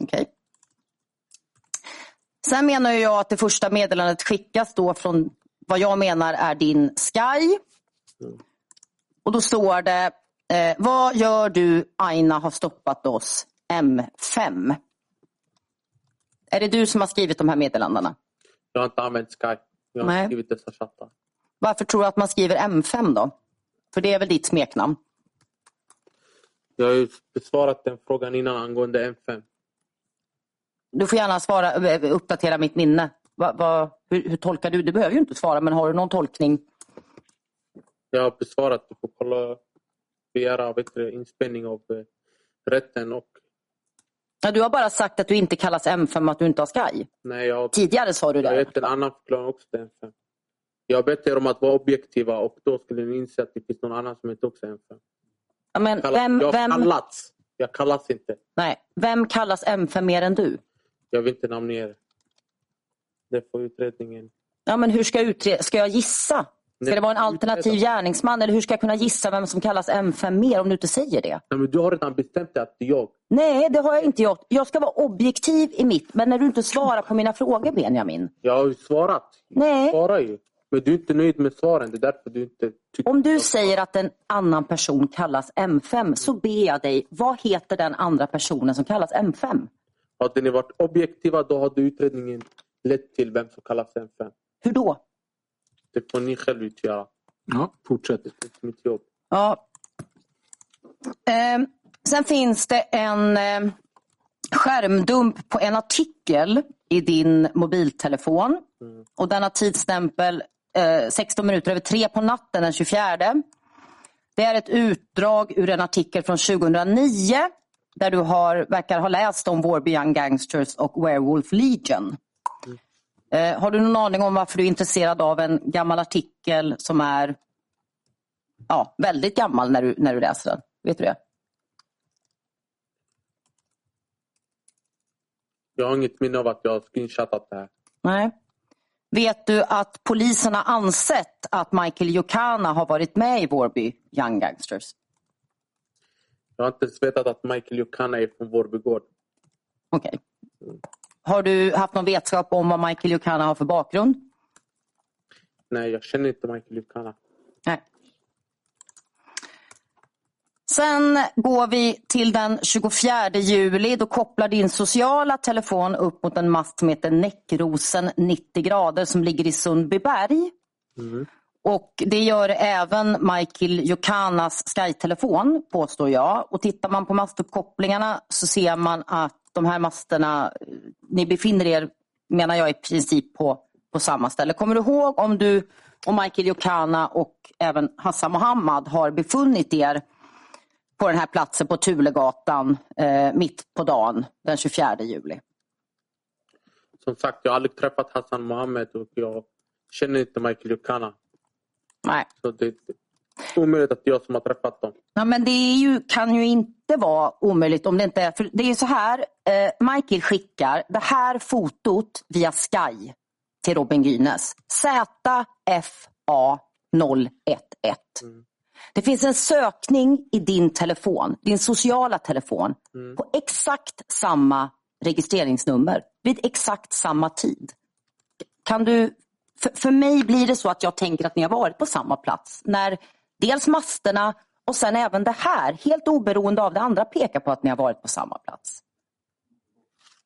Okej. Sen menar jag att det första meddelandet skickas då från vad jag menar är din Sky. Och då står det, eh, vad gör du Aina har stoppat oss M5? Är det du som har skrivit de här meddelandena? Jag har inte använt Skype. Jag har Nej. skrivit dessa chattar. Varför tror du att man skriver M5 då? För det är väl ditt smeknamn? Jag har ju besvarat den frågan innan angående M5. Du får gärna svara, eh, uppdatera mitt minne. Va, va, hur, hur tolkar du? Du behöver ju inte svara, men har du någon tolkning? Jag har besvarat. Du får kolla, begära du, inspelning av eh, rätten. Och, Ja, du har bara sagt att du inte kallas M5 att du inte har Sky. nej, jag Tidigare sa du Jag har det. gett en annan förklaring också till M5. Jag har bett er om att vara objektiva och då skulle ni inse att det finns någon annan som inte också är M5. Ja, men Kalla- vem, jag har kallats. Jag kallas inte. nej, vem kallas M5 mer än du? Jag vill inte namnge er. Det får utredningen. Ja, men hur ska jag utreda? Ska jag gissa? Ska Nej, det vara en alternativ utreda. gärningsman? Eller hur ska jag kunna gissa vem som kallas M5 mer om du inte säger det? Nej, men du har redan bestämt dig att det är jag. Nej, det har jag inte gjort. Jag ska vara objektiv i mitt, men när du inte svarar på mina frågor Benjamin. Jag har ju svarat. Nej. Jag svarar ju. Men du är inte nöjd med svaren. Det är därför du inte tycker... Om du säger att en annan person kallas M5 så ber jag dig, vad heter den andra personen som kallas M5? Hade ni varit objektiva då hade utredningen lett till vem som kallas M5. Hur då? Det får ni själv utgöra. Ja, fortsätt. Det är inte mitt jobb. Ja. Eh, sen finns det en eh, skärmdump på en artikel i din mobiltelefon. Och den har tidsstämpel eh, 16 minuter över tre på natten den 24. Det är ett utdrag ur en artikel från 2009 där du har, verkar ha läst om Warby Young Gangsters och Werewolf Legion. Eh, har du någon aning om varför du är intresserad av en gammal artikel som är ja, väldigt gammal när du, när du läser den? Vet du det? Jag har inget minne av att jag har screenshotat det här. Nej. Vet du att polisen har ansett att Michael Jokana har varit med i Vårby Young Gangsters? Jag har inte ens vetat att Michael Jokana är från Vårby gård. Okej. Har du haft någon vetskap om vad Michael Jokana har för bakgrund? Nej, jag känner inte Michael Jokana. Nej. Sen går vi till den 24 juli. Då kopplar din sociala telefon upp mot en mast som heter Näckrosen 90 grader som ligger i Sundbyberg. Och Det gör även Michael Jokanas Sky-telefon, påstår jag. Och Tittar man på mastuppkopplingarna så ser man att de här masterna, eh, ni befinner er, menar jag, i princip på, på samma ställe. Kommer du ihåg om du och Michael Jokana och även Hassan Mohammad har befunnit er på den här platsen på Tulegatan eh, mitt på dagen den 24 juli? Som sagt, jag har aldrig träffat Hassan Mohammed och jag känner inte Michael Jokana. Nej. Så det är omöjligt att det är jag som har träffat dem. Ja, men det ju, kan ju inte vara omöjligt om det inte är... För det är så här, eh, Michael skickar det här fotot via Sky till Robin Gynes. ZFA 011. Det finns en sökning i din telefon, din sociala telefon, på exakt samma registreringsnummer vid exakt samma tid. Kan du, för, för mig blir det så att jag tänker att ni har varit på samma plats. När dels masterna och sen även det här, helt oberoende av det andra, pekar på att ni har varit på samma plats.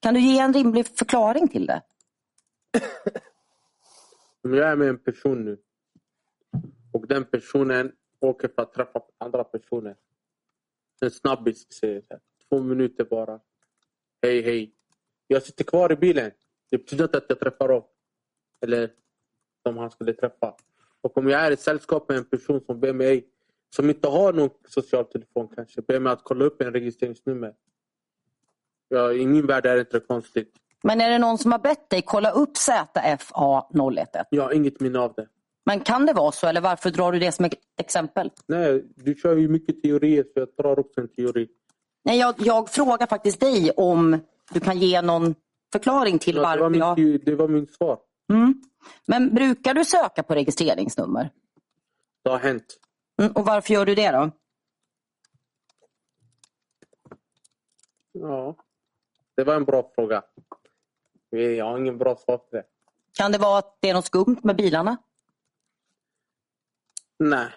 Kan du ge en rimlig förklaring till det? Om jag är med en person nu och den personen åker för att träffa andra personer. En snabbis, säger här. Två minuter bara. Hej, hej. Jag sitter kvar i bilen. Det betyder inte att jag träffar dem. Eller som han skulle träffa. Och om jag är i sällskap med en person som ber mig, som inte har någon social telefon kanske, ber mig att kolla upp en registreringsnummer. Ja, I min värld är det inte konstigt. Men är det någon som har bett dig kolla upp ZFA 011? Jag har inget minne av det. Men kan det vara så eller varför drar du det som ett exempel? Nej, du kör ju mycket teorier så jag drar också en teori. Nej, jag, jag frågar faktiskt dig om du kan ge någon förklaring till Ja, det, var varför min, jag... det var min svar. Mm. Men brukar du söka på registreringsnummer? Det har hänt. Mm. Och varför gör du det då? Ja. Det var en bra fråga. Jag har ingen bra svar på det. Kan det vara att det är något skumt med bilarna? Nej.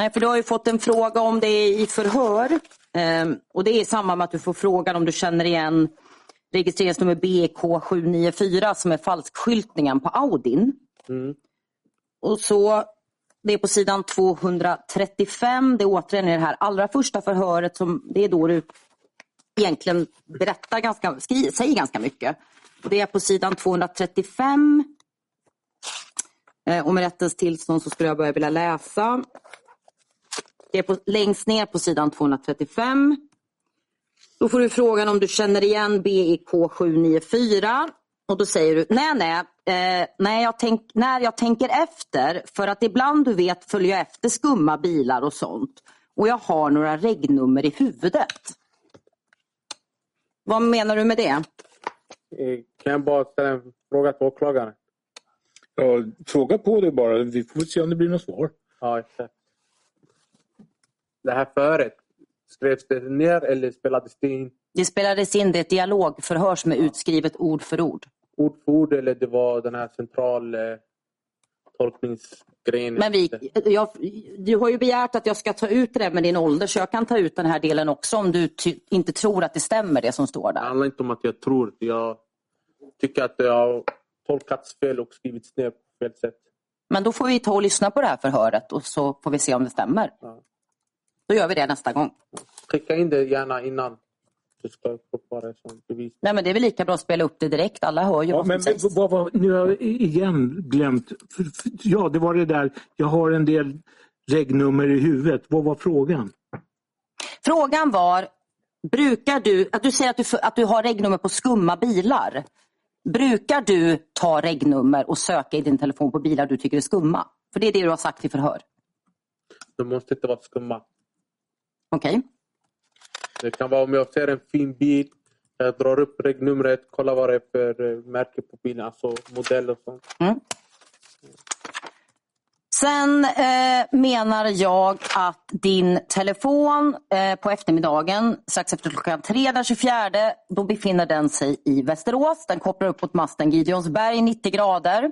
Nej, för du har ju fått en fråga om det i förhör. Ehm, och det är i samband med att du får frågan om du känner igen registreringsnummer BK794 som är falskskyltningen på Audin. Mm. Och så, det är på sidan 235, det är återigen i det här allra första förhöret som det är då du egentligen berättar ganska, skri, säger ganska mycket. Och det är på sidan 235. Eh, och med rättens tillstånd så skulle jag börja vilja läsa. Det är på, längst ner på sidan 235. Då får du frågan om du känner igen BIK 794. Och då säger du, nej nej, eh, när, jag tänk, när jag tänker efter, för att ibland du vet följer jag efter skumma bilar och sånt. Och jag har några regnummer i huvudet. Vad menar du med det? Eh, Kan jag bara ställa en fråga till åklagaren? Ja, fråga på det bara. Vi får se om det blir något svar. Ja, exakt. Det här föret, skrevs det ner eller spelades det in Det spelades in, det är ett som är utskrivet ord för ord. ord för ord eller det var den här central eh, tolkningsgrejen? Men vi, jag, du har ju begärt att jag ska ta ut det med din ålder så jag kan ta ut den här delen också om du inte tror att det stämmer det som står Det där. handlar inte om att jag tror. Jag tycker att det har tolkats fel och skrivits ner på fel sätt. Men då får vi ta och lyssna på det här förhöret och så får vi se om det stämmer. Ja. Då gör vi det nästa gång. Skicka in det gärna innan du ska få det som bevis. Nej men det är väl lika bra att spela upp det direkt, alla hör ju Ja, vad som men sägs. vad var, nu har jag igen glömt. För, för, ja, det var det där. Jag har en del regnummer i huvudet. Vad var frågan? Frågan var, brukar du, att du säger att du, att du har regnummer på skumma bilar. Brukar du ta regnummer och söka i din telefon på bilar du tycker är skumma? För det är det du har sagt i förhör. De måste inte vara skumma. Okej? Det kan vara om jag ser en fin bil, jag drar upp regnumret, kollar vad det är för eh, märke på bilen, alltså modell och sånt. Mm. Sen eh, menar jag att din telefon eh, på eftermiddagen strax efter klockan tre den 24 då befinner den sig i Västerås. Den kopplar upp mot masten Gideonsberg 90 grader.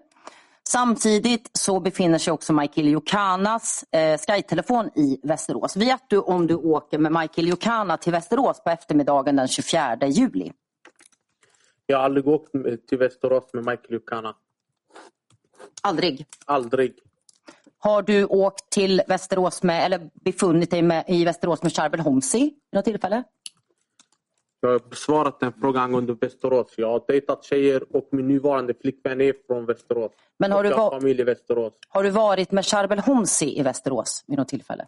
Samtidigt så befinner sig också Michael Jokanas eh, Skytelefon i Västerås. Vet du om du åker med Michael Jokana till Västerås på eftermiddagen den 24 juli? Jag har aldrig åkt till Västerås med Michael Jukana. Aldrig. Aldrig. Har du åkt till Västerås med, eller befunnit dig med, i Västerås med Charbel Homsi vid något tillfälle? Jag har besvarat den frågan angående Västerås. Jag har dejtat tjejer och min nuvarande flickvän är från Västerås. Men har Och du, va- familj i Västerås. har du varit med Charbel Homsi i Västerås vid något tillfälle?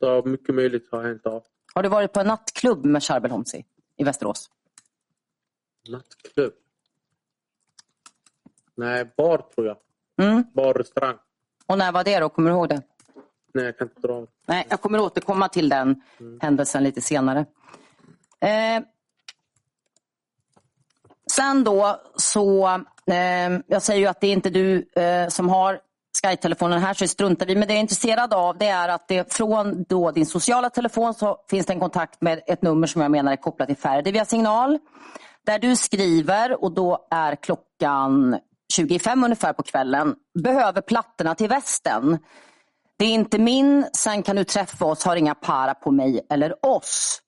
Det har mycket möjligt har hänt. Ja. Har du varit på en nattklubb med Charbel Homsi i Västerås? Nattklubb. Nej, bar tror jag. Mm. Bar, restaurang. Och när var det då? Kommer du ihåg det? Nej, jag kan inte dra. Nej, jag kommer återkomma till den händelsen lite senare. Eh, sen då så, eh, jag säger ju att det är inte du eh, som har Sky-telefonen här så det struntar vi Men det jag är intresserad av det är att det från då din sociala telefon så finns det en kontakt med ett nummer som jag menar är kopplat till Ferdi via signal. Där du skriver och då är klockan 25 ungefär på kvällen. Behöver plattorna till västen. Det är inte min, sen kan du träffa oss, har inga para på mig eller oss.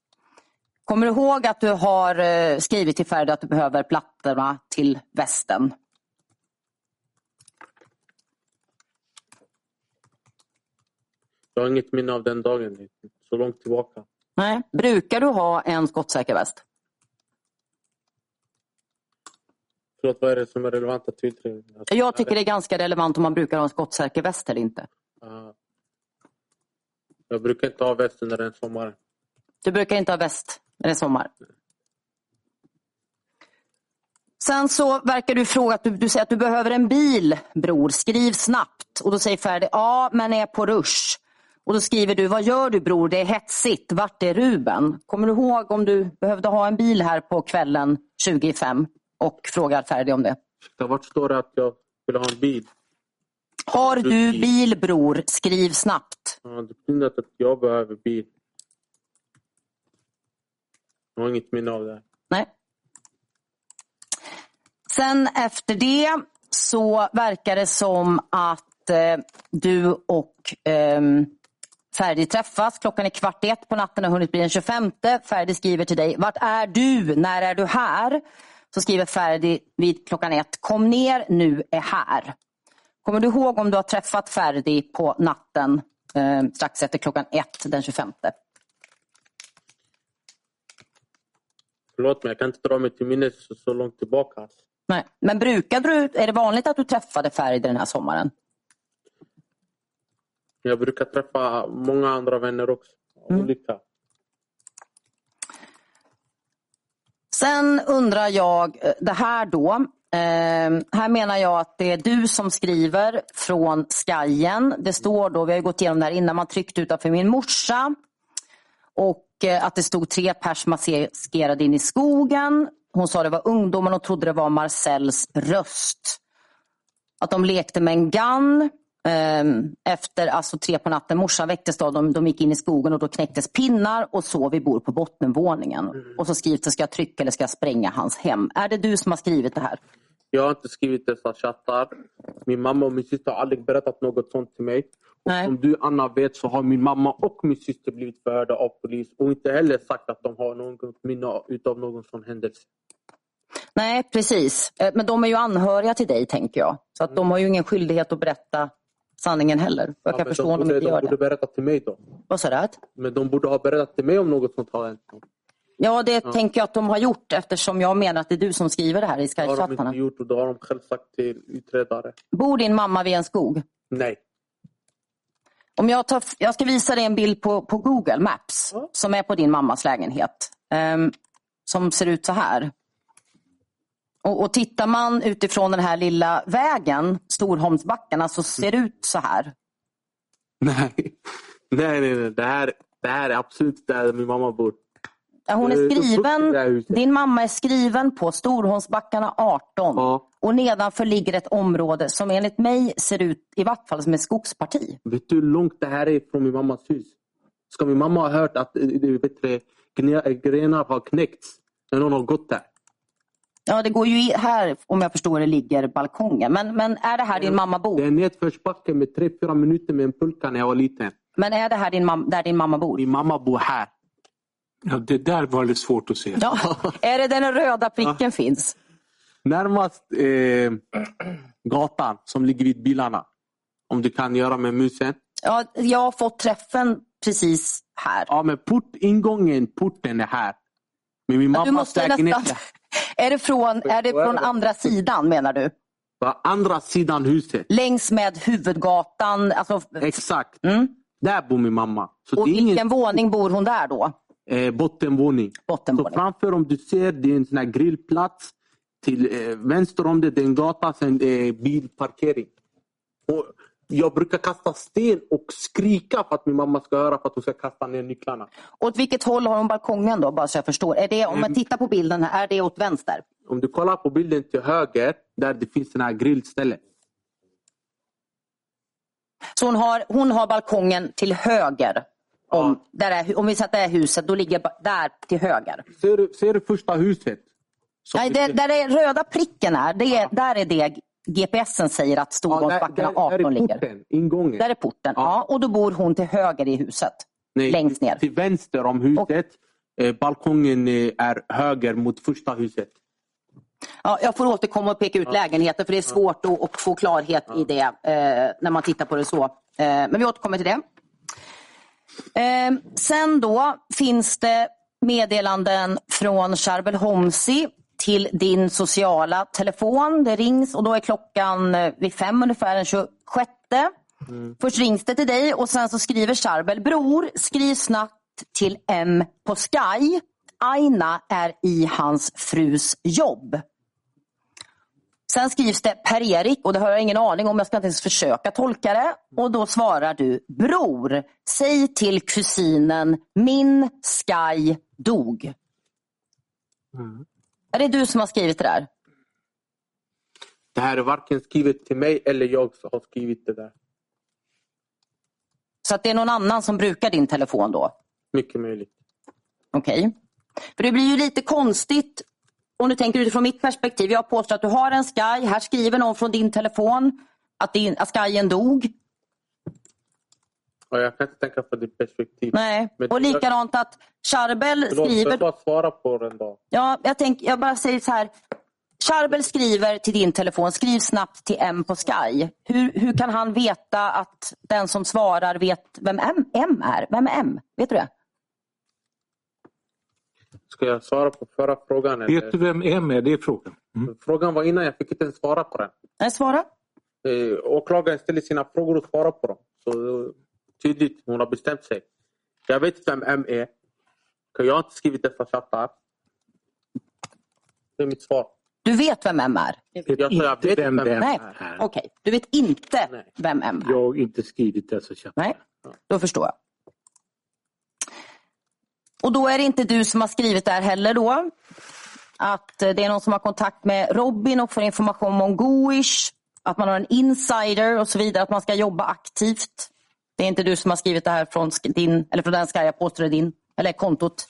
Kommer du ihåg att du har eh, skrivit till Ferdi att du behöver plattorna till västen? Jag har inget minne av den dagen. Så långt tillbaka. Nej. Brukar du ha en skottsäker väst? Förlåt, vad är det som är relevanta tillträden? Alltså, Jag tycker det är ganska relevant om man brukar ha en skottsäker väst eller inte. Ah. Jag brukar inte ha väst under en sommar. Du brukar inte ha väst när det är sommar. Sen så verkar du fråga att du, du säger att du behöver en bil, bror. Skriv snabbt. Och då säger Ferdi, ja men är på rush. Och då skriver du, vad gör du bror? Det är hetsigt. Vart är Ruben? Kommer du ihåg om du behövde ha en bil här på kvällen 25? och frågar Ferdi om det. Ursäkta, Vart står det att jag vill ha en bil? Har du bil bror? Skriv snabbt. Ja, det betyder inte att jag behöver bil. Jag har inget minne av det. här. Nej. Sen efter det så verkar det som att eh, du och eh, Ferdi träffas. Klockan är kvart i ett på natten och har hunnit bli den 25. Ferdi skriver till dig. Vart är du? När är du här? Så skriver Ferdi vid klockan ett. Kom ner, nu är här. Kommer du ihåg om du har träffat Ferdi på natten eh, strax efter klockan ett den 25? Förlåt mig, jag kan inte dra mig till minnes så, så långt tillbaka. Nej. Men brukade du, är det vanligt att du träffade Ferdi den här sommaren? Jag brukar träffa många andra vänner också. Olika. Sen undrar jag eh, det här då. Eh, här menar jag att det är du som skriver från Skajen. Det står då, vi har gått igenom det här innan, man tryckte utanför min morsa. Och eh, att det stod tre pers maskerade in i skogen. Hon sa det var ungdomen och trodde det var Marcells röst. Att de lekte med en gun. Ehm, Efter alltså tre på natten, morsan väcktes då, de, de gick in i skogen och då knäcktes pinnar och så vi bor på bottenvåningen. Och så skrivs det, ska jag trycka eller ska jag spränga hans hem? Är det du som har skrivit det här? Jag har inte skrivit dessa chattar. Min mamma och min syster har aldrig berättat något sånt till mig. Och Nej. som du Anna vet så har min mamma och min syster blivit förhörda av polis och inte heller sagt att de har något minne utav någon sån händelse. Nej, precis. Eh, Men de är ju anhöriga till dig, tänker jag. Så att de har ju ingen skyldighet att berätta sanningen heller. Jag Ja, kan men förstå de om de borde, inte de gör borde det. berätta till mig då. Vad sa du? Men de borde ha berättat till mig om något sånt har hänt. Ja, det tänker jag att de har gjort eftersom jag menar att det är du som skriver det här i Det har de Skype-chattarna. inte gjort och det har de själv sagt till utredare. Bor din mamma vid en skog? Nej. Om jag, tar, jag ska visa dig en bild på, på Google Maps Ja. som är på din mammas lägenhet. ehm, som ser ut så här. Och, och tittar man utifrån den här lilla vägen, Storholmsbackarna, så ser det ut så här. Nej. Nej, nej, nej. Det här, det här är absolut där min mamma bor. Hon är här skriven, din mamma är skriven på Storholmsbackarna 18. Ja. Och nedanför ligger ett område som enligt mig ser ut i vart fall som ett skogsparti. Vet du hur långt det här är från min mammas hus? Ska min mamma ha hört att eh, gre- grenar har knäckts när någon har gått där? Ja, det går ju här, om jag förstår det, ligger balkongen. Men, men är det här din mamma bor? Det är nedförsbacke med tre fyra minuter med en pulka när jag var liten. Men är det här din mam- där din mamma bor? Min mamma bor här. Ja, det där var lite svårt att se. Ja. Är det där den röda pricken finns? Närmast eh, gatan som ligger vid bilarna. Om du kan göra med musen. Ja, jag har fått träffen precis här. Ja, men port, ingången, porten är här. Men min Ja, du mammas måste lägenhet nästan... Är det från, är det från andra sidan menar du? var andra sidan huset. Längs med huvudgatan? Alltså, Exakt. mm. Där bor min mamma. Så Och vilken ingen våning bor hon där då? eh, bottenvåning. Så Bottenvåning. framför om du ser, det är en sån här grillplats. Till eh, vänster om det, det är en gata, sen eh, bilparkering. Och jag brukar kasta sten och skrika för att min mamma ska höra för att hon ska kasta ner nycklarna. Åt vilket håll har hon balkongen då? Bara så jag förstår. Är det, om man tittar på bilden här, är det åt vänster? Om du kollar på bilden till höger, där det finns den här grillstället. Så hon har, hon har balkongen till höger. Om, där är, om vi att det huset, då ligger där till höger. Ser du, ser du första huset? Nej, det, där är röda pricken är, det är, där är det GPSen säger att Ja, Storgångsbackarna där, där 18 är ligger. porten, ingången. Där är porten. Ja. Ja. och då bor hon till höger i huset. Nej, längst ner. Till vänster om huset. Eh, balkongen eh, är höger mot första huset. Ja, jag får återkomma och peka ut lägenheter för det är svårt att, att få klarhet i det eh, när man tittar på det så. Eh, men vi återkommer till det. Eh, sen då finns det meddelanden från Charbel Homsi till din sociala telefon. Det rings och då är klockan eh, vid fem ungefär den 26. Först rings det till dig och sen så skriver Charbel, bror skriv snabbt till M på Sky. Aina är i hans frus jobb. Sen skrivs det Per-Erik och det har jag ingen aning om, jag ska inte ens försöka tolka det. Och då svarar du Bror, säg till kusinen min Sky dog. Är det du som har skrivit det där? Det här är varken skrivet till mig eller jag som har skrivit det där. Så att det är någon annan som brukar din telefon då? Mycket möjligt. Okej. För det blir ju lite konstigt om du tänker utifrån mitt perspektiv. Jag påstår att du har en Sky. Här skriver någon från din telefon att, din, att Skyen dog. Och jag kan inte tänka på ditt perspektiv. Nej. Men Och likadant att Charbel Förlåt, skriver... jag bara svara på den då? Ja, jag, tänk, jag bara säger så här. Charbel skriver till din telefon, skriv snabbt till M på Sky. Hur, hur kan han veta att den som svarar vet vem M, M är? Vem är M? Vet du det? Ska jag svara på förra frågan? Eller? Vet du vem M är? Det är frågan. Mm. Frågan var innan, jag fick inte ens svara på den. Nej, svara. Eh, åklagaren ställer sina frågor och svarar på dem. Så tydligt, hon har bestämt sig. Jag vet vem M är. Jag har inte skrivit dessa chattar. Det är mitt svar. Du vet vem M är? Vet Jag tror jag inte vet vem vem vem Nej, är. okej. Du vet inte Nej. vem M är? Jag har inte skrivit dessa chattar. Nej, då förstår jag. Och då är det inte du som har skrivit där heller då? Att eh, det är någon som har kontakt med Robin och får information om Goish, att man har en insider och så vidare, att man ska jobba aktivt. Det är inte du som har skrivit det här från din, eller från den Sky, jag påstår det är din, eller kontot.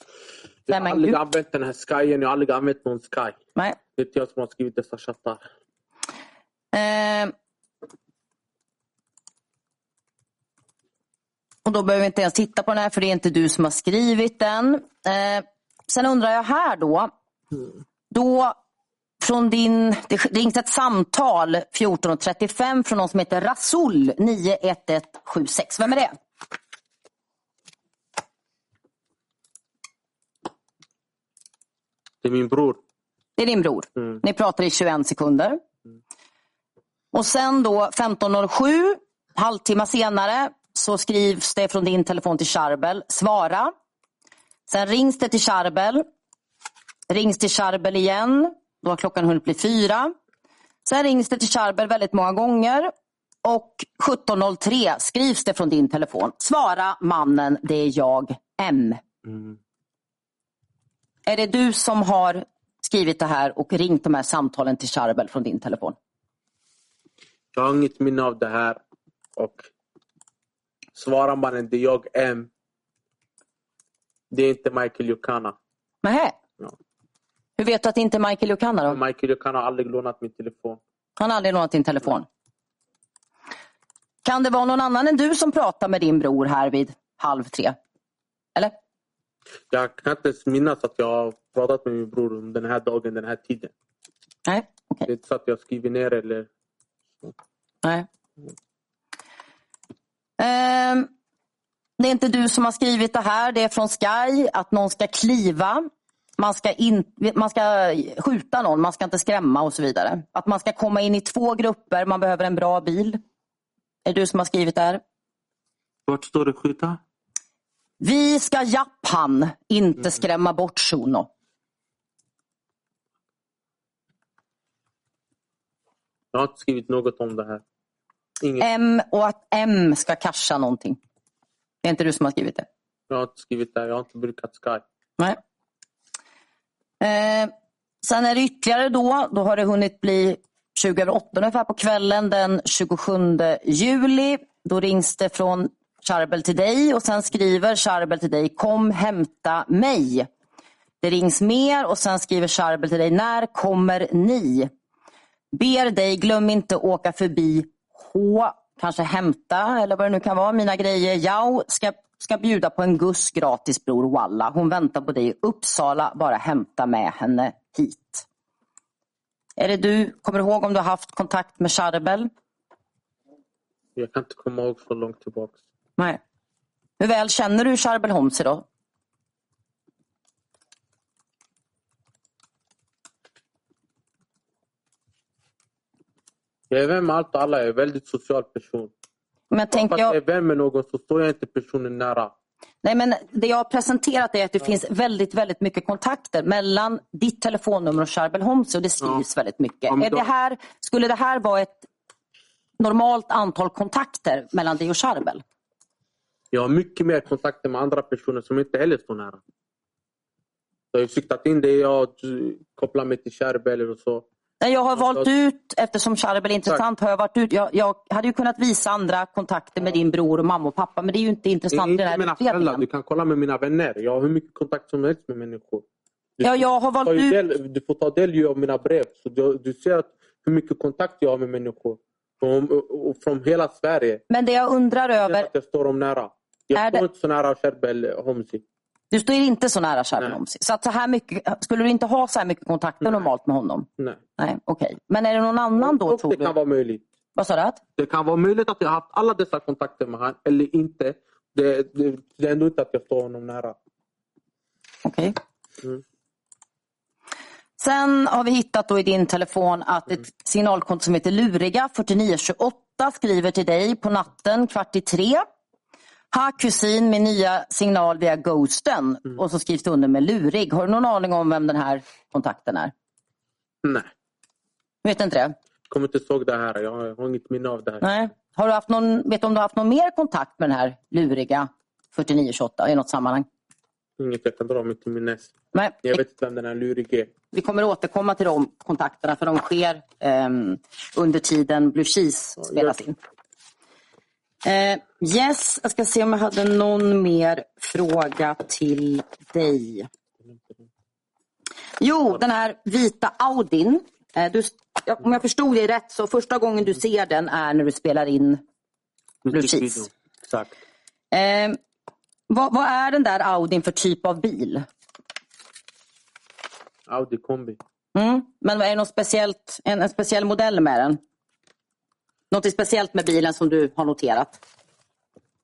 Jag har aldrig gud. använt den här skyen. Jag har aldrig använt någon sky. Nej. Det är inte jag som har skrivit dessa chattar. Eh, och då behöver vi inte ens titta på den här för det är inte du som har skrivit den. Eh, sen undrar jag här då. Då från din, det rings ett samtal 14.35 från någon som heter Rasul 91176. Vem är det? Det är min bror. Det är din bror. Mm. Ni pratar i 21 sekunder. Och sen då 15.07, halvtimme senare, så skrivs det från din telefon till Charbel. Svara. Sen rings det till Charbel. Rings till Charbel igen. Då har klockan hunnit bli fyra. Sen rings det till Charbel väldigt många gånger. Och 17.03 skrivs det från din telefon. Svara mannen, det är jag, M. Mm. Är det du som har skrivit det här och ringt de här samtalen till Charbel från din telefon? Jag har inget minne av det här. Och svarar mannen det är jag M. Det är inte Michael Yukana. Nähä. Hur vet du att det inte är Michael Yukana då? Michael Yukana har aldrig lånat min telefon. Han har aldrig lånat din telefon. Kan det vara någon annan än du som pratar med din bror här vid halv tre? Eller? Jag kan inte ens minnas att jag har pratat med min bror om den här dagen, den här tiden. Nej, okej. Det är inte så att jag skriver ner eller... Nej. Ehm, det är inte du som har skrivit det här. Det är från Sky att någon ska kliva. Man ska, in, man ska skjuta någon, man ska inte skrämma och så vidare. Att man ska komma in i två grupper, man behöver en bra bil. Är det du som har skrivit det här? Vart står det skjuta? Vi ska japp han, inte skrämma bort Shuno. Jag har inte skrivit något om det här. Inget. M och att M ska casha någonting. Det är inte du som har skrivit det? Jag har inte skrivit det. Jag har inte brukat Sky. Nej. Eh, sen är det ytterligare då, då har det hunnit bli 20 över 8 ungefär på kvällen den 27 juli. Då rings det från Charbel till dig och sen skriver Charbel till dig kom hämta mig. Det rings mer och sen skriver Charbel till dig när kommer ni? Ber dig glöm inte åka förbi H, kanske hämta eller vad det nu kan vara, mina grejer. Jag ska, ska bjuda på en Gus gratis bror Walla. Hon väntar på dig i Uppsala, bara hämta med henne hit. Är det du, kommer du ihåg om du har haft kontakt med Charbel? Jag kan inte komma ihåg så långt tillbaka. Nej. Hur väl känner du Charbel Homsi då? Jag är vän med allt och alla. Jag är en väldigt social person. Men Fast tänker jag är jag, vän med någon så står jag inte personen nära. nej men det jag har presenterat är att det finns väldigt, väldigt mycket kontakter mellan ditt telefonnummer och Charbel Homsi och det skrivs väldigt mycket. Ja, är då- det här, skulle det här vara ett normalt antal kontakter mellan dig och Charbel? Jag har mycket mer kontakter med andra personer som inte heller står nära. Jag har siktat in det. Jag kopplar mig till Charbel och så. Nej, Jag har valt ut, eftersom Charbel är intressant, har jag varit ut. Jag, jag hade ju kunnat visa andra kontakter med din bror och mamma och pappa, men det är ju inte Det är intressant i den inte här mina föräldrar. Du kan kolla med mina vänner. Jag har hur mycket kontakt som helst med människor. Du, Ja, jag har valt ut... del, du får ta del av mina brev. Så du, du ser att hur mycket kontakt jag har med människor. Från, från hela Sverige. Men det jag undrar Det är över, jag står dem nära. Jag Är står det- inte så nära Sherbel Homsi. Du står inte så nära. Homsi. Så att så här mycket, skulle du inte ha så här mycket kontakter normalt med honom? Nej. Nej, okej. Men är det någon annan då och tror det du? kan vara möjligt. Vad sa du? Det kan vara möjligt att jag har haft alla dessa kontakter med honom eller inte. Det, det, det är ändå inte att jag står honom nära. Okej. Mm. Sen har vi hittat då i din telefon att Mm. ett signalkonto som heter Luriga 4928 skriver till dig på natten kvart i tre. Ha kusin med nya signal via Ghosten. Mm. Och så skrivs det under med lurig. Har du någon aning om vem den här kontakten är? Nej. Vet inte det? Jag kommer inte ihåg det här. Jag har, inget minne av det här. Nej. Har du haft någon, vet du om du har haft någon mer kontakt med den här Luriga 4928 i något sammanhang? Inget jag kan dra mig till minnes. Nej. Jag vet inte vem den här lurige är. Vi kommer återkomma till de kontakterna för de sker ehm, under tiden Blue Cheese spelas in. Eh, yes, jag ska se om jag hade någon mer fråga till dig. Jo, den här vita Audin. Eh, du, om jag förstod det rätt så första gången du ser den är när du spelar in Blue. Cheese. Exakt. Eh, vad, vad är den där Audin för typ av bil? Audi kombi. Mm. Men är det något speciellt, en, en speciell modell med den? Något speciellt med bilen som du har noterat?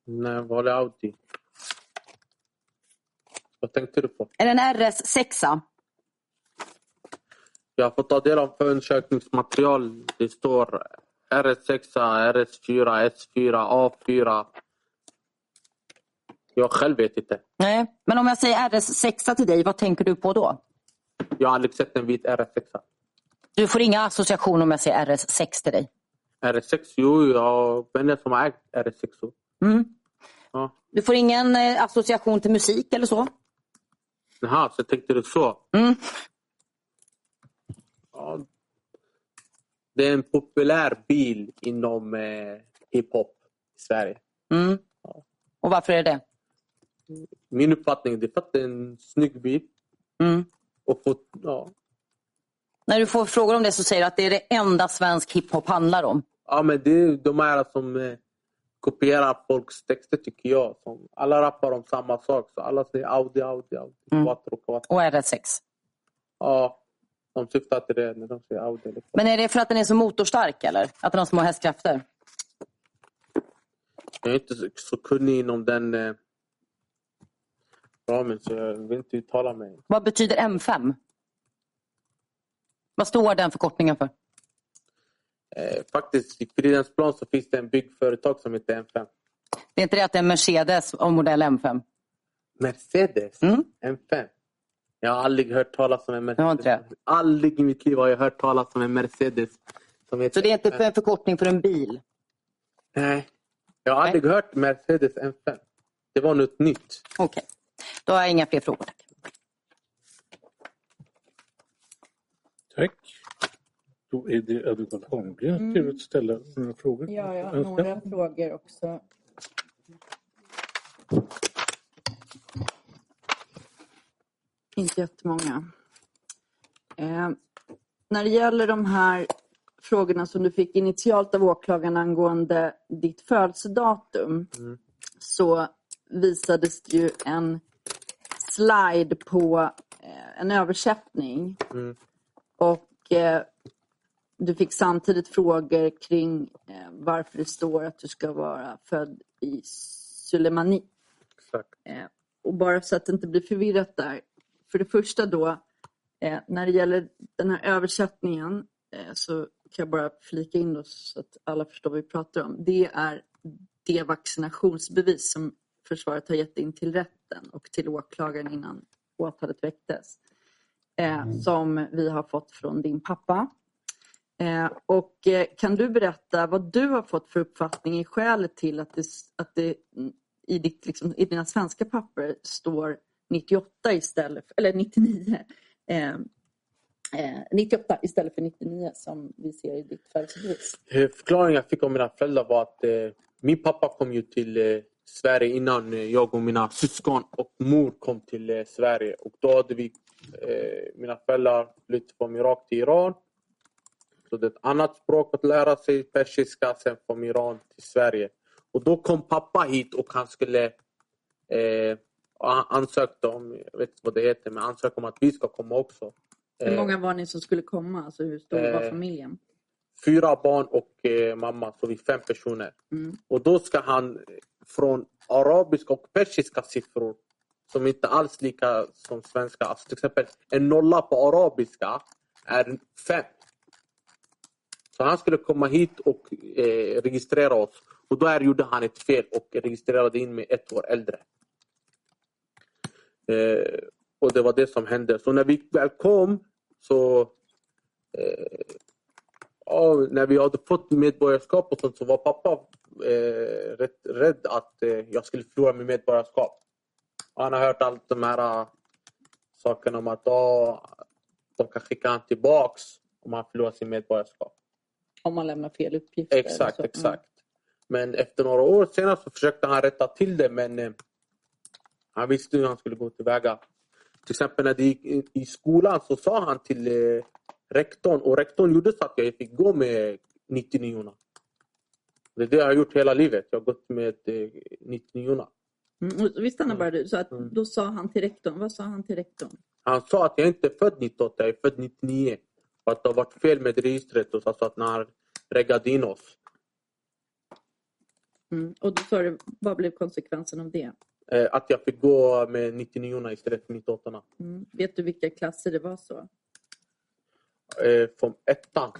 Nej, vanlig Audi. Vad tänkte du på? Är det en RS6? Jag har fått ta del av förundersökningsmaterial. Det står RS6, RS4, S4, A4. Jag själv vet inte. Nej. Men om jag säger RS6 till dig, vad tänker du på då? Jag har aldrig sett en vit RS6. Du får inga associationer om jag säger RS6 till dig. RS6, jo, jag har vänner som har ägt RS6. Mm. Ja. Du får ingen eh, association till musik eller så? Jaha, så tänkte du så? Mm. Ja. Det är en populär bil inom eh, hiphop i Sverige. Mm. Och varför är det det? Min uppfattning det är för att det är en snygg bil. Mm. Och få, ja. När du får frågor om det så säger du att det är det enda svensk hiphop handlar om. Ja, men det är de här som eh, kopierar folks texter tycker jag. Som, alla rappar om samma sak. Så alla säger Audi, Audi, Audi. Mm. Quattro, quattro. Och RS6. Ja, de syftar till det när de säger Audi. Eller. Men är det för att den är så motorstark eller? Att den har små hästkrafter? Jag är inte så, så kunnig inom den eh, ramen så jag vill inte uttala mig. Vad betyder M5? Vad står den förkortningen för? Eh, faktiskt i Fridhemsplan så finns det en byggföretag som heter M5. Det är inte det att det är en Mercedes av modell M5? Mercedes Mm. M5. Jag har aldrig hört talas om en Mercedes. Aldrig i mitt liv har jag hört talas om en Mercedes. Som heter Så det är inte M5. för en förkortning för en bil? Nej. Jag har aldrig hört Mercedes M5. Det var något nytt. Okej, då har jag inga fler frågor. Tack. Tack. Då är det advokat Holmgren till att ställa några frågor. Ja, jag har några frågor också. Inte jättemånga. Eh, när det gäller de här frågorna som du fick initialt av åklagaren angående ditt födelsedatum Mm. så visades det ju en slide på eh, en översättning. Mm. Och eh, du fick samtidigt frågor kring eh, varför det står att du ska vara född i Sulemani. Exakt. Eh, och bara så att det inte blir förvirrat där. För det första då, eh, när det gäller den här översättningen så kan jag bara flika in då så att alla förstår vad vi pratar om. Det är det vaccinationsbevis som försvaret har gett in till rätten och till åklagaren innan åtalet väcktes. Eh, som vi har fått från din pappa. Eh, och eh, kan du berätta vad du har fått för uppfattning i skälet till att det, att det mm, i, ditt, liksom, i dina svenska papper står 98 eh, istället för, eller 99. Eh, eh, 98 istället för 99 som vi ser i ditt födelsebevis? Förklaringen jag fick av mina föräldrar var att eh, min pappa kom ju till eh, Sverige innan eh, jag och mina syskon och mor kom till eh, Sverige. Och då hade vi, eh, mina föräldrar flyttat från Irak till Iran. Så det är ett annat språk att lära sig, persiska, sen från Iran till Sverige. Och då kom pappa hit och han skulle eh, ansökte om, jag vet inte vad det heter, men ansökte om att vi ska komma också. Hur Eh, många var ni som skulle komma? Alltså hur stor var Eh, familjen? fyra barn och eh, mamma, så vi är fem personer. Mm. Och då ska han från arabiska och persiska siffror som inte alls lika som svenska. Alltså till exempel en nolla på arabiska är fem. Så han skulle komma hit och eh, registrera oss. Och då gjorde han ett fel och registrerade in mig ett år äldre. Eh, och det var det som hände. Så när vi väl kom så eh, när vi hade fått medborgarskap och sånt så var pappa eh, rätt rädd att eh, jag skulle förlora mitt medborgarskap. Han har hört allt de här eh, sakerna om att oh, de kan skicka honom tillbaks om han förlorar sin medborgarskap. Om man lämnar fel uppgifter. Exakt, så. Mm. exakt. Men efter några år senare så försökte han rätta till det men eh, han visste hur han skulle gå tillväga. Till exempel när det gick i, i skolan så sa han till eh, rektorn och rektorn gjorde så att jag fick gå med 99 Det är det jag har gjort hela livet. Jag har gått med eh, 99 Mm. Vi stannar bara du. Så att Mm. då sa han till rektorn, vad sa han till rektorn? Han sa att jag inte är född 98, jag är född 99. Och att det har varit fel med registret och så alltså att när han reggade in oss. Mm. Och då sa du, vad blev konsekvensen av det? Eh, att jag fick gå med 99 istället för 98 Mm. Vet du vilka klasser det var så? eh, Från ettan.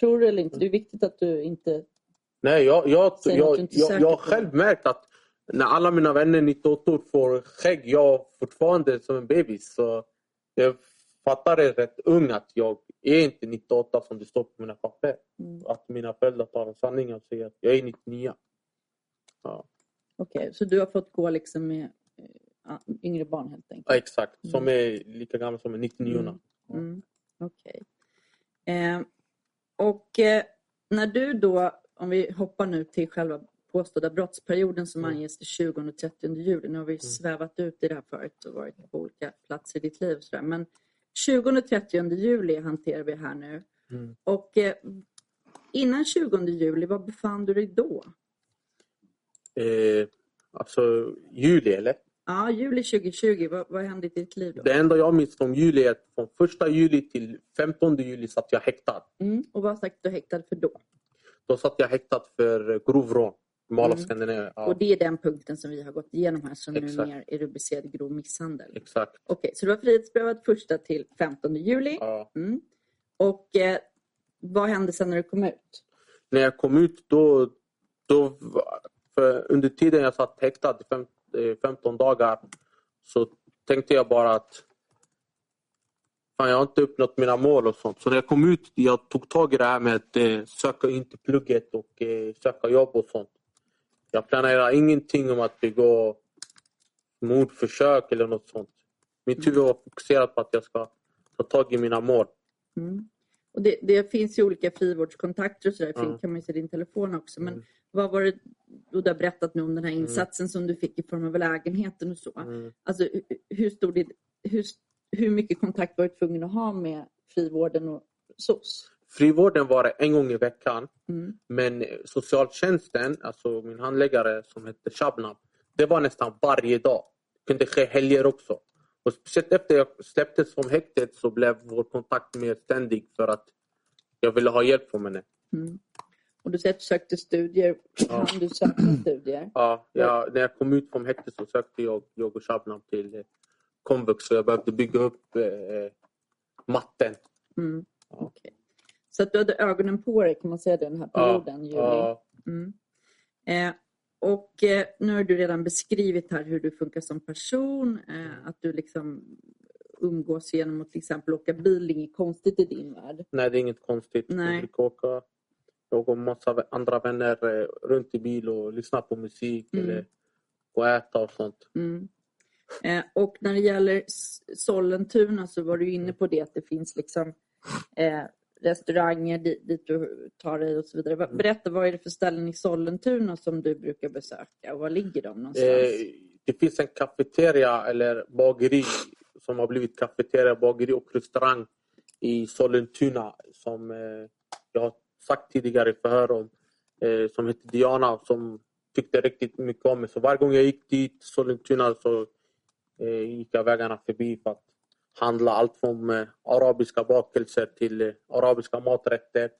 Tror du eller inte? Det är viktigt att du inte... Nej, jag, jag, Säg något jag, du inte är jag, säker jag har själv märkt att när alla mina vänner 98 får skägg, jag fortfarande som en bebis. Så jag fattar det rätt ung att jag är inte 98 som det står på mina papper. Mm. Att mina föräldrar talar sanningen och säger att jag är 99. Ja, Okej, så du har fått gå liksom med eh, yngre barn helt enkelt? ja, exakt. Som är lika gamla som en 99 Mm. Mm. Okej. Eh, och eh, när du då, om vi hoppar nu till själva påstådda brottsperioden som Mm. anges till 20 och 30 juli. Nu har vi svävat ut i det här förut och varit på olika platser i ditt liv. Och sådär. Men 20 och 30 juli hanterar vi här nu. Mm. Och eh, innan 20 juli, var befann du dig då? Eh, alltså juli eller? Ja, juli 2020. Vad, vad hände i ditt liv då? Det enda jag minns från juli är att från första juli till 15 juli satt jag häktad. Mm. Och vad sagt du häktad för då? Då satt jag häktad för grov rån. Mala Mm. Scandinavia. Ja, Och det är den punkten som vi har gått igenom här som Exakt. nu mer är rubricerad grov misshandel. exakt. Okej, så du var frihetsberövad första till 15 juli. Ja. Mm. Och eh, vad hände sen när du kom ut? När jag kom ut då, då för under tiden jag satt häktad i fem, eh, 15 dagar så tänkte jag bara att fan, jag har inte uppnått mina mål och sånt. Så när jag kom ut jag tog tag i det här med att eh, söka in till plugget och eh, söka jobb och sånt. Jag planerar ingenting om att begå mordförsök eller något sånt. Mitt huvud var fokuserat på att jag ska ta tag i mina mål. Mm. Och det, det finns ju olika frivårdskontakter och sådär. Mm. kan man ju se din telefon också. Men Mm. vad var det, och du har berättat nu om den här insatsen som du fick i form av lägenheten och så. Mm. Alltså hu- hur, stor det, hur, hur mycket kontakt var du tvungen att ha med frivården och SOS? Frivården var det en gång i veckan. Mm. Men socialtjänsten, alltså min handläggare som hette Shabnam, det var nästan varje dag. Det kunde ske helger också. Och speciellt efter jag släpptes från häktet så blev vår kontakt mer ständig för att jag ville ha hjälp från henne. Mm. Och du säger att du sökte studier. Ja. Du söka studier? Ja, jag, när jag kom ut från häktet så sökte jag, jag och Shabnam till eh, komvux så jag behövde bygga upp eh, matten. Mm. Ja. okej. Så att du hade ögonen på dig kan man säga den här perioden, juli. Ja, Mm. Eh, och eh, nu har du redan beskrivit här hur du funkar som person. Eh, att du liksom umgås genom att till exempel åka bil. Inget konstigt i din värld. nej, det är inget konstigt. Nej. Jag brukar åka jag och massa andra vänner eh, runt i bil och lyssna på musik Mm. eller gå och äta och sånt. Mm. Eh, och när det gäller Sollentuna så var du inne på det att det finns liksom eh, restauranger dit, dit du tar dig och så vidare. Va- Berätta, vad är det för ställen i Sollentuna som du brukar besöka och var ligger de någonstans? Eh, det finns en kafeteria eller bageri som har blivit kafeteria, bageri och restaurang i Sollentuna som eh, jag har sagt tidigare i förhör om. Eh, som heter Diana som tyckte riktigt mycket om mig. Så varje gång jag gick dit Sollentuna så eh, gick jag vägarna förbi för att handla allt från eh, arabiska bakelser till eh, arabiska maträtter.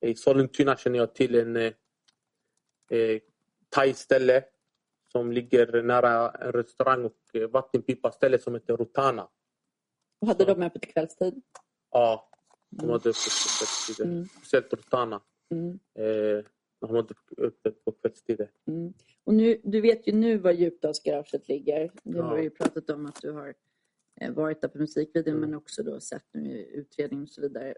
I Sollentuna känner jag till en eh, eh, thai-ställe som ligger nära en restaurang och vattenpipa-ställe som heter Rotana. Och hade de öppet kvällstid? Ja, de hade öppet på kvällstider. Mm. Speciellt Rotana. Mm. Eh, de hade öppet på kvällstider. Mm. Och nu, du vet ju nu var Djupdalsgaraget ligger. Du Ja. har ju pratat om att du har varit där på musikvideon Mm. men också då sett nu i utredningen och så vidare.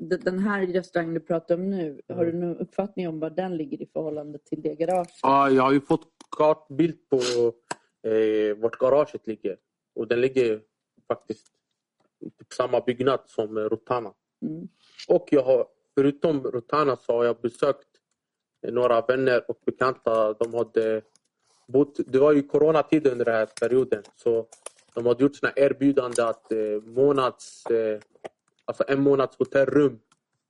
Den här restaurangen du pratar om nu, har du någon uppfattning om var den ligger i förhållande till det garaget? Ja, jag har ju fått kartbild på eh, vart garaget ligger. Och den ligger faktiskt i typ samma byggnad som eh, Rotana. Mm. Och jag har, förutom Rotana så har jag besökt eh, några vänner och bekanta. De hade bott, det var ju coronatid under den här perioden. Så de hade gjort såna erbjudande att eh, månads, eh, alltså en månads hotellrum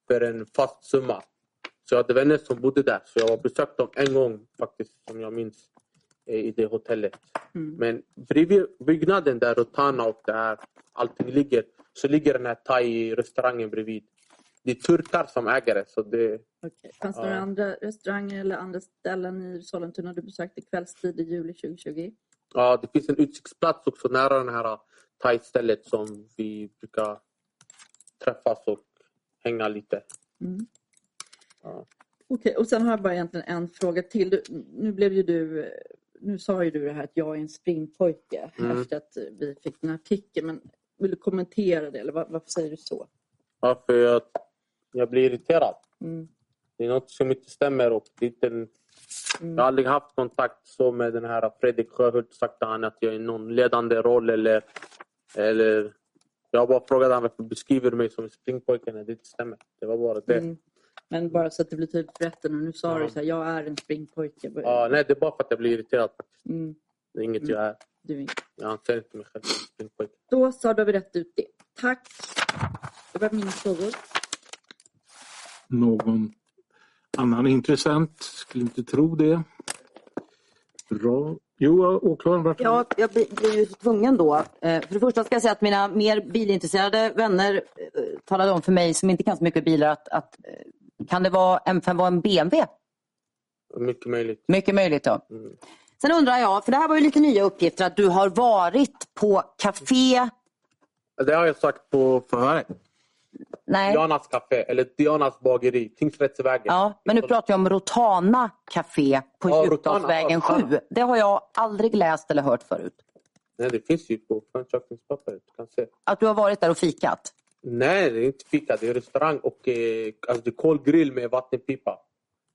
för en fast summa. Så jag hade vänner som bodde där. Så jag har besökt dem en gång faktiskt som jag minns eh, i det hotellet. Mm. Men bredvid byggnaden där Rotana och det här allting ligger så ligger den här thai-restaurangen bredvid. Det är turkar som äger det. Så det Okej. Fanns det Ja. några andra restauranger eller andra ställen i Sollentuna du besökte kvällstid i juli 2020? Ja, det finns en utsiktsplats också nära det här thai-stället som vi brukar träffas och hänga lite. Mm. Ja. Okej, och sen har jag bara egentligen en fråga till. Du, nu blev ju du, nu sa ju du det här att jag är en springpojke Mm. efter att vi fick den här artikeln. Men vill du kommentera det eller var, varför säger du så? Ja, för jag, jag blir irriterad. Mm. Det är något som inte stämmer och det är inte en Mm. Jag har aldrig haft kontakt så med den här Fredrik Sjöhult sagt han att jag är i någon ledande roll eller, eller jag har bara frågat honom varför beskriver du mig som springpojke när det inte stämmer. Det var bara det. Mm. Men bara så att det blir tydligt för rätten. Och nu sa Ja. du så här, jag är en springpojke. Ja, nej, det är bara för att jag blir irriterad. Mm. Det är inget Mm. jag är. Du, är inte- Jag anser inte mig själv som springpojke. då har vi rätt ut det. Tack. Det var mina frågor. Någon annan intressent? Skulle inte tro det. Bra. Jo, åklagaren, vart Ja, jag blir, ju tvungen då. Eh, För det första ska jag säga att mina mer bilintresserade vänner eh, talade om för mig som inte kan så mycket bilar att, att eh, kan det vara M5 var en BMW? Mycket möjligt. Mycket möjligt då. Mm. Sen undrar jag, för det här var ju lite nya uppgifter, att du har varit på café... Det har jag sagt på förhöret. Nej, Dianas café eller Dianas bageri, Tingsrättsvägen. ja, men nu pratar jag om Rotana café på Ja, Djupdalsvägen Rotana, ja, 7. Det har jag aldrig läst eller hört förut. Nej, det finns ju på förundersökningspappret. Du kan se. Att du har varit där och fikat. Nej, det är inte fika. Det är restaurang och eh, alltså det kolgrill med vattenpipa.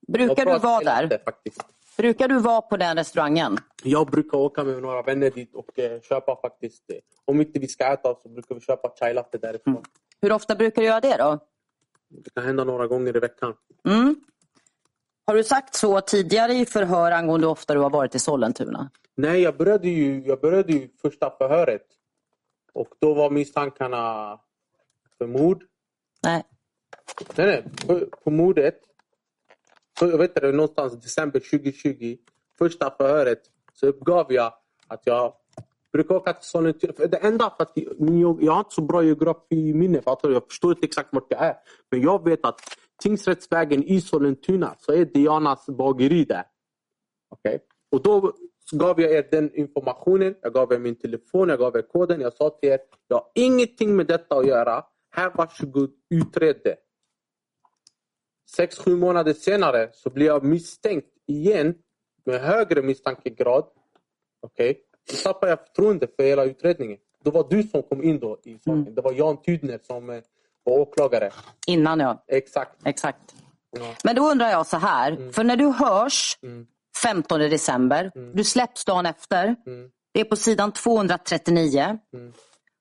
Brukar du vara där? lite, Faktiskt. Brukar du vara på den restaurangen? Jag brukar åka med några vänner dit och eh, köpa faktiskt. Eh, om inte vi ska äta så brukar vi köpa chai latte därifrån. Mm. Hur ofta brukar du göra det då? Det kan hända några gånger i veckan. Mm. Har du sagt så tidigare i förhör angående hur ofta du har varit i Sollentuna? Nej, jag började ju, jag började ju första förhöret. Och då var misstankarna för mord. Nej. Nej, nej. På, på mordet. För, jag vet inte, någonstans december 2020. Första förhöret så uppgav jag att jag brukar åka till Sollentuna. Det enda för att jag, jag har inte så bra geografiminne. För att jag förstår inte exakt vart jag är. Men jag vet att Tingsrättsvägen i Sollentuna så är Dianas bageri där. Okej? Och då gav jag er den informationen. Jag gav er min telefon, jag gav er koden. Jag sa till er, jag har ingenting med detta att göra. Här, varsågod, utred det. Sex, sju månader senare så blir jag misstänkt igen med högre misstankegrad. Okej? Då tappar jag förtroende för hela utredningen. Det var du som kom in då i saken. Mm. Det var Jan Tydner som eh, var åklagare. Innan ja, Exakt. exakt. Ja. Men då undrar jag så här, för när du hörs Mm. 15 december, Mm. du släpps dagen efter. Mm. Det är på sidan 239. Mm.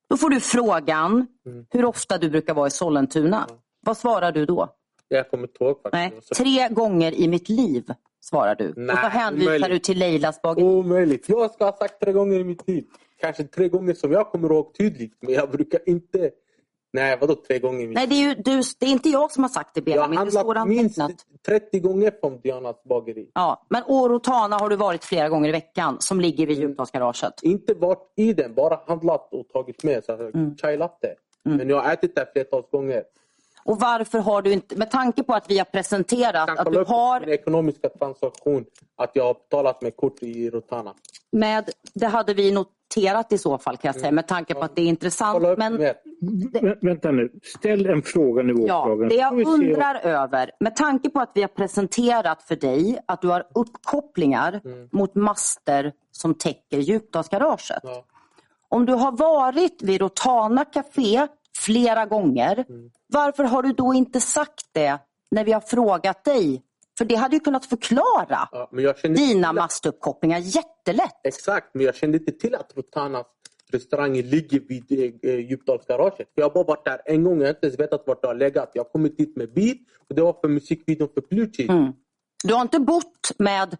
Då får du frågan Mm. hur ofta du brukar vara i Sollentuna. Vad svarar du då? Jag kommer inte ihåg faktiskt. Tre gånger i mitt liv svarar du. Nej, och så hänvisar omöjligt. du till Leilas bageri. Omöjligt. Jag ska ha sagt tre gånger i mitt liv. Kanske tre gånger som jag kommer ihåg tydligt. Men jag brukar inte... Nej, vadå tre gånger i mitt Nej, det är, ju, du, det är inte jag som har sagt det Jag har Benjamin. Det står handlat minst antecknat. 30 gånger från Dianas bageri. Ja, men Orotana har du varit flera gånger i veckan som ligger Mm. vid Djupdalsgaraget. Inte varit i den, bara handlat och tagit med. Så här, Mm. chai latte. Men jag har ätit där flertals gånger. Och varför har du inte, med tanke på att vi har presenterat att du har min ekonomiska transaktion. Att jag har betalat med kort i Rotana. med, det hade vi noterat i så fall kan jag säga, med tanke på att det är intressant. Mm. Men. Vä- Vänta nu, ställ en fråga nu ja, det jag undrar över, med tanke på att vi har presenterat för dig att du har uppkopplingar mot master som täcker Djupdalsgaraget. Ja. Om du har varit vid Rotana Café flera gånger, Mm. varför har du då inte sagt det när vi har frågat dig? För det hade ju kunnat förklara Ja, dina mastuppkopplingar jättelätt. Exakt, men jag kände inte till att Rotanas restaurang ligger vid eh, eh, Djupdalsgaraget. Jag har bara varit där en gång, jag har inte ens vetat vart det har legat. Jag har kommit dit med bil och det var för musikvideon för Plucci. Mm. Du har inte bott med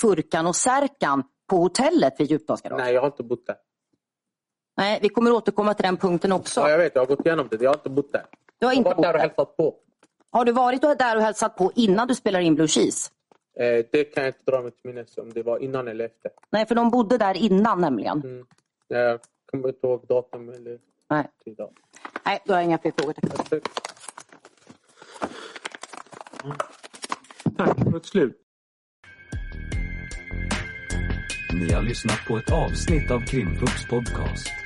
Furkan och Särkan på hotellet vid Djupdalsgaraget? Nej, jag har inte bott där. Nej, vi kommer återkomma till den punkten också. Ja, jag vet, jag har gått igenom det. Jag har inte bott där. Du har Jag inte har varit bott där och hälsat på. Har du varit där och hälsat på innan du spelar in Blue Cheese? Eh, det kan jag inte dra mig till minnes om det var innan eller efter. Nej, för de bodde där innan nämligen. Mm. Jag kommer inte ihåg datum eller Nej, tid. Ja. Nej då har jag inga fler frågor. Tack. Perfekt. Tack, för ett slut. Ni har lyssnat på ett avsnitt av Krimfupps podcast.